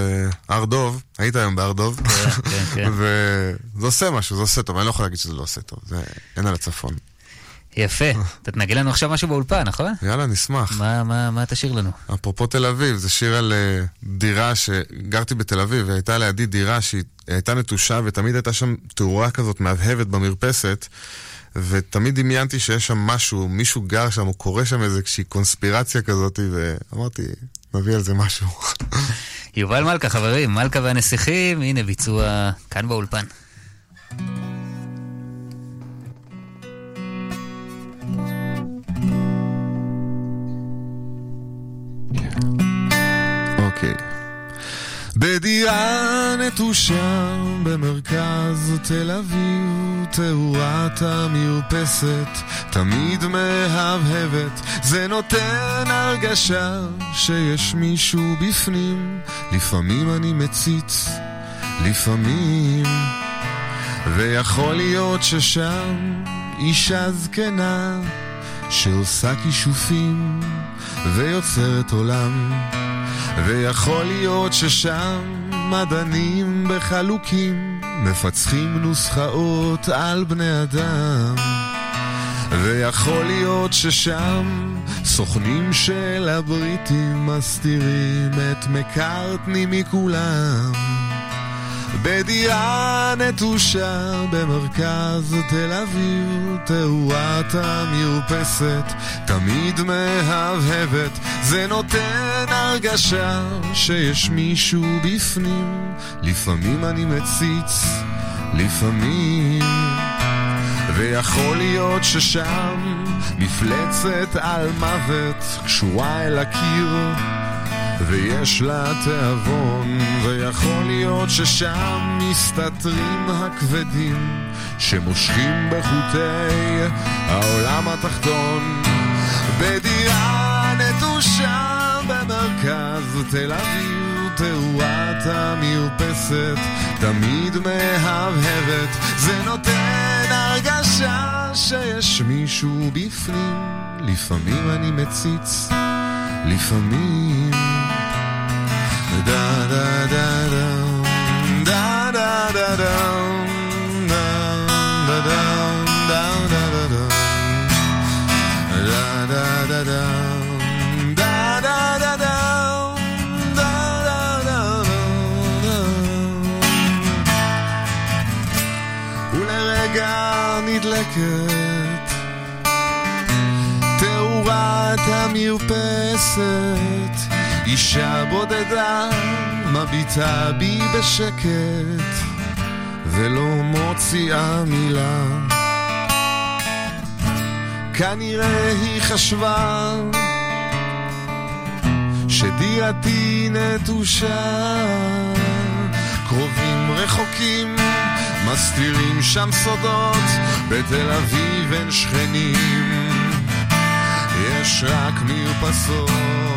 Speaker 31: והר דוב, היית היום בהר דוב,
Speaker 6: כן, כן.
Speaker 31: וזה עושה משהו, זה עושה טוב, אני לא יכול להגיד שזה לא עושה טוב, זה אין על הצפון.
Speaker 6: יפה. אתה תנגן לנו עכשיו משהו באולפן, נכון?
Speaker 31: יאללה, נשמח.
Speaker 6: מה, מה, מה תשאיר לנו?
Speaker 31: אפרופו תל אביב, זה שיר על אה, דירה שגרתי בתל אביב, והייתה לידי דירה שהיא הייתה נטושה, ותמיד הייתה שם תאורה כזאת מהבהבת במרפסת, ותמיד דמיינתי שיש שם משהו, מישהו גר שם, או קורה שם איזושהי קונספירציה כזאת, ואמרתי, נביא על זה משהו.
Speaker 6: יובל מלכה, חברים, מלכה והנסיכים, הנה ביצוע כאן באולפן.
Speaker 31: אוקיי. בדירה נטושה במרכז תל אביב, תאורת המרפסת תמיד מהבהבת, זה נותן הרגשה שיש מישהו בפנים, לפעמים אני מציץ, לפעמים, ויכול להיות ששם אישה זקנה שעושה כישופים ויוצרת עולם ויכול להיות ששם מדענים בחלוקים מפצחים נוסחאות על בני אדם. ויכול להיות ששם סוכנים של הבריטים מסתירים את מקארטני מכולם בדירה נטושה במרכז תל אביב, תאורת המרפסת תמיד מהבהבת, זה נותן הרגשה שיש מישהו בפנים, לפעמים אני מציץ, לפעמים. ויכול להיות ששם מפלצת על מוות קשורה אל הקיר ויש לה תיאבון, ויכול להיות ששם מסתתרים הכבדים שמושכים בחוטי העולם התחתון. בדירה נטושה במרכז תל אביב תאורת המרפסת תמיד מהבהבת. זה נותן הרגשה שיש מישהו בפנים. לפעמים אני מציץ לפעמים נדלקת תאורת המרפסת אישה בודדה מביטה בי בשקט ולא מוציאה מילה. כנראה היא חשבה שדירתי נטושה. קרובים רחוקים מסתירים שם סודות בתל אביב אין שכנים. יש רק מרפסות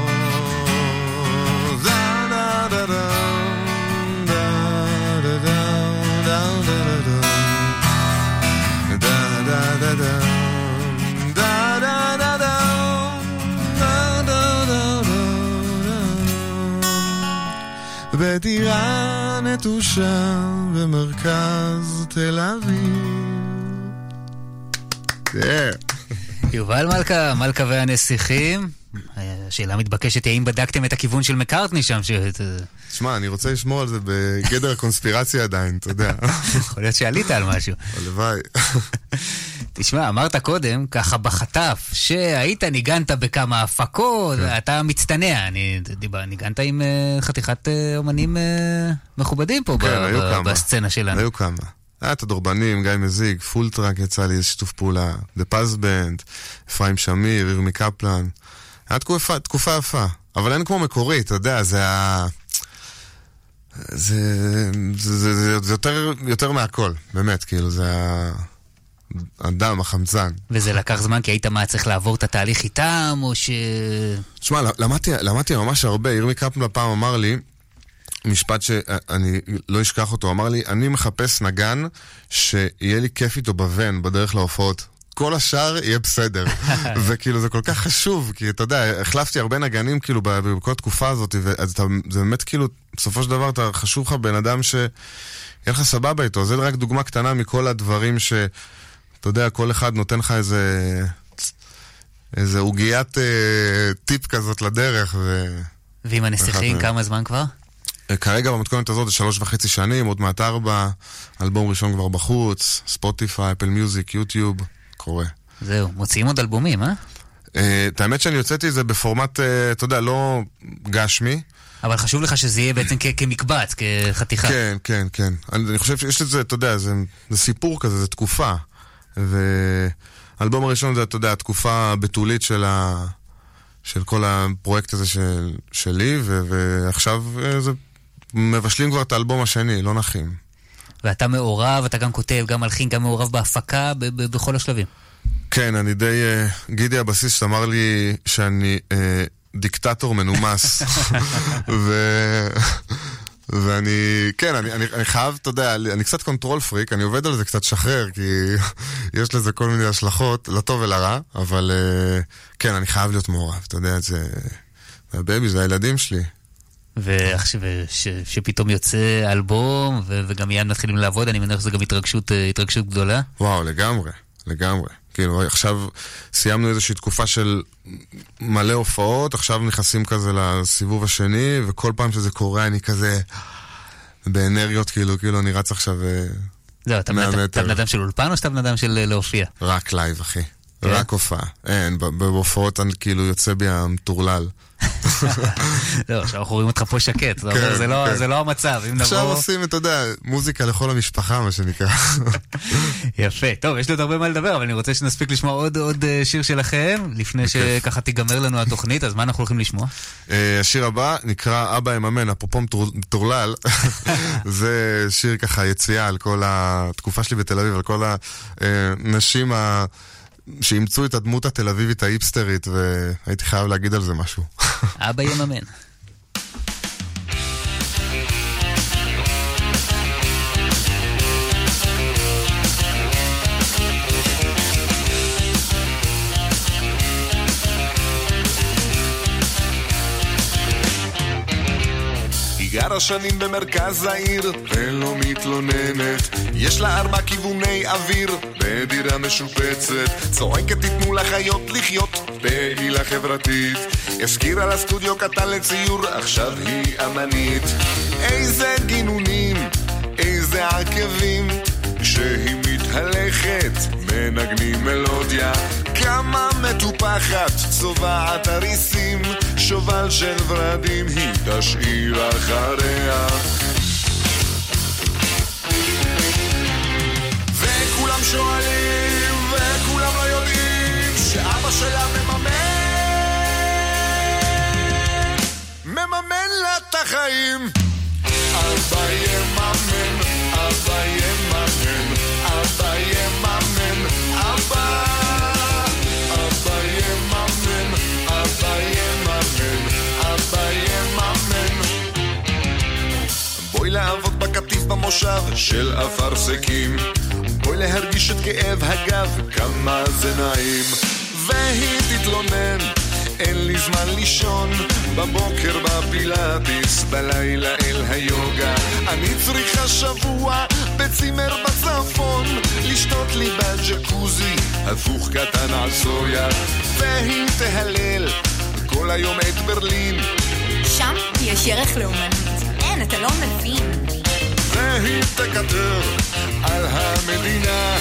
Speaker 31: בדירה נטושה במרכז תל אביב.
Speaker 6: יובל מלכה, מלכה והנסיכים. השאלה המתבקשת היא האם בדקתם את הכיוון של מקארטני שם? ש...
Speaker 31: שמע, אני רוצה לשמור על זה בגדר הקונספירציה עדיין, אתה יודע.
Speaker 6: יכול להיות שעלית על משהו.
Speaker 31: הלוואי.
Speaker 6: תשמע, אמרת קודם, ככה בחטף, שהיית ניגנת בכמה הפקות, אתה מצטנע, אני דיבר, ניגנת עם uh, חתיכת uh, אומנים uh, מכובדים פה
Speaker 31: כן,
Speaker 6: ב-
Speaker 31: היו
Speaker 6: ב-
Speaker 31: כמה.
Speaker 6: בסצנה שלנו.
Speaker 31: היו כמה. היה את הדורבנים, גיא מזיג, Full Trunk יצא לי איזה שיתוף פעולה, The Paz Band, אפרים שמיר, ירמי קפלן. היה תקופה, תקופה יפה, אבל אין כמו מקורי, אתה יודע, זה ה... זה, זה, זה, זה, זה יותר, יותר מהכל, באמת, כאילו, זה ה... הדם, החמצן.
Speaker 6: וזה לקח זמן כי היית מה, צריך לעבור את התהליך איתם, או ש...
Speaker 31: תשמע, למדתי, למדתי ממש הרבה. ירמי קפלן פעם אמר לי, משפט שאני לא אשכח אותו, אמר לי, אני מחפש נגן שיהיה לי כיף איתו בוון, בדרך להופעות. כל השאר יהיה בסדר. וכאילו זה כל כך חשוב, כי אתה יודע, החלפתי הרבה נגנים כאילו בכל התקופה הזאת, ואז אתה, זה באמת כאילו, בסופו של דבר אתה חשוב לך בן אדם שיהיה לך סבבה איתו. זה רק דוגמה קטנה מכל הדברים ש... אתה יודע, כל אחד נותן לך איזה... איזה עוגיית אה, טיפ כזאת לדרך, ו...
Speaker 6: ועם הנסיכים כמה זמן כבר?
Speaker 31: כרגע במתכונת הזאת זה שלוש וחצי שנים, עוד מעט ארבע, אלבום ראשון כבר בחוץ, ספוטיפיי, אפל מיוזיק, יוטיוב, קורה.
Speaker 6: זהו, מוציאים עוד אלבומים, אה?
Speaker 31: אה, את האמת שאני הוצאתי את זה בפורמט, אה, אתה יודע, לא גשמי.
Speaker 6: אבל חשוב לך שזה יהיה בעצם כמקבץ, כחתיכה.
Speaker 31: כן, כן, כן. אני חושב שיש לזה, אתה יודע, זה, זה סיפור כזה, זה תקופה. והאלבום הראשון זה, אתה יודע, התקופה הבתולית של, ה, של כל הפרויקט הזה של, שלי, ו, ועכשיו אה, זה, מבשלים כבר את האלבום השני, לא נחים.
Speaker 6: ואתה מעורב, אתה גם כותב, גם מלחין, גם מעורב בהפקה, ב- ב- בכל השלבים.
Speaker 31: כן, אני די... אה, גידי הבסיסט אמר לי שאני אה, דיקטטור מנומס. ו... ואני, כן, אני, אני, אני חייב, אתה יודע, אני קצת control freak, אני עובד על זה קצת שחרר, כי יש לזה כל מיני השלכות, לטוב ולרע, אבל אה, כן, אני חייב להיות מעורב, אתה יודע, זה... ה baby, זה הילדים שלי.
Speaker 6: ועכשיו שפתאום יוצא אלבום, ו- וגם מיד מתחילים לעבוד, אני מניח שזו גם התרגשות, אה, התרגשות גדולה.
Speaker 31: וואו, לגמרי, לגמרי. כאילו, עכשיו סיימנו איזושהי תקופה של מלא הופעות, עכשיו נכנסים כזה לסיבוב השני, וכל פעם שזה קורה אני כזה באנרגיות, כאילו, כאילו אני רץ עכשיו אה,
Speaker 6: זהו, אתה בן
Speaker 31: 100
Speaker 6: אדם- אתה. בן אדם של אולפן או שאתה בן אדם של אה, להופיע?
Speaker 31: רק live, אחי.
Speaker 6: כן?
Speaker 31: רק הופעה. אין, בהופעות אני כאילו יוצא בי המטורלל.
Speaker 6: לא, עכשיו אנחנו רואים אותך פה שקט, זה
Speaker 31: כן,
Speaker 6: לא-
Speaker 31: כן.
Speaker 6: לא המצב,
Speaker 31: עכשיו. עושים, אתה יודע, מוזיקה לכל המשפחה, מה שנקרא.
Speaker 6: יפה. טוב, יש לי עוד הרבה מה לדבר, אבל אני רוצה שנספיק לשמוע עוד עוד אה, שיר שלכם, לפני שככה תיגמר לנו התוכנית, אז מה אנחנו הולכים לשמוע?
Speaker 31: אה, השיר הבא נקרא אבא יממן, אפרופו מטור- מטורלל. זה שיר ככה יציאה על כל התקופה שלי בתל אביב, על כל הנשים ה... שאימצו את הדמות התל אביבית האיפסטרית, והייתי חייב להגיד על זה משהו.
Speaker 6: אבא יממן.
Speaker 32: גרה שנים במרכז העיר ולא מתלוננת. יש לה ארבע כיווני אוויר בדירה משופצת. צועקת תיתנו לחיות לחיות פעילה חברתית. הזכירה לה סטודיו קטן לציור עכשיו היא אמנית. איזה גינונים איזה עקבים כשהיא מתהלכת מנגנים מלודיה כמה מטופחת צובעת הריסים שובל של ורדים היא תשאיר אחריה. וכולם שואלים וכולם לא יודעים שאבא שלה מממן. מממן לה את החיים. אבא יממן, אבא יממן, אבא יממן, אבא לעבוד בקטיף במושב של אפרסקים בואי להרגיש את כאב הגב, כמה זה נעים. והיא תתלונן אין לי זמן לישון. בבוקר בפילאטיס, בלילה אל היוגה. אני צריכה שבוע בצימר בצפון לשתות לי בג'קוזי, הפוך קטן על סויה. והיא תהלל כל היום את ברלין.
Speaker 33: שם יש ערך לאומנות. אין, אתה לא מבין.
Speaker 32: והיא תקטר על המדינה.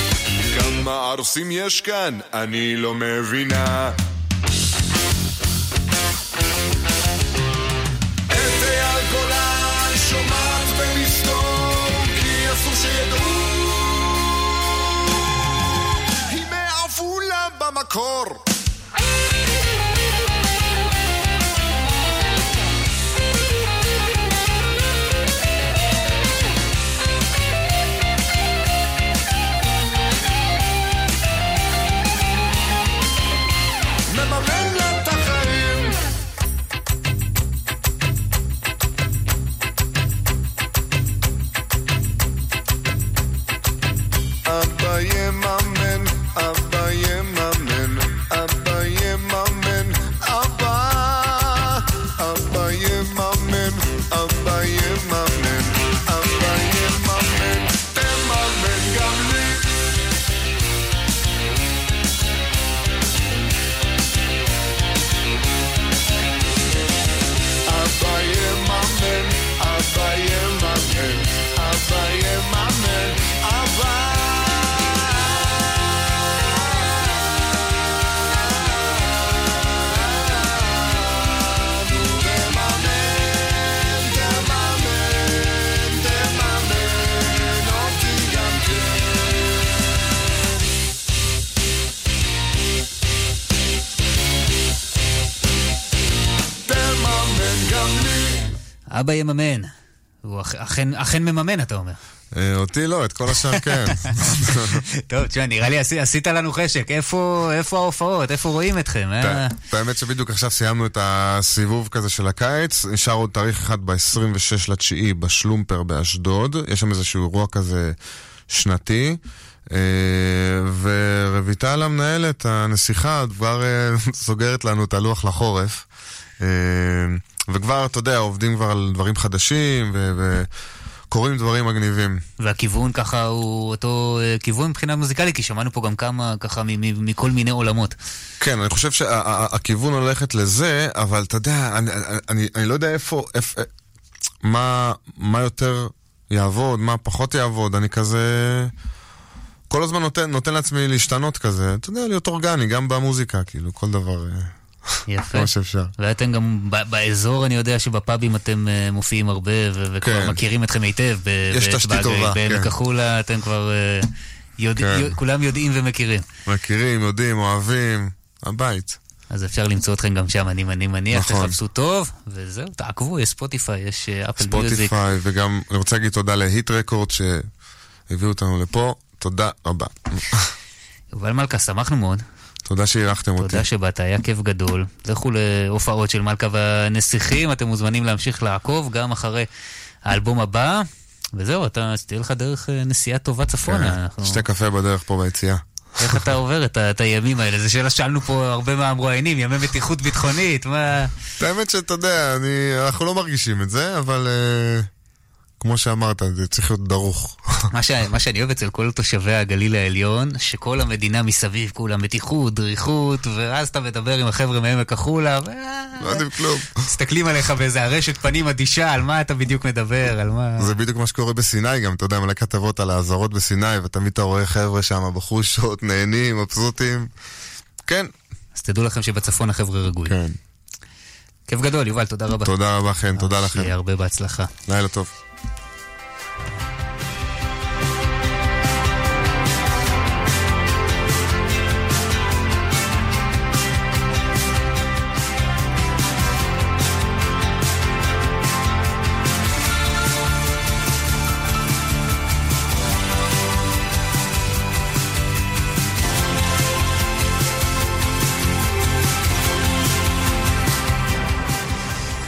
Speaker 32: כמה ערסים יש כאן, אני לא מבינה. את שידעו. היא מעפולה במקור אבא יממן.
Speaker 6: הוא אכ- אכן, אכן מממן, אתה אומר.
Speaker 31: אה, אותי לא, את כל השאר כן.
Speaker 6: טוב, תשמע, נראה לי עשי- עשית לנו חשק. איפה איפה ההופעות? איפה רואים אתכם? אה?
Speaker 31: את האמת שבדיוק עכשיו סיימנו את הסיבוב כזה של הקיץ, נשאר עוד תאריך אחד ב-26 לתשיעי בשלומפר באשדוד, יש שם איזשהו אירוע כזה שנתי. אה, ורויטל המנהלת, הנסיכה, כבר סוגרת לנו את הלוח לחורף. אה, וכבר, אתה יודע, עובדים כבר על דברים חדשים, ו- וקורים דברים מגניבים.
Speaker 6: והכיוון ככה הוא אותו אה, כיוון מבחינה מוזיקלית, כי שמענו פה גם כמה ככה מכל מיני עולמות.
Speaker 31: כן, אני חושב שהכיוון הולכת לזה, אבל אתה יודע, אני, אני, אני לא יודע איפה, איפה מה, מה יותר יעבוד, מה פחות יעבוד, אני כזה... כל הזמן נותן, נותן לעצמי להשתנות כזה, אתה יודע, להיות אורגני, גם במוזיקה, כאילו, כל דבר...
Speaker 6: יפה.
Speaker 31: כמו שאפשר.
Speaker 6: ואתם גם באזור, אני יודע שבפאבים אתם אה, מופיעים הרבה, וכבר
Speaker 31: כן.
Speaker 6: מכירים אתכם היטב.
Speaker 31: יש תשתית. טובה,
Speaker 6: בעמק
Speaker 31: כן.
Speaker 6: החולה אתם כבר... אה,
Speaker 31: כן.
Speaker 6: כולם יודעים ומכירים.
Speaker 31: מכירים, יודעים, אוהבים, הבית.
Speaker 6: אז אפשר למצוא אתכם גם שם, אני אני מניח,
Speaker 31: נכון.
Speaker 6: תחפשו טוב, וזהו, תעקבו, יש ספוטיפיי, יש אפל מיוזיק.
Speaker 31: ספוטיפיי, וגם אני רוצה להגיד תודה להיט רקורד שהביאו אותנו לפה, תודה רבה.
Speaker 6: יובל מלכה, שמחנו מאוד.
Speaker 31: תודה שאירחתם אותי.
Speaker 6: תודה שבאת, היה כיף גדול. לכו להופעות של מלכה והנסיכים, אתם מוזמנים להמשיך לעקוב גם אחרי האלבום הבא. וזהו, אתה, שתהיה לך דרך אה, נסיעה טובה צפונה.
Speaker 31: כן,
Speaker 6: אנחנו-
Speaker 31: שתי קפה בדרך פה ביציאה.
Speaker 6: איך אתה עובר את את הימים האלה? זו שאלה ששאלנו פה הרבה מהמרואיינים, ימי מתיחות ביטחונית, מה...
Speaker 31: האמת שאתה יודע, אני, אנחנו לא מרגישים את זה, אבל אה, כמו שאמרת, זה צריך להיות דרוך.
Speaker 6: מה, ש... מה שאני אוהב אצל כל תושבי הגליל העליון, שכל המדינה מסביב, כולם מתיחות, דריכות, ואז אתה מדבר עם החבר'ה מעמק החולה, ו...
Speaker 31: לא יודעים כלום.
Speaker 6: מסתכלים עליך באיזה ארשת פנים אדישה, על מה אתה בדיוק מדבר, על מה...
Speaker 31: זה בדיוק מה שקורה בסיני גם, אתה יודע, מלא כתבות על האזהרות בסיני, ותמיד אתה רואה חבר'ה שם בחושות, נהנים, מבסוטים. כן.
Speaker 6: אז תדעו לכם שבצפון החבר'ה רגועים.
Speaker 31: כן.
Speaker 6: כיף גדול, יובל, תודה רבה.
Speaker 31: תודה רבה, חן, תודה לכם.
Speaker 6: שיהיה הרבה בהצלחה.
Speaker 31: לילה טוב. Bye.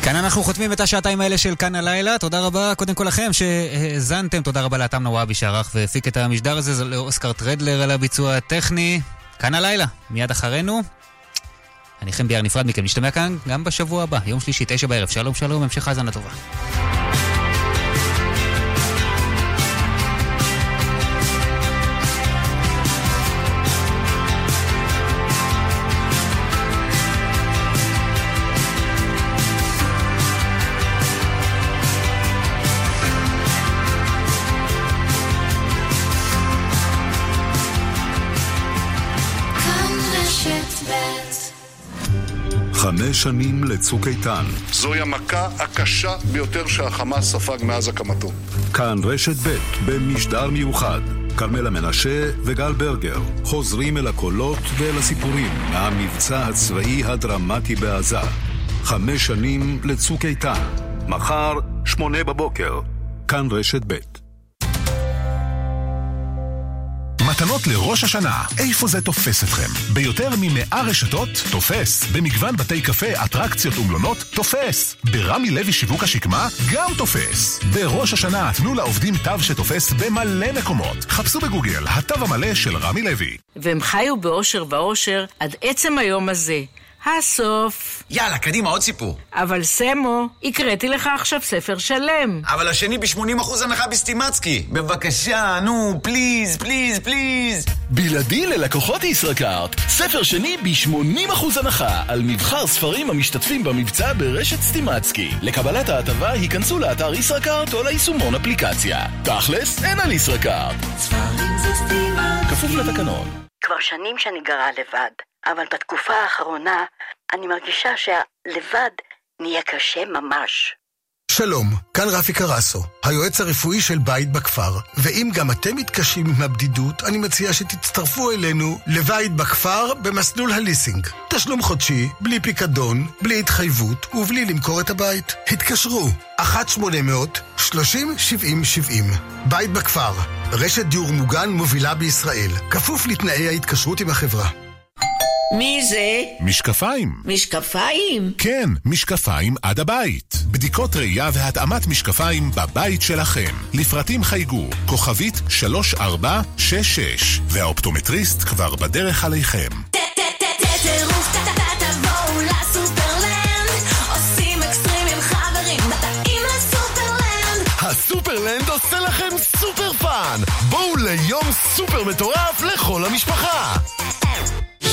Speaker 6: כאן אנחנו חותמים את השעתיים האלה של כאן הלילה. תודה רבה קודם כל לכם שהאזנתם. תודה רבה לאתם נוואבי שערך והפיק את המשדר הזה. זה לאוסקר טרדלר על הביצוע הטכני. כאן הלילה, מיד אחרינו. אני חן ביאר נפרד מכם. נשתמע כאן גם בשבוע הבא, יום שלישי, תשע בערב. שלום שלום, המשך האזנה טובה.
Speaker 16: שנים לצוק איתן.
Speaker 17: זוהי המכה הקשה ביותר שהחמאס ספג מאז הקמתו.
Speaker 16: כאן רשת ב' במשדר מיוחד. כרמלה מנשה וגל ברגר חוזרים אל הקולות ואל הסיפורים מהמבצע הצבאי הדרמטי בעזה. חמש שנים לצוק איתן. מחר, שמונה בבוקר. כאן רשת ב'.
Speaker 34: מתנות לראש השנה, איפה זה תופס אתכם? ביותר ממאה רשתות, תופס. במגוון בתי קפה, אטרקציות ומלונות, תופס. ברמי לוי שיווק השקמה, גם תופס. בראש השנה, תנו לעובדים תו שתופס במלא מקומות. חפשו בגוגל, התו המלא של רמי לוי.
Speaker 11: והם חיו באושר ואושר עד עצם היום הזה. הסוף.
Speaker 22: יאללה, קדימה, עוד סיפור.
Speaker 11: אבל סמו, הקראתי לך עכשיו ספר שלם.
Speaker 22: אבל השני ב-80% הנחה בסטימצקי. בבקשה, נו, please, please, please.
Speaker 25: בלעדי ללקוחות ישראכרט, ספר שני ב-80% הנחה על מבחר ספרים המשתתפים במבצע ברשת סטימצקי. לקבלת ההטבה היכנסו לאתר ישראכרט או ליישומון אפליקציה. תכלס, אין על ישראכרט.
Speaker 5: ספרים זה סטימצקי.
Speaker 25: כפוף לתקנון.
Speaker 13: כבר שנים שאני גרה לבד, אבל בתקופה האחרונה אני מרגישה שהלבד נהיה קשה ממש.
Speaker 15: שלום, כאן רפי קרסו, היועץ הרפואי של בית בכפר. ואם גם אתם מתקשים עם הבדידות, אני מציע שתצטרפו אלינו לבית בכפר במסלול הליסינג. תשלום חודשי, בלי פיקדון, בלי התחייבות ובלי למכור את הבית. התקשרו, 1-800-30-70-70. בית בכפר, רשת דיור מוגן מובילה בישראל, כפוף לתנאי ההתקשרות עם החברה.
Speaker 35: מי זה?
Speaker 34: משקפיים.
Speaker 35: משקפיים?
Speaker 34: כן, משקפיים עד הבית. בדיקות ראייה והתאמת משקפיים בבית שלכם. לפרטים חייגו, כוכבית 3466, והאופטומטריסט כבר בדרך עליכם.
Speaker 5: טירוף, תבואו לסופרלנד, עושים אקסטרים עם חברים, באים לסופרלנד.
Speaker 25: הסופרלנד עושה לכם super fun! בואו ליום סופר מטורף לכל המשפחה!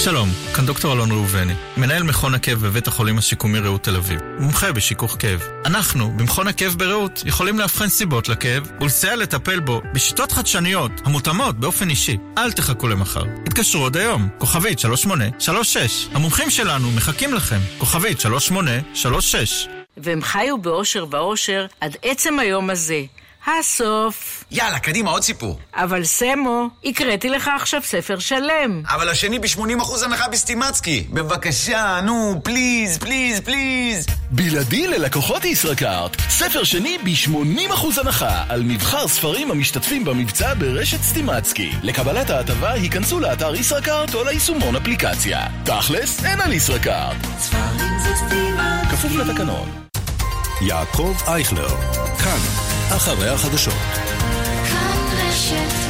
Speaker 36: שלום, כאן דוקטור אלון ראובני, מנהל מכון הכאב בבית החולים השיקומי רעות תל אביב, מומחה בשיכוך כאב. אנחנו, במכון הכאב ברעות, יכולים לאבחן סיבות לכאב ולסייע לטפל בו בשיטות חדשניות המותאמות באופן אישי. אל תחכו למחר. התקשרו עוד היום, כוכבית 3836. המומחים שלנו מחכים לכם, כוכבית 3836.
Speaker 11: והם חיו באושר ואושר עד עצם היום הזה. הסוף.
Speaker 22: יאללה, קדימה, עוד סיפור.
Speaker 11: אבל סמו, הקראתי לך עכשיו ספר שלם.
Speaker 22: אבל השני ב-80% הנחה בסטימצקי. בבקשה, נו, please, please, please.
Speaker 25: בלעדי ללקוחות ישראכרט, ספר שני ב-80% הנחה על מבחר ספרים המשתתפים במבצע ברשת סטימצקי. לקבלת ההטבה היכנסו לאתר ישראכרט או ליישומון אפליקציה. תכלס, אין על ישראכרט.
Speaker 5: ספרים זה סטימצקי.
Speaker 25: כפוף לתקנון.
Speaker 16: יעקב אייכלר, כאן, אחרי החדשות.
Speaker 5: כאן רשת